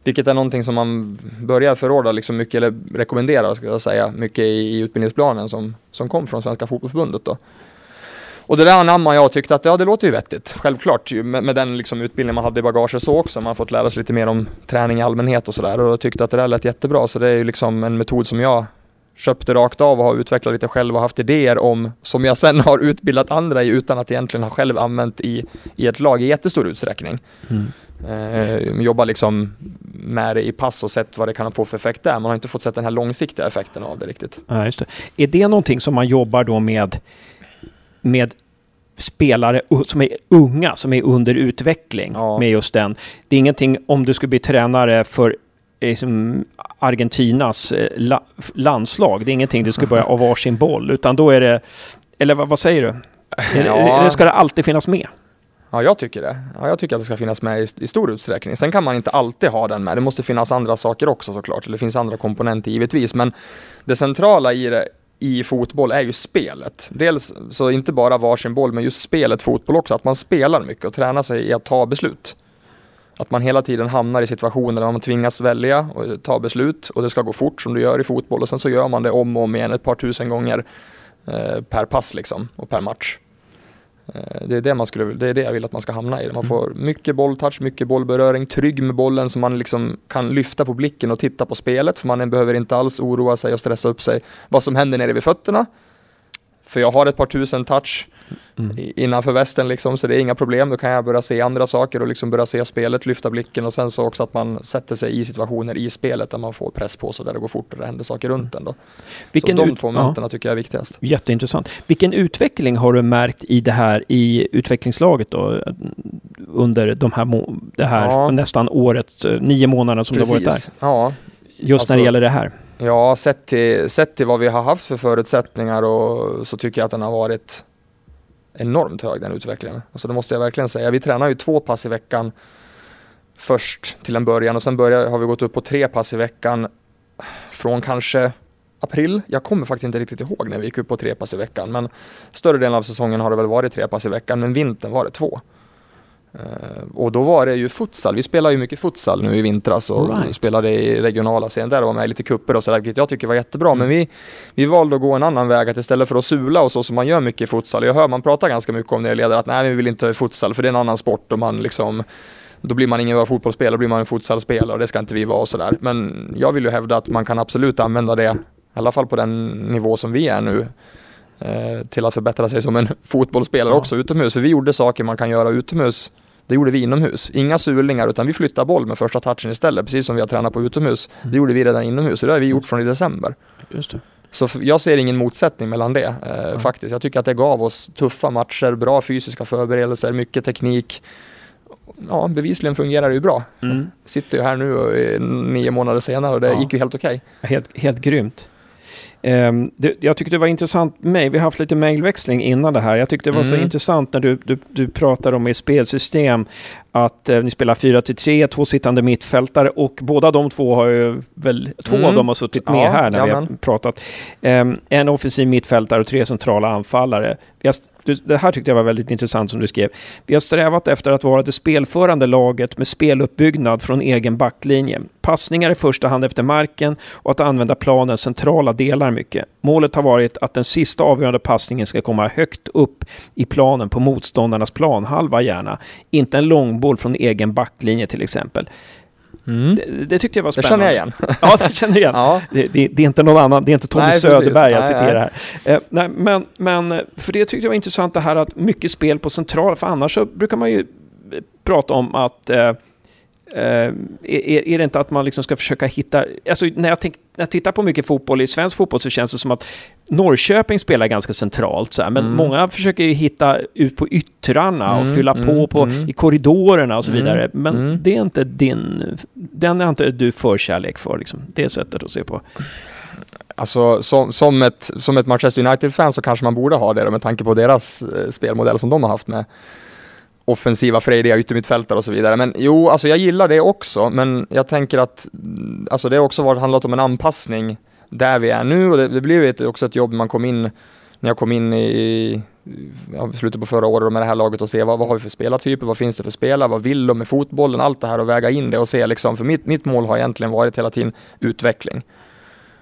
Speaker 7: Vilket är någonting som man börjar förorda liksom mycket, eller rekommenderar ska jag säga, mycket i, utbildningsplanen som, som kom från Svenska Fotbollförbundet då. Och det där anammade jag och tyckte att ja, det låter ju vettigt. Självklart med, med den liksom utbildning man hade i bagaget så också. Man har fått lära sig lite mer om träning i allmänhet och sådär. Och jag tyckte att det där lät jättebra. Så det är ju liksom en metod som jag köpte rakt av och har utvecklat lite själv och haft idéer om som jag sen har utbildat andra i utan att egentligen ha själv använt i, i ett lag i jättestor utsträckning. Mm. Eh, jobbar liksom med det i pass och sett vad det kan få för effekt där. Man har inte fått sett den här långsiktiga effekten av det riktigt.
Speaker 1: Ja, just det. Är det någonting som man jobbar då med, med spelare som är unga, som är under utveckling ja. med just den? Det är ingenting om du skulle bli tränare för liksom Argentinas eh, la, landslag. Det är ingenting du ska börja av varsin boll, utan då är det... Eller vad, vad säger du? Ja. Eller ska det alltid finnas med?
Speaker 7: Ja, jag tycker det. Ja, jag tycker att det ska finnas med i, i, stor utsträckning. Sen kan man inte alltid ha den med. Det måste finnas andra saker också såklart. Det finns andra komponenter givetvis. Men det centrala i det i fotboll är ju spelet. Dels så inte bara varsin boll, men just spelet fotboll också. Att man spelar mycket och tränar sig i att ta beslut. Att man hela tiden hamnar i situationer där man tvingas välja och ta beslut och det ska gå fort som du gör i fotboll och sen så gör man det om och om igen ett par tusen gånger eh, per pass liksom och per match. Eh, det är det, man skulle, det är det jag vill att man ska hamna i. Man mm. får mycket bolltouch, mycket bollberöring, trygg med bollen så man liksom kan lyfta på blicken och titta på spelet. För man behöver inte alls oroa sig och stressa upp sig vad som händer nere vid fötterna. För jag har ett par tusen touch mm. innanför västen liksom, så det är inga problem. Då kan jag börja se andra saker och liksom börja se spelet, lyfta blicken och sen så också att man sätter sig i situationer i spelet där man får press på sig, där det går fort och det händer saker runt en. Då. Vilken så de två momenten ja. tycker jag är viktigast.
Speaker 1: Jätteintressant. Vilken utveckling har du märkt i det här i utvecklingslaget då? Under de här, det här ja. nästan året, nio månader som Precis. du har varit där?
Speaker 7: Ja.
Speaker 1: Just alltså, när det alltså- gäller det här?
Speaker 7: Ja, sett till, sett till vad vi har haft för förutsättningar och så tycker jag att den har varit enormt hög den utvecklingen. Alltså det måste jag verkligen säga. Vi tränar ju två pass i veckan först till en början och sen börjar, har vi gått upp på tre pass i veckan från kanske april. Jag kommer faktiskt inte riktigt ihåg när vi gick upp på tre pass i veckan men större delen av säsongen har det väl varit tre pass i veckan men vintern var det två. Uh, och då var det ju futsal. Vi spelar ju mycket futsal nu i vintras och right. spelade i regionala scen där och var med i lite kupper och sådär, vilket jag tycker var jättebra. Mm. Men vi, vi valde att gå en annan väg, att istället för att sula och så som man gör mycket i futsal. Jag hör man pratar ganska mycket om det i ledare, att nej, vi vill inte ha futsal för det är en annan sport och man liksom då blir man ingen bra fotbollsspelare, då blir man en futsalspelare och det ska inte vi vara och sådär. Men jag vill ju hävda att man kan absolut använda det, i alla fall på den nivå som vi är nu, eh, till att förbättra sig som en fotbollsspelare ja. också utomhus. För vi gjorde saker man kan göra utomhus det gjorde vi inomhus. Inga sulningar utan vi flyttade boll med första touchen istället, precis som vi har tränat på utomhus. Det mm. gjorde vi redan inomhus och det har vi gjort från i december. Just det. Så jag ser ingen motsättning mellan det eh, mm. faktiskt. Jag tycker att det gav oss tuffa matcher, bra fysiska förberedelser, mycket teknik. Ja, bevisligen fungerar det ju bra. Mm. Sitter ju här nu och, nio månader senare och det ja. gick ju helt okej.
Speaker 1: Okay. Helt, helt grymt. Det, jag tyckte det var intressant med mig, vi har haft lite mejlväxling innan det här. Jag tyckte det var mm. så intressant när du, du, du pratade om i spelsystem att eh, ni spelar 4-3, två sittande mittfältare och båda de två har ju väl, två mm. av dem har suttit med ja, här när jamen. vi har pratat. Um, en offensiv mittfältare och tre centrala anfallare. Har det här tyckte jag var väldigt intressant som du skrev. Vi har strävat efter att vara det spelförande laget med speluppbyggnad från egen backlinje. Passningar i första hand efter marken och att använda planens centrala delar mycket. Målet har varit att den sista avgörande passningen ska komma högt upp i planen på motståndarnas planhalva gärna. Inte en långboll från egen backlinje till exempel. Mm. Det, det, tyckte jag var spännande.
Speaker 7: Det känner jag igen.
Speaker 1: ja, det känner jag igen. ja. det, det, det, är inte någon annan, det är inte Tommy nej, Söderberg jag citerar här. Eh, nej, men, men för det tyckte jag var intressant det här att mycket spel på central, för annars så brukar man ju prata om att eh, är, är, det inte att man liksom ska försöka hitta... Alltså när jag, tänk, när jag tittar på mycket fotboll i svensk fotboll så känns det som att Norrköping spelar ganska centralt, så här, men mm. många försöker ju hitta ut på yttrarna mm, och fylla mm, på, på mm. i korridorerna och så mm, vidare. Men mm. det är inte din... Den är inte du förkärlek för, liksom, det sättet att se på.
Speaker 7: Alltså som, som, ett, som ett Manchester United-fan så kanske man borde ha det med tanke på deras eh, spelmodell som de har haft med offensiva, frejdiga yttermittfältare och så vidare. Men jo, alltså jag gillar det också, men jag tänker att mm, alltså det har också varit, handlat om en anpassning där vi är nu och det, det blev ju också ett jobb när man kom in, när jag kom in i ja, slutet på förra året med det här laget och se vad, vad har vi för spelartyper, vad finns det för spelare, vad vill de med fotbollen, allt det här och väga in det och se liksom, för mitt, mitt mål har egentligen varit hela tiden utveckling.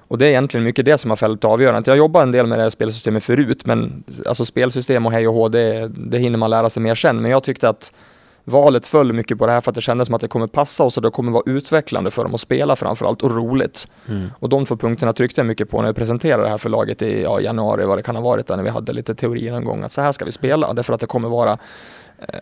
Speaker 7: Och det är egentligen mycket det som har fällt avgörandet. Jag jobbar en del med det här spelsystemet förut, men alltså spelsystem och hej och hå, det, det hinner man lära sig mer sen. Men jag tyckte att valet föll mycket på det här för att det kändes som att det kommer passa oss och det kommer vara utvecklande för dem att spela framförallt och roligt. Mm. Och de två punkterna tryckte jag mycket på när jag presenterade det här för laget i ja, januari, vad det kan ha varit där, när vi hade lite teori någon gång, att så här ska vi spela, därför att det kommer vara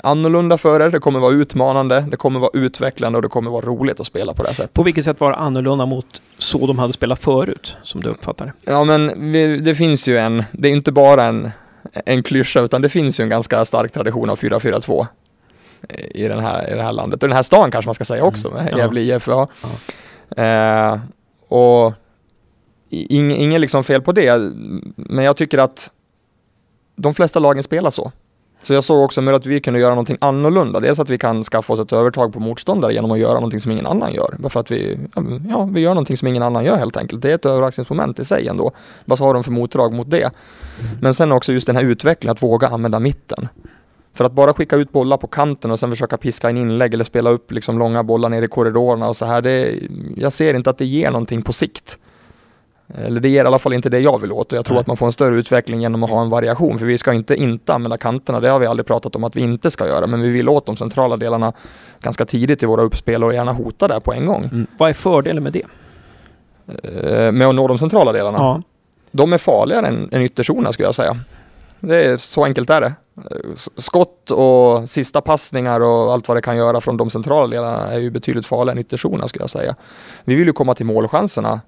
Speaker 7: annorlunda för er, det kommer vara utmanande, det kommer vara utvecklande och det kommer vara roligt att spela på det här sättet.
Speaker 1: På vilket sätt var det annorlunda mot så de hade spelat förut, som du uppfattar det?
Speaker 7: Ja, men vi, det finns ju en, det är inte bara en, en klyscha, utan det finns ju en ganska stark tradition av 4-4-2 i, den här, i det här landet. Och den här stan kanske man ska säga också, med mm. Gävle IF. Ja. ja. Eh, och inget liksom fel på det, men jag tycker att de flesta lagen spelar så. Så jag såg också möjlighet att vi kunde göra någonting annorlunda. Dels att vi kan skaffa oss ett övertag på motståndare genom att göra någonting som ingen annan gör. Bara för att vi, ja, vi gör någonting som ingen annan gör helt enkelt. Det är ett överraskningsmoment i sig ändå. Vad har de för motdrag mot det? Men sen också just den här utvecklingen, att våga använda mitten. För att bara skicka ut bollar på kanten och sen försöka piska in inlägg eller spela upp liksom långa bollar ner i korridorerna och så här. Det, jag ser inte att det ger någonting på sikt. Eller det ger i alla fall inte det jag vill åt och jag tror Nej. att man får en större utveckling genom att ha en variation. För vi ska inte inte använda kanterna, det har vi aldrig pratat om att vi inte ska göra. Men vi vill åt de centrala delarna ganska tidigt i våra uppspel och gärna hota där på en gång. Mm.
Speaker 1: Vad är fördelen med det?
Speaker 7: Eh, med att nå de centrala delarna? Ja. De är farligare än, än ytterzona skulle jag säga. Det är så enkelt är det. Skott och sista passningar och allt vad det kan göra från de centrala delarna är ju betydligt farligare än ytterzona skulle jag säga. Vi vill ju komma till målchanserna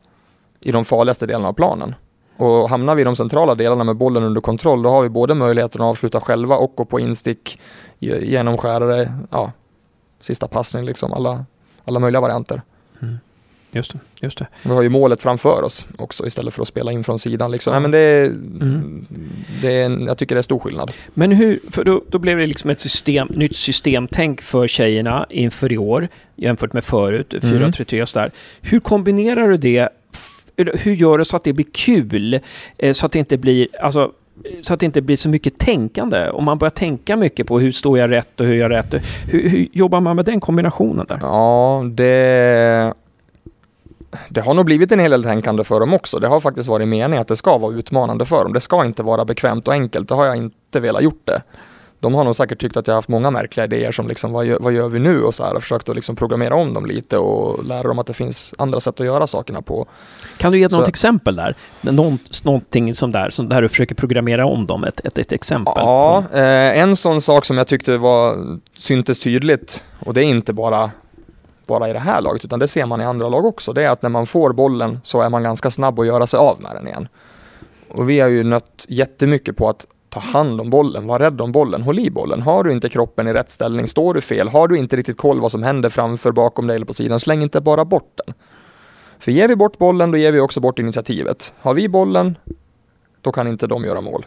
Speaker 7: i de farligaste delarna av planen. Och hamnar vi i de centrala delarna med bollen under kontroll, då har vi både möjligheten att avsluta själva och gå på instick, genomskärare, ja, sista passning, liksom alla, alla möjliga varianter. Mm.
Speaker 1: Just det, just det.
Speaker 7: Vi har ju målet framför oss också istället för att spela in från sidan. Liksom. Nej, men det är, mm. det är en, jag tycker det är stor skillnad.
Speaker 1: Men hur, för då, då blev det liksom ett system, nytt systemtänk för tjejerna inför i år jämfört med förut, 4-3-3 mm. och sådär. Hur kombinerar du det hur gör du så att det blir kul? Eh, så att det inte blir, alltså, så att det inte blir så mycket tänkande. Om man börjar tänka mycket på hur står jag rätt och hur jag rätt. Hur, hur jobbar man med den kombinationen där?
Speaker 7: Ja, det det har nog blivit en hel del tänkande för dem också. Det har faktiskt varit meningen att det ska vara utmanande för dem. Det ska inte vara bekvämt och enkelt. Det har jag inte velat gjort det de har nog säkert tyckt att jag har haft många märkliga idéer som liksom, vad gör, vad gör vi nu? Och så här, och försökt att liksom programmera om dem lite och lära dem att det finns andra sätt att göra sakerna på.
Speaker 1: Kan du ge så. något exempel där? Någon, någonting som där, som där du försöker programmera om dem, ett, ett, ett exempel?
Speaker 7: Ja, eh, en sån sak som jag tyckte var, syntes tydligt, och det är inte bara bara i det här laget, utan det ser man i andra lag också, det är att när man får bollen så är man ganska snabb att göra sig av med den igen. Och vi har ju nött jättemycket på att ta hand om bollen, var rädd om bollen, håll i bollen. Har du inte kroppen i rätt ställning, står du fel, har du inte riktigt koll vad som händer framför, bakom dig eller på sidan, släng inte bara bort den. För ger vi bort bollen, då ger vi också bort initiativet. Har vi bollen, då kan inte de göra mål.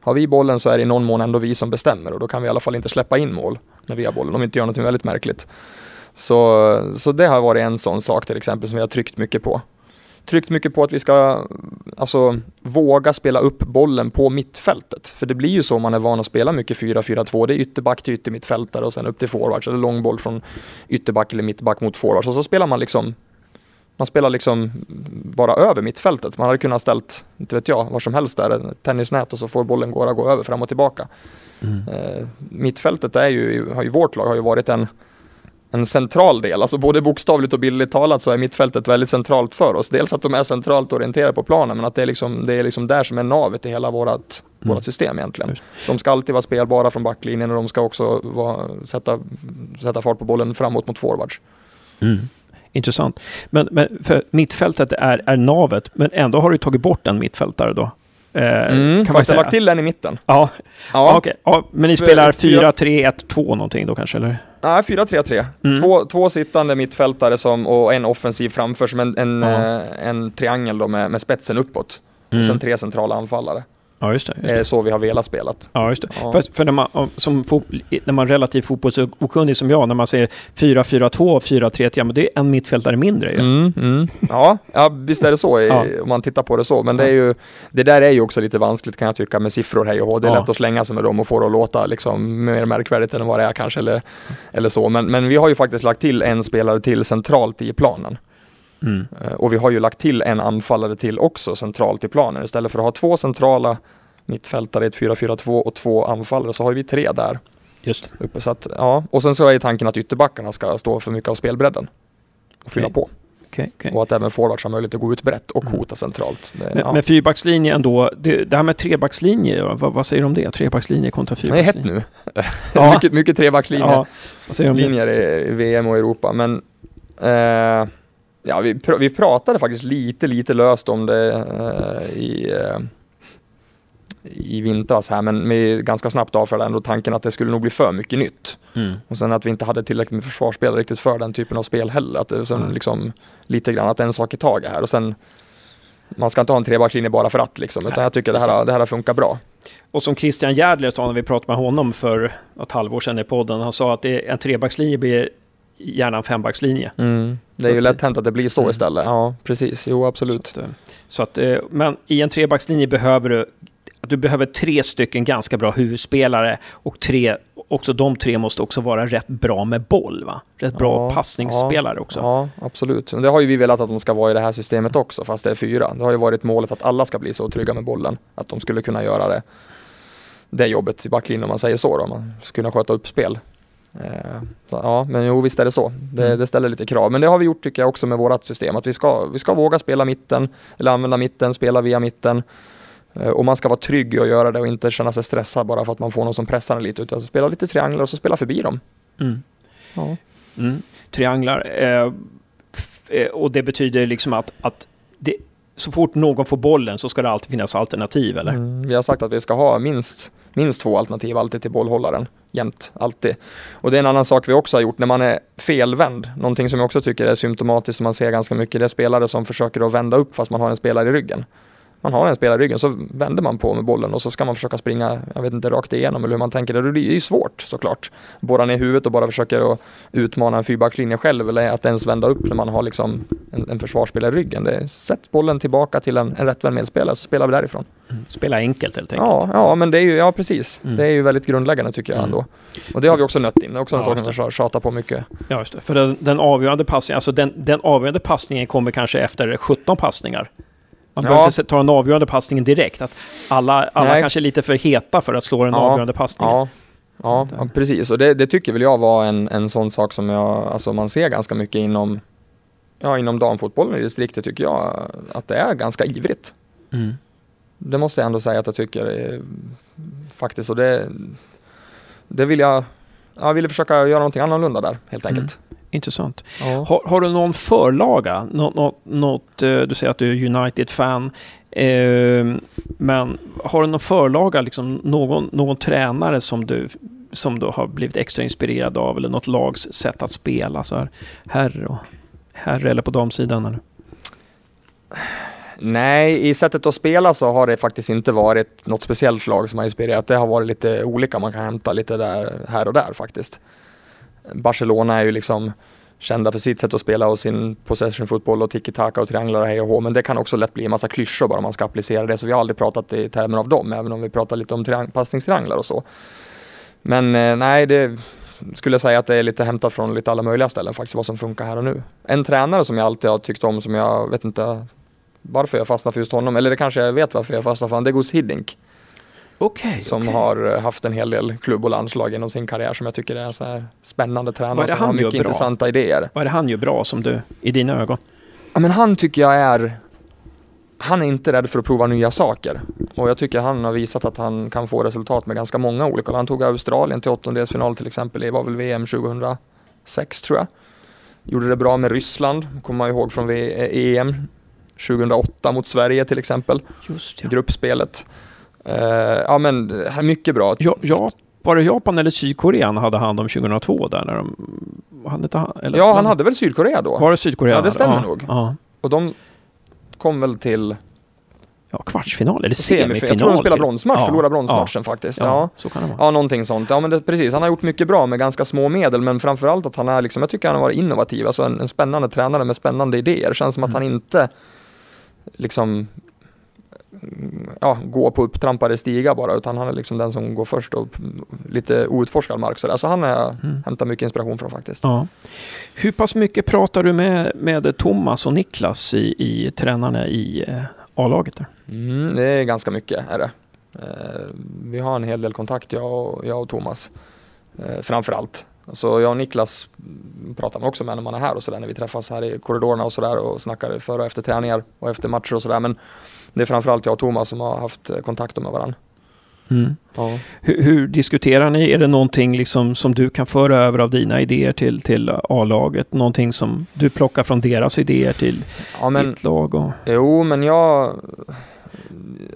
Speaker 7: Har vi bollen så är det i någon mån ändå vi som bestämmer och då kan vi i alla fall inte släppa in mål när vi har bollen om vi inte gör något väldigt märkligt. Så, så det har varit en sån sak till exempel som vi har tryckt mycket på. Tryckt mycket på att vi ska alltså, våga spela upp bollen på mittfältet. För det blir ju så man är van att spela mycket 4-4-2. Det är ytterback till yttermittfältare och sen upp till forwards eller långboll från ytterback eller mittback mot forwards. Och så spelar man liksom man spelar liksom bara över mittfältet. Man hade kunnat ställt, inte vet jag, var som helst där, tennisnät och så får bollen gå, gå över fram och tillbaka. Mm. Eh, mittfältet är ju, har ju vårt lag har ju varit en en central del. Alltså både bokstavligt och bildligt talat så är mittfältet väldigt centralt för oss. Dels att de är centralt orienterade på planen men att det är liksom, det är liksom där som är navet i hela vårat, mm. vårat system egentligen. De ska alltid vara spelbara från backlinjen och de ska också vara, sätta, sätta fart på bollen framåt mot forwards.
Speaker 1: Mm. Intressant. Men, men för mittfältet är, är navet, men ändå har du tagit bort en mittfältare då?
Speaker 7: Eh, mm, kan fast jag lagt till en i mitten.
Speaker 1: Ja, ja. okay. ja men ni spelar 4-3-1-2 någonting då kanske? Eller?
Speaker 7: Nej, 4-3-3. Mm. Två, två sittande mittfältare som, och en offensiv framför som en, en, ja. eh, en triangel då med, med spetsen uppåt. Mm. Och sen tre centrala anfallare.
Speaker 1: Ja, just det. Just det.
Speaker 7: är så vi har velat spela.
Speaker 1: Ja, just det. Ja. För, för, när, man, som när man är relativt fotbollsokunnig som jag, när man ser 4-4-2 och 4-3-3, ja men det är en mittfältare mindre ju.
Speaker 7: Mm, mm. Ja, ja, visst är det så ja. om man tittar på det så. Men det, är ju, det där är ju också lite vanskligt kan jag tycka med siffror hej och hå. Det är lätt att slänga sig med dem och få det att låta liksom mer märkvärdigt än vad det är kanske. Eller, eller så. Men, men vi har ju faktiskt lagt till en spelare till centralt i planen. Mm. Eh, och vi har ju lagt till en anfallare till också centralt i planen. Istället för att ha två centrala mittfältare i ett 4-4-2 och två anfallare så har vi tre där.
Speaker 1: Just
Speaker 7: uppe. Så att, ja. Och sen så är tanken att ytterbackarna ska stå för mycket av spelbredden och fylla på.
Speaker 1: Okay, okay.
Speaker 7: Och att även forwards har möjlighet att gå ut brett och mm. hota centralt.
Speaker 1: Det, men, ja. men fyrbackslinje ändå, det, det här med trebackslinje, vad, vad säger du om det? Trebackslinje kontra fyrbackslinje?
Speaker 7: Det är hett nu. ja. mycket, mycket trebackslinjer ja. linjer i VM och Europa. Men eh, ja, vi, pr vi pratade faktiskt lite, lite löst om det eh, i eh, i vintras här, men vi ganska snabbt avfärdade ändå tanken att det skulle nog bli för mycket nytt. Mm. Och sen att vi inte hade tillräckligt med försvarsspelare riktigt för den typen av spel heller. Att det sen mm. liksom lite grann att en sak i taget här och sen man ska inte ha en trebackslinje bara för att liksom, utan jag tycker det här, det här funkar bra.
Speaker 1: Och som Christian Järdler sa när vi pratade med honom för ett halvår sedan i podden, han sa att det, en trebackslinje blir gärna en fembackslinje.
Speaker 7: Mm. Det är så ju lätt hänt att det blir så mm. istället. Ja, precis. Jo, absolut.
Speaker 1: Så att, så att, eh, men i en trebackslinje behöver du du behöver tre stycken ganska bra huvudspelare och tre, också de tre måste också vara rätt bra med boll, va? Rätt bra ja, passningsspelare
Speaker 7: ja,
Speaker 1: också.
Speaker 7: Ja, absolut. Det har ju vi velat att de ska vara i det här systemet också, fast det är fyra. Det har ju varit målet att alla ska bli så trygga med bollen, att de skulle kunna göra det, det jobbet i backlinjen om man säger så då, man ska kunna sköta upp spel. Eh, så, ja, men jo, visst är det så. Det, mm. det, ställer lite krav. Men det har vi gjort tycker jag också med vårt system, att vi ska, vi ska våga spela mitten, eller använda mitten, spela via mitten. Eh, och man ska vara trygg i att göra det och inte känna sig stressad bara för att man får någon som pressar en lite. Utan spela lite trianglar och så spela förbi dem.
Speaker 1: Mm. Ja. Mm. Trianglar. Eh, eh, och det betyder liksom att, att det, så fort någon får bollen så ska det alltid finnas alternativ, eller? Mm,
Speaker 7: vi har sagt att vi ska ha minst, minst två alternativ alltid till bollhållaren. Jämt, alltid. Och det är en annan sak vi också har gjort när man är felvänd. Någonting som jag också tycker är symptomatiskt som man ser ganska mycket. Det är spelare som försöker att vända upp fast man har en spelare i ryggen man har en spelare i ryggen så vänder man på med bollen och så ska man försöka springa, jag vet inte, rakt igenom eller hur man tänker. Det blir ju svårt såklart. Borra ner huvudet och bara försöka att utmana en fyrbackslinje själv eller att ens vända upp när man har liksom en, en försvarsspelare i ryggen. Det, sätt bollen tillbaka till en, en rättvänd medspelare så spelar vi därifrån.
Speaker 1: Mm. Spela enkelt helt enkelt.
Speaker 7: Ja, ja men det är ju, ja precis. Mm. Det är ju väldigt grundläggande tycker jag mm. ändå. Och det har vi också nött in. Det är också en ja, sak som vi tjatar på mycket.
Speaker 1: Ja, just det. För den, den avgörande passningen, alltså den, den avgörande passningen kommer kanske efter 17 passningar. Man behöver inte ta den avgörande passningen direkt. Att alla alla kanske är lite för heta för att slå den ja. avgörande passningen.
Speaker 7: Ja. Ja, ja, precis. Och det, det, tycker väl jag var en, en sån sak som jag, alltså man ser ganska mycket inom, ja, inom damfotbollen i distriktet tycker jag att det är ganska ivrigt. Mm. Det måste jag ändå säga att jag tycker eh, faktiskt. Och det, det vill jag, jag ville försöka göra någonting annorlunda där helt enkelt. Mm.
Speaker 1: Intressant. Ja. Har, har, du någon förlaga? Nå, nå, något, eh, du säger att du är United-fan. Eh, men har du någon förlaga, liksom någon, någon tränare som du, som du har blivit extra inspirerad av? Eller något lags sätt att spela? Så här, herr, och, herr eller på damsidan? Eller?
Speaker 7: Nej, i sättet att spela så har det faktiskt inte varit något speciellt lag som har inspirerat. Det har varit lite olika, man kan hämta lite där, här och där faktiskt. Barcelona är ju liksom kända för sitt sätt att spela och sin possession fotboll och tiki-taka och trianglar och hej och hå. Men det kan också lätt bli en massa klyschor bara om man ska applicera det. Så vi har aldrig pratat i termer av dem, även om vi pratar lite om triang- passningstrianglar och så. Men eh, nej, det skulle jag säga att det är lite hämtat från lite alla möjliga ställen faktiskt, vad som funkar här och nu. En tränare som jag alltid har tyckt om, som jag vet inte varför jag fastnar för just honom, eller det kanske jag vet varför jag fastnar för honom, det är Gus Hiddink.
Speaker 1: Okay,
Speaker 7: som
Speaker 1: okay.
Speaker 7: har haft en hel del klubb och landslag genom sin karriär som jag tycker är så här spännande tränare som har mycket intressanta idéer.
Speaker 1: Vad är det han gör bra som du, i dina ögon?
Speaker 7: Ja, men han tycker jag är han är inte rädd för att prova nya saker och jag tycker han har visat att han kan få resultat med ganska många olika. Han tog Australien till åttondelsfinal till exempel, det var väl VM 2006 tror jag. Gjorde det bra med Ryssland, kommer man ihåg från EM 2008 mot Sverige till exempel.
Speaker 1: Just ja.
Speaker 7: Gruppspelet. Uh, ja men mycket bra.
Speaker 1: Ja, ja, var det Japan eller Sydkorea han hade hand om 2002 där? När de,
Speaker 7: han inte, eller, ja, han hade väl Sydkorea då?
Speaker 1: Var det Sydkorea?
Speaker 7: Ja, det stämmer
Speaker 1: ja,
Speaker 7: nog.
Speaker 1: Ja.
Speaker 7: Och de kom väl till
Speaker 1: Ja, kvartsfinal eller semifinal.
Speaker 7: Jag tror de spelade bronsmatch, ja. förlorade bronsmatchen ja. faktiskt. Ja,
Speaker 1: ja, så kan det vara.
Speaker 7: Ja, någonting sånt. Ja, men det, precis. Han har gjort mycket bra med ganska små medel, men framförallt att han är liksom, jag tycker han har varit innovativ, alltså en, en spännande tränare med spännande idéer. Känns som att mm. han inte liksom ja, gå på upptrampade stigar bara, utan han är liksom den som går först och lite outforskad mark. Så alltså han är, mm. hämtar mycket inspiration från faktiskt.
Speaker 1: Ja. Hur pass mycket pratar du med, med Thomas och Niklas i, i tränarna i eh, A-laget? Där?
Speaker 7: Mm, det är ganska mycket, är det. Eh, vi har en hel del kontakt, jag och, jag och Thomas. Eh, framför allt. Så jag och Niklas pratar man också med när man är här och sådär, när vi träffas här i korridorerna och sådär och snackar före och efter träningar och efter matcher och sådär. Men det är framförallt jag och Thomas som har haft kontakter med varandra.
Speaker 1: Mm. Ja. Hur, hur, diskuterar ni? Är det någonting liksom som du kan föra över av dina idéer till, till A-laget? Någonting som du plockar från deras idéer till ja, men, ditt lag? Och...
Speaker 7: Jo, men jag...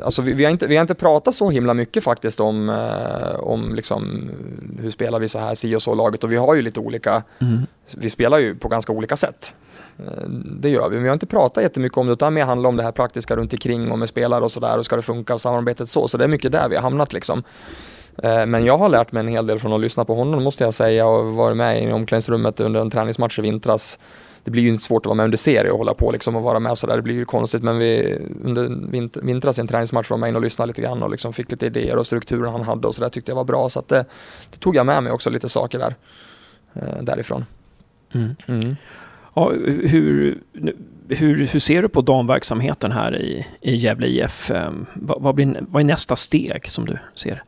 Speaker 7: Alltså vi, vi, har inte, vi har inte pratat så himla mycket faktiskt om, eh, om liksom, hur spelar vi så här, si och så laget och vi har ju lite olika, mm. vi spelar ju på ganska olika sätt. Eh, det gör vi, men vi har inte pratat jättemycket om det utan mer handlar om det här praktiska runt omkring och med spelare och sådär och ska det funka samarbetet så, så det är mycket där vi har hamnat liksom. Eh, men jag har lärt mig en hel del från att lyssna på honom måste jag säga och varit med i omklädningsrummet under en träningsmatch i vintras. Det blir ju inte svårt att vara med under serie och hålla på liksom och vara med sådär, det blir ju konstigt men vi under vintras i en träningsmatch var med in och lyssnade lite grann och liksom fick lite idéer och strukturen han hade och sådär tyckte jag var bra så att det, det, tog jag med mig också lite saker där eh, därifrån.
Speaker 1: Mm. Mm. Ja, hur, hur, hur ser du på damverksamheten här i, i Gävle IF? Vad, vad, blir, vad är nästa steg som du ser?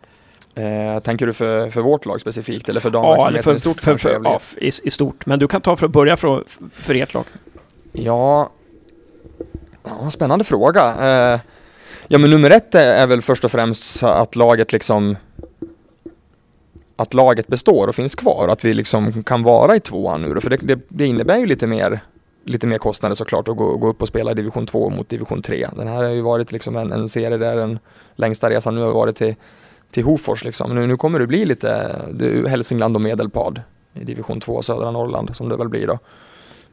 Speaker 7: Eh, tänker du för, för vårt lag specifikt eller för damverksamheten ja, för, i stort?
Speaker 1: För, för, ja, i, i, stort. Men du kan ta för att börja för, för ert lag.
Speaker 7: Ja, ja spännande fråga. Eh, ja, men nummer ett är väl först och främst att laget liksom att laget består och finns kvar, att vi liksom kan vara i tvåan nu För det, det, det, innebär ju lite mer, lite mer kostnader såklart att gå, gå upp och spela i division 2 mot division 3. Den här har ju varit liksom en, en serie där den längsta resan nu har varit till, till Hofors liksom. Nu, nu kommer det bli lite det, Hälsingland och Medelpad i division 2, södra Norrland som det väl blir då.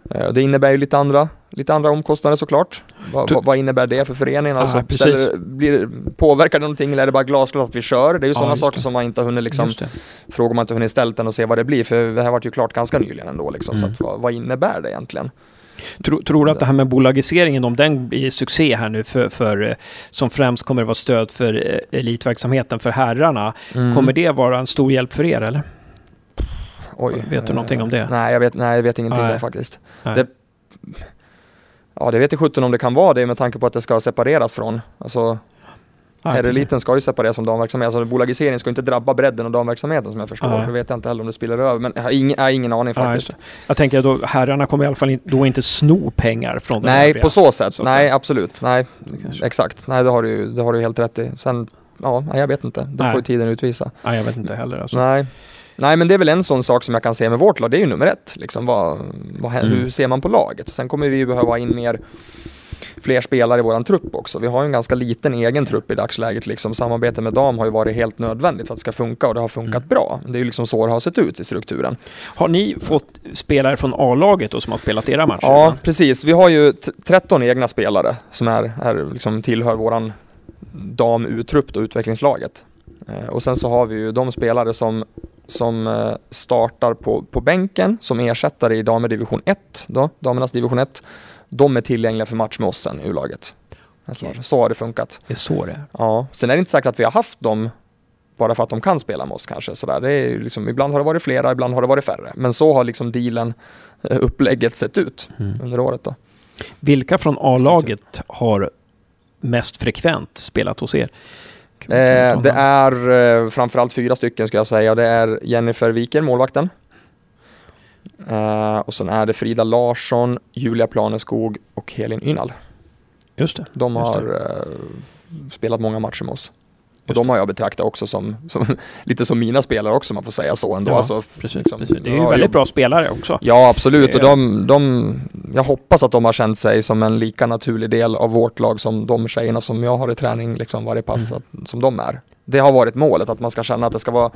Speaker 7: Eh, det innebär ju lite andra, lite andra omkostnader såklart. Va, va, vad innebär det för föreningen? Alltså, ah, ställer, blir, påverkar det någonting eller är det bara glasklart att vi kör? Det är ju ah, sådana saker det. som man inte har hunnit liksom, frågar man inte hunnit ställt den och se vad det blir, för det här varit ju klart ganska nyligen ändå liksom. Mm. Så att, vad, vad, innebär det egentligen?
Speaker 1: Tror, tror, du att det här med bolagiseringen, om den blir succé här nu, för, för, eh, som främst kommer att vara stöd för eh, elitverksamheten för herrarna, mm. kommer det vara en stor hjälp för er eller?
Speaker 7: Oj.
Speaker 1: Vet du någonting om det?
Speaker 7: Nej, jag vet, nej, jag vet ingenting nej. om det faktiskt. Det, ja, det vet jag sjutton om det kan vara det med tanke på att det ska separeras från. Alltså, Herreliten ska ju separeras från damverksamhet, alltså bolagisering ska inte drabba bredden och damverksamheten som jag förstår. Nej. Så vet jag inte heller om det spiller över, men jag har ingen, jag har ingen aning faktiskt. Nej,
Speaker 1: jag tänker då herrarna kommer i alla fall in, då inte sno pengar från
Speaker 7: Nej, övriga. på så sätt. Så nej, absolut. Nej, exakt. Nej, det har du, det har du helt rätt i. Sen, ja, jag vet inte. Det nej. får ju tiden utvisa.
Speaker 1: Nej, jag vet inte heller. Alltså.
Speaker 7: Nej. Nej men det är väl en sån sak som jag kan se med vårt lag, det är ju nummer ett. Liksom, vad, vad, mm. Hur ser man på laget? Sen kommer vi behöva in mer fler spelare i våran trupp också. Vi har en ganska liten egen trupp i dagsläget. Liksom. Samarbete med dam har ju varit helt nödvändigt för att det ska funka och det har funkat mm. bra. Det är ju liksom så det har sett ut i strukturen.
Speaker 1: Har ni fått spelare från A-laget som har spelat era matcher?
Speaker 7: Ja, precis. Vi har ju 13 egna spelare som är, är liksom tillhör våran dam U-trupp, utvecklingslaget. Eh, och sen så har vi ju de spelare som, som eh, startar på, på bänken som ersättare i damer division 1, då, damernas division 1. De är tillgängliga för match med oss sen, U-laget. Okay. Så har det funkat.
Speaker 1: Det är så det är.
Speaker 7: Ja, sen är det inte säkert att vi har haft dem bara för att de kan spela med oss kanske. Sådär. Det är liksom, ibland har det varit flera, ibland har det varit färre. Men så har liksom dealen, eh, upplägget sett ut mm. under året. Då.
Speaker 1: Vilka från A-laget har mest frekvent spelat hos er?
Speaker 7: Eh, det är eh, framförallt fyra stycken ska jag säga. Det är Jennifer Wiker, målvakten. Eh, och sen är det Frida Larsson, Julia Planeskog och Helin Ynal.
Speaker 1: Just det.
Speaker 7: De
Speaker 1: har
Speaker 7: det. Eh, spelat många matcher med oss. Och de har jag betraktat också som, som, lite som mina spelare också, man får säga så ändå.
Speaker 1: Ja,
Speaker 7: alltså,
Speaker 1: precis, liksom, precis. Det är ju väldigt jobb... bra spelare också.
Speaker 7: Ja, absolut. Och de, de, jag hoppas att de har känt sig som en lika naturlig del av vårt lag som de tjejerna som jag har i träning liksom varje pass, mm. att, som de är. Det har varit målet, att man ska känna att det ska vara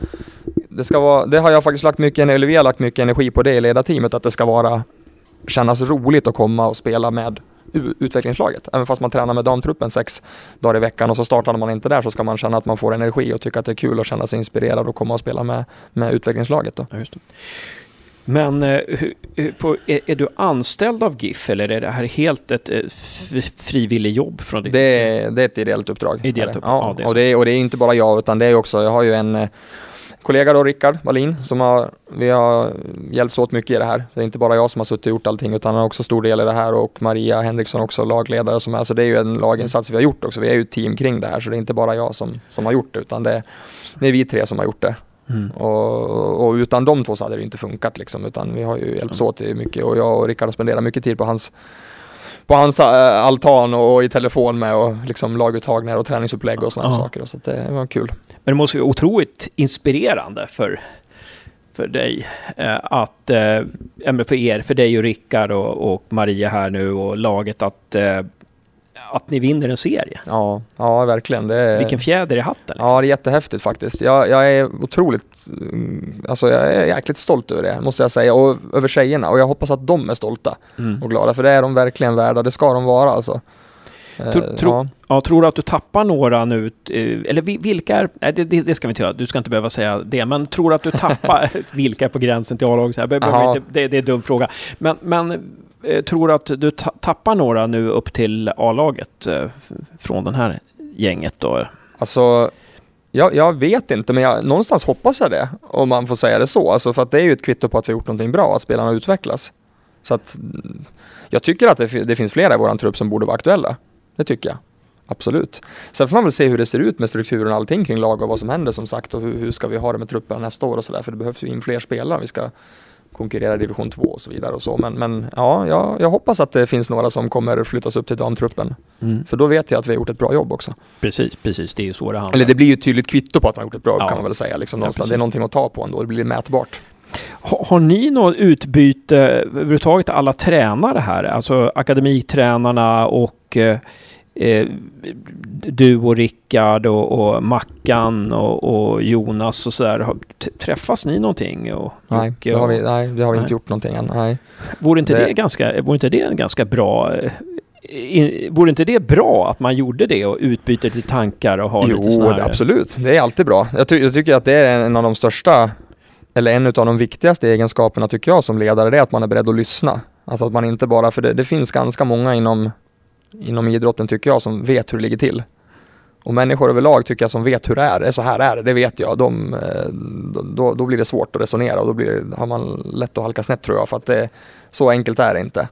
Speaker 7: det, ska vara, det har jag faktiskt lagt mycket, eller vi har lagt mycket energi på det i ledarteamet, att det ska vara kännas roligt att komma och spela med utvecklingslaget. Även fast man tränar med damtruppen sex dagar i veckan och så startar man inte där så ska man känna att man får energi och tycka att det är kul och känna sig inspirerad och komma och spela med, med utvecklingslaget. Då. Ja,
Speaker 1: Men eh, är, du anställd av GIF eller är det här helt ett eh, frivilligt jobb från
Speaker 7: din det, är, det är ett ideellt uppdrag.
Speaker 1: Ideellt uppdrag.
Speaker 7: Ja, ja det och, det är, och det är inte bara jag utan det är också, jag har ju en eh, kollega då, Rickard Wallin, som har, vi har hjälpts åt mycket i det här. det är inte bara jag som har suttit och gjort allting, utan han har också stor del i det här och Maria Henriksson också, lagledare som är, så det är ju en laginsats vi har gjort också. Vi är ju ett team kring det här, så det är inte bara jag som, som har gjort det, utan det, det är vi tre som har gjort det. Mm. Och, och, utan de två så hade det inte funkat liksom, utan vi har ju hjälpts åt i mycket och jag och Rickard har spenderat mycket tid på hans på hans äh, altan och i telefon med och liksom laguttagningar och träningsupplägg och sådana ja. saker. Så det var kul.
Speaker 1: Men det måste vara otroligt inspirerande för, för dig äh, att, äh, för er, för dig och Rickard och, och Maria här nu och laget att att ni vinner en serie.
Speaker 7: Ja, ja verkligen. Det är,
Speaker 1: Vilken fjäder i hatten.
Speaker 7: Liksom. Ja, det är jättehäftigt faktiskt. Jag, jag, är otroligt, alltså jag är jäkligt stolt över det, måste jag säga. Och över tjejerna. Och jag hoppas att de är stolta mm. och glada, för det är de verkligen värda. Det ska de vara alltså.
Speaker 1: Tro, eh, tro, ja. ja. tror du att du tappar några nu? Eh, eller vilka är... Nej, det, det, ska vi inte göra. Du ska inte behöva säga det. Men tror du att du tappar vilka på gränsen till A-lag? Det, det, är en dum fråga. Men, men Eh, tror att du tappar några nu upp till A-laget eh, från den här gänget då?
Speaker 7: Alltså, jag, jag vet inte, men jag, någonstans hoppas jag det, om man får säga det så. Alltså, för att det är ju ett kvitto på att vi har gjort någonting bra, att spelarna utvecklas. Så att mm, jag tycker att det, det finns flera i vår trupp som borde vara aktuella. Det tycker jag. Absolut. Sen får man väl se hur det ser ut med strukturen och allting kring lag och vad som händer som sagt och hur, hur ska vi ha det med truppen nästa år och sådär för det behövs ju in fler spelare. Vi ska konkurrera i division 2 och så vidare och så. Men, men ja, jag, jag hoppas att det finns några som kommer flyttas upp till damtruppen. Mm. För då vet jag att vi har gjort ett bra jobb också.
Speaker 1: Precis, precis. Det är ju så det handlar
Speaker 7: Eller det blir ju ett tydligt kvitto på att man har gjort ett bra jobb ja. kan man väl säga. Liksom, ja, det är någonting att ta på ändå, det blir mätbart.
Speaker 1: Har, har ni något utbyte överhuvudtaget alla tränare här? Alltså akademitränarna och eh, eh, du och Rickard och, och Mackan och, och, Jonas och sådär. Träffas ni någonting? Och,
Speaker 7: nej, det har vi, nej, det har vi inte gjort någonting än. Nej.
Speaker 1: Vore inte det, det ganska, vore inte det en ganska bra in, vore inte det bra att man gjorde det och utbyter till tankar och har
Speaker 7: jo,
Speaker 1: lite sådana
Speaker 7: här... absolut. Det är alltid bra. Jag, ty jag, tycker att det är en av de största, eller en av de viktigaste egenskaperna tycker jag som ledare, det är att man är beredd att lyssna. Alltså att man inte bara, för det, det finns ganska många inom inom idrotten tycker jag som vet hur det ligger till. Och människor överlag tycker jag som vet hur det är, så här är det, det vet jag. De, eh, då, då blir det svårt att resonera och då blir, har man lätt att halka snett tror jag för att det, så enkelt är det inte.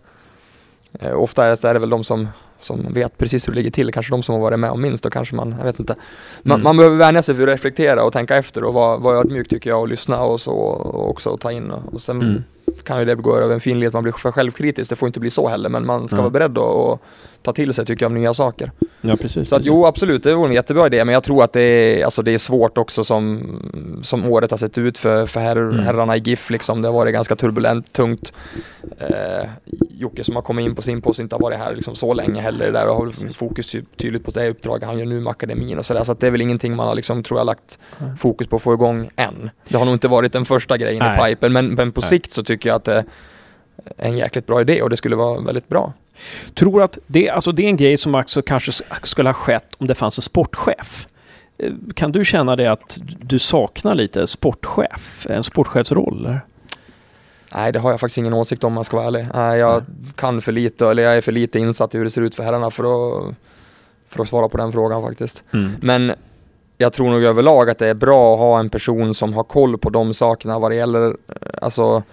Speaker 7: Eh, ofta är det väl de som, som vet precis hur det ligger till, kanske de som har varit med om minst och kanske man, jag vet inte. Man, mm. man behöver vänja sig för att reflektera och tänka efter och vara, vara ödmjuk tycker jag och lyssna och så och också och ta in och, och sen mm. Kan ju det gå över en finlighet, man blir för självkritisk, det får inte bli så heller men man ska mm. vara beredd att ta till sig tycker jag nya saker.
Speaker 1: Ja, precis.
Speaker 7: Så att jo, absolut, det vore en jättebra idé, men jag tror att det är, alltså, det är svårt också som, som året har sett ut för, för herr, mm. herrarna i GIF liksom. Det har varit ganska turbulent, tungt. Eh, Jocke som har kommit in på sin post inte har varit här liksom så länge heller där och har fokus tydligt på det uppdraget han gör nu med akademin och sådär. Så att det är väl ingenting man har liksom, tror jag, lagt fokus på att få igång än. Det har nog inte varit den första grejen Nej. i pipen, men, men på Nej. sikt så tycker jag att det är en jäkligt bra idé och det skulle vara väldigt bra.
Speaker 1: Tror att det, alltså det är en grej som också kanske skulle ha skett om det fanns en sportchef. Eh, kan du känna det att du saknar lite sportchef, en sportchefsroll?
Speaker 7: Nej, det har jag faktiskt ingen åsikt om om jag ska vara ärlig. Jag kan för lite, eller jag är för lite insatt i hur det ser ut för herrarna för att, för att svara på den frågan faktiskt. Mm. Men jag tror nog överlag att det är bra att ha en person som har koll på de sakerna vad det gäller, eh, alltså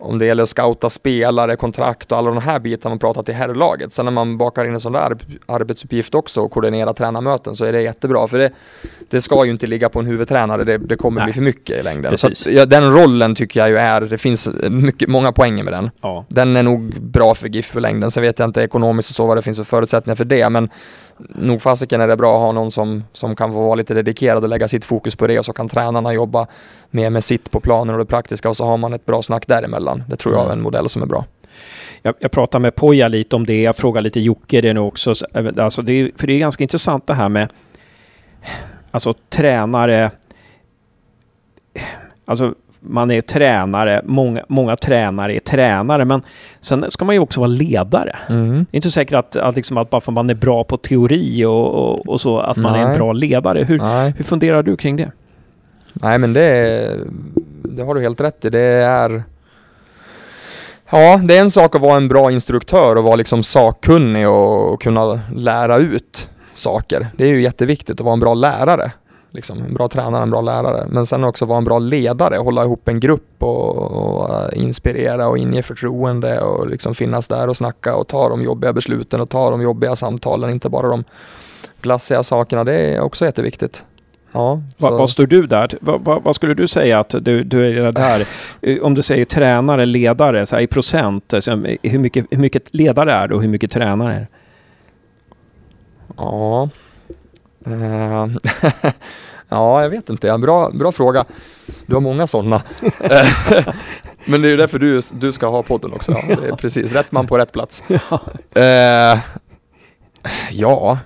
Speaker 7: om det gäller att scouta spelare, kontrakt och alla de här bitarna man pratat i herrlaget. Sen när man bakar in en sån där arbetsuppgift också och koordinerar tränarmöten så är det jättebra. För det, det ska ju inte ligga på en huvudtränare, det, det kommer Nej. bli för mycket i längden. Så att, ja, den rollen tycker jag ju är, det finns mycket, många poänger med den. Ja. Den är nog bra för GIF för längden. Sen vet jag inte ekonomiskt och så vad det finns för förutsättningar för det, men nog fasiken är det bra att ha någon som, som kan få vara lite dedikerad och lägga sitt fokus på det och så kan tränarna jobba mer med sitt på planen och det praktiska och så har man ett bra snack däremellan. Det tror jag är en modell som är bra.
Speaker 1: Jag, jag pratade med Poja lite om det, jag frågar lite Jocke det nu också. Alltså det är, för det är ganska intressant det här med alltså tränare. Alltså man är tränare, många, många tränare är tränare, men sen ska man ju också vara ledare. Mm. Det är inte säkert att, att, liksom att bara för att man är bra på teori och, och, och så, att man Nej. är en bra ledare. Hur, hur funderar du kring det?
Speaker 7: Nej, men det, det har du helt rätt i. Det är... Ja, det är en sak att vara en bra instruktör och vara liksom sakkunnig och kunna lära ut saker. Det är ju jätteviktigt att vara en bra lärare. Liksom, en bra tränare, en bra lärare. Men sen också vara en bra ledare, hålla ihop en grupp och, och uh, inspirera och inge förtroende och liksom finnas där och snacka och ta de jobbiga besluten och ta de jobbiga samtalen, inte bara de glassiga sakerna. Det är också jätteviktigt.
Speaker 1: Ja, vad, vad står du där? Vad, vad, vad, skulle du säga att du, du är där? Eh, om du säger tränare, ledare, så i procent, alltså, hur, mycket, hur mycket ledare är du och hur mycket tränare är
Speaker 7: Ja, ja, jag vet inte. Bra, bra fråga. Du har många sådana. Men det är ju därför du, du ska ha podden också. Ja, det är precis, rätt man på rätt plats. Ja, uh, ja.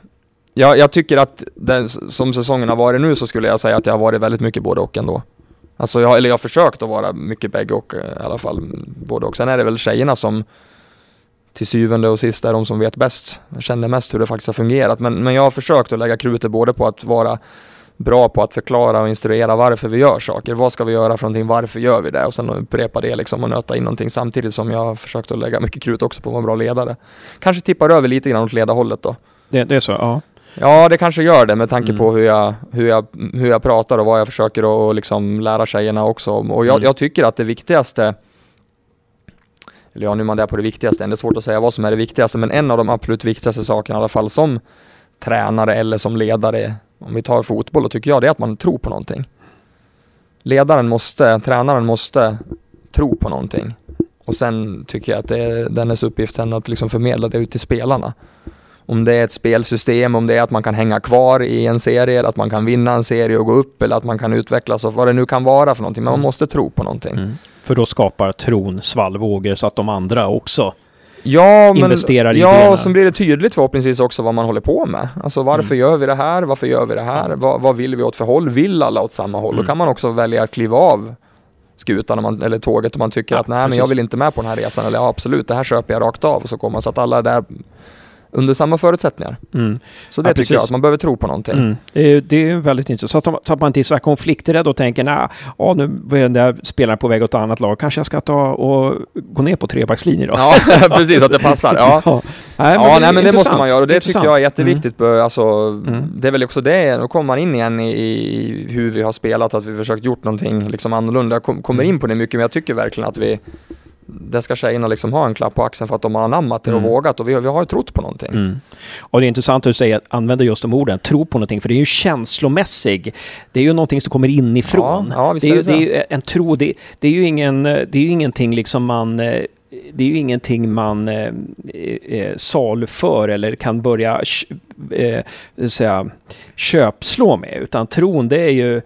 Speaker 7: ja jag tycker att den, som säsongen har varit nu så skulle jag säga att jag har varit väldigt mycket både och ändå. Alltså jag, eller jag har försökt att vara mycket bägge och i alla fall både och. Sen är det väl tjejerna som till syvende och sist är de som vet bäst, känner mest hur det faktiskt har fungerat. Men, men jag har försökt att lägga krutet både på att vara bra på att förklara och instruera varför vi gör saker. Vad ska vi göra för någonting? Varför gör vi det? Och sen upprepa det liksom och nöta in någonting samtidigt som jag har försökt att lägga mycket krut också på att vara bra ledare. Kanske tippar över lite grann åt ledarhållet då.
Speaker 1: Det, det är så? Ja.
Speaker 7: Ja, det kanske gör det med tanke mm. på hur jag, hur, jag, hur jag pratar och vad jag försöker att liksom lära tjejerna också. Och jag, mm. jag tycker att det viktigaste eller ja, nu är man där på det viktigaste, det är svårt att säga vad som är det viktigaste, men en av de absolut viktigaste sakerna i alla fall som tränare eller som ledare, om vi tar fotboll, då tycker jag det är att man tror på någonting. Ledaren måste, tränaren måste tro på någonting. Och sen tycker jag att det är dennes uppgift sen att liksom förmedla det ut till spelarna. Om det är ett spelsystem, om det är att man kan hänga kvar i en serie, eller att man kan vinna en serie och gå upp, eller att man kan utvecklas och vad det nu kan vara för någonting. Men man mm. måste tro på någonting. Mm.
Speaker 1: För då skapar tron svallvågor så att de andra också
Speaker 7: ja, investerar men, i Ja, och sen blir det tydligt förhoppningsvis också vad man håller på med. Alltså varför mm. gör vi det här? Varför gör vi det här? Vad, vad vill vi åt för håll? Vill alla åt samma håll? Mm. Då kan man också välja att kliva av skutan man, eller tåget om man tycker ja, att nej, precis. men jag vill inte med på den här resan. Eller ja, absolut, det här köper jag rakt av. Och så kommer man så att alla är där under samma förutsättningar. Mm. Så det ja, tycker precis. jag, att man behöver tro på någonting. Mm.
Speaker 1: Det, är, det är väldigt intressant. Så, så att man inte är så konflikträdd och tänker, nej, ja, nu är den där spelaren på väg åt ett annat lag, kanske jag ska ta och gå ner på trebackslinje då.
Speaker 7: Ja, precis, att det passar. Ja, ja. Nej, men, ja, det, nej, men det måste man göra och det intressant. tycker jag är jätteviktigt. Mm. Alltså, mm. Det är väl också det, då kommer man in igen i, i hur vi har spelat, att vi försökt gjort någonting liksom annorlunda. Jag kom, kommer mm. in på det mycket, men jag tycker verkligen att vi det ska tjejerna liksom ha en klapp på axeln för att de har anammat det och mm. vågat och vi, vi har ju trott på någonting. Mm.
Speaker 1: Och det är intressant att du säger, använder just de orden, tro på någonting, för det är ju känslomässig. Det är ju någonting som kommer inifrån. Ja, ja, det, är, det, är, det är ju en tro, det, det, är ju ingen, det är ju ingenting liksom man eh, det är ju ingenting man eh, eh, saluför eller kan börja eh, säga, köpslå med. Utan tron, det är ju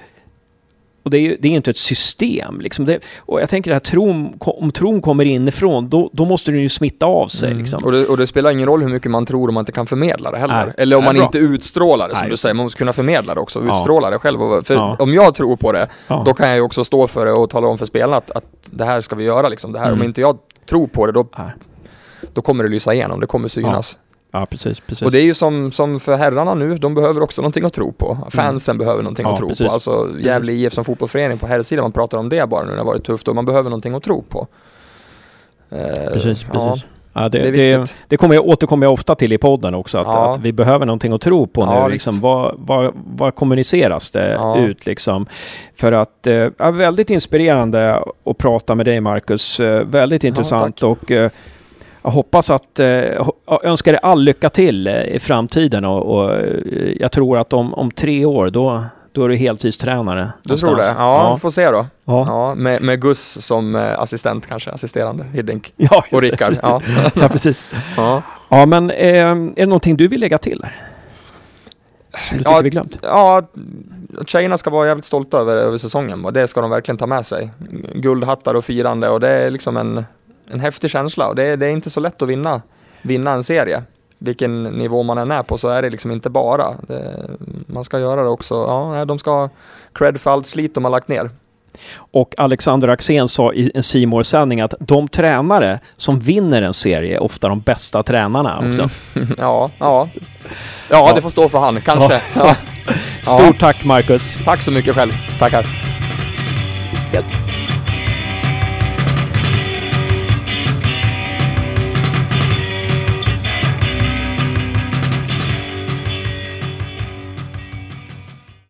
Speaker 1: och det är ju det är inte ett system. Liksom det, och jag tänker att tron, om tron kommer inifrån, då, då måste den ju smitta av sig. Mm. Liksom.
Speaker 7: Och, det, och, det, spelar ingen roll hur mycket man tror om man inte kan förmedla det heller. Nej. Eller om man bra. inte utstrålar det, som Nej, du säger. Man måste kunna förmedla det också, utstråla ja. det själv. För ja. om jag tror på det, ja. då kan jag ju också stå för det och tala om för spelarna att, att det här ska vi göra. Liksom. Det här. Mm. Om inte jag tror på det, då, då kommer det lysa igenom. Det kommer synas.
Speaker 1: Ja, precis, precis.
Speaker 7: Och det är ju som, som för herrarna nu, de behöver också någonting att tro på. Mm. Fansen mm. behöver någonting ja, att tro precis. på. Alltså Gävle IF som fotbollsförening på herrsidan, man pratar om det bara nu när det har varit tufft och man behöver någonting att tro på.
Speaker 1: Eh, precis, ja. precis. Ja, det, det, det, det kommer jag, återkommer jag ofta till i podden också, att, ja. att vi behöver någonting att tro på ja, nu. Liksom, vad, vad, vad kommuniceras det ut liksom? För att, eh, väldigt inspirerande att prata med dig Marcus. Eh, väldigt intressant och eh, jag hoppas att, eh, önskar dig all lycka till eh, i framtiden och, och eh, jag tror att om, om tre år då, då är du heltidstränare.
Speaker 7: Du tror det? Ja, ja. får se då. Ja. ja med, med Gus som assistent kanske, assisterande, Hiddink ja, och Rickard.
Speaker 1: Ja. ja, precis. Ja, ja men är det någonting du vill lägga till? Som du ja, vi glömt?
Speaker 7: Ja, tjejerna ska vara jävligt stolta över, över säsongen och det ska de verkligen ta med sig. Guldhattar och firande och det är liksom en en häftig känsla och det, det är inte så lätt att vinna, vinna en serie. Vilken nivå man än är på så är det liksom inte bara. Det, man ska göra det också. Ja, de ska ha cred för allt slit de har lagt ner.
Speaker 1: Och Alexander Axén sa i en simor sändning att de tränare som vinner en serie är ofta de bästa tränarna också.
Speaker 7: Mm. ja, ja. Ja, det får stå för han, kanske. Ja.
Speaker 1: Stort tack Marcus.
Speaker 7: Tack så mycket själv. Tackar. Ja.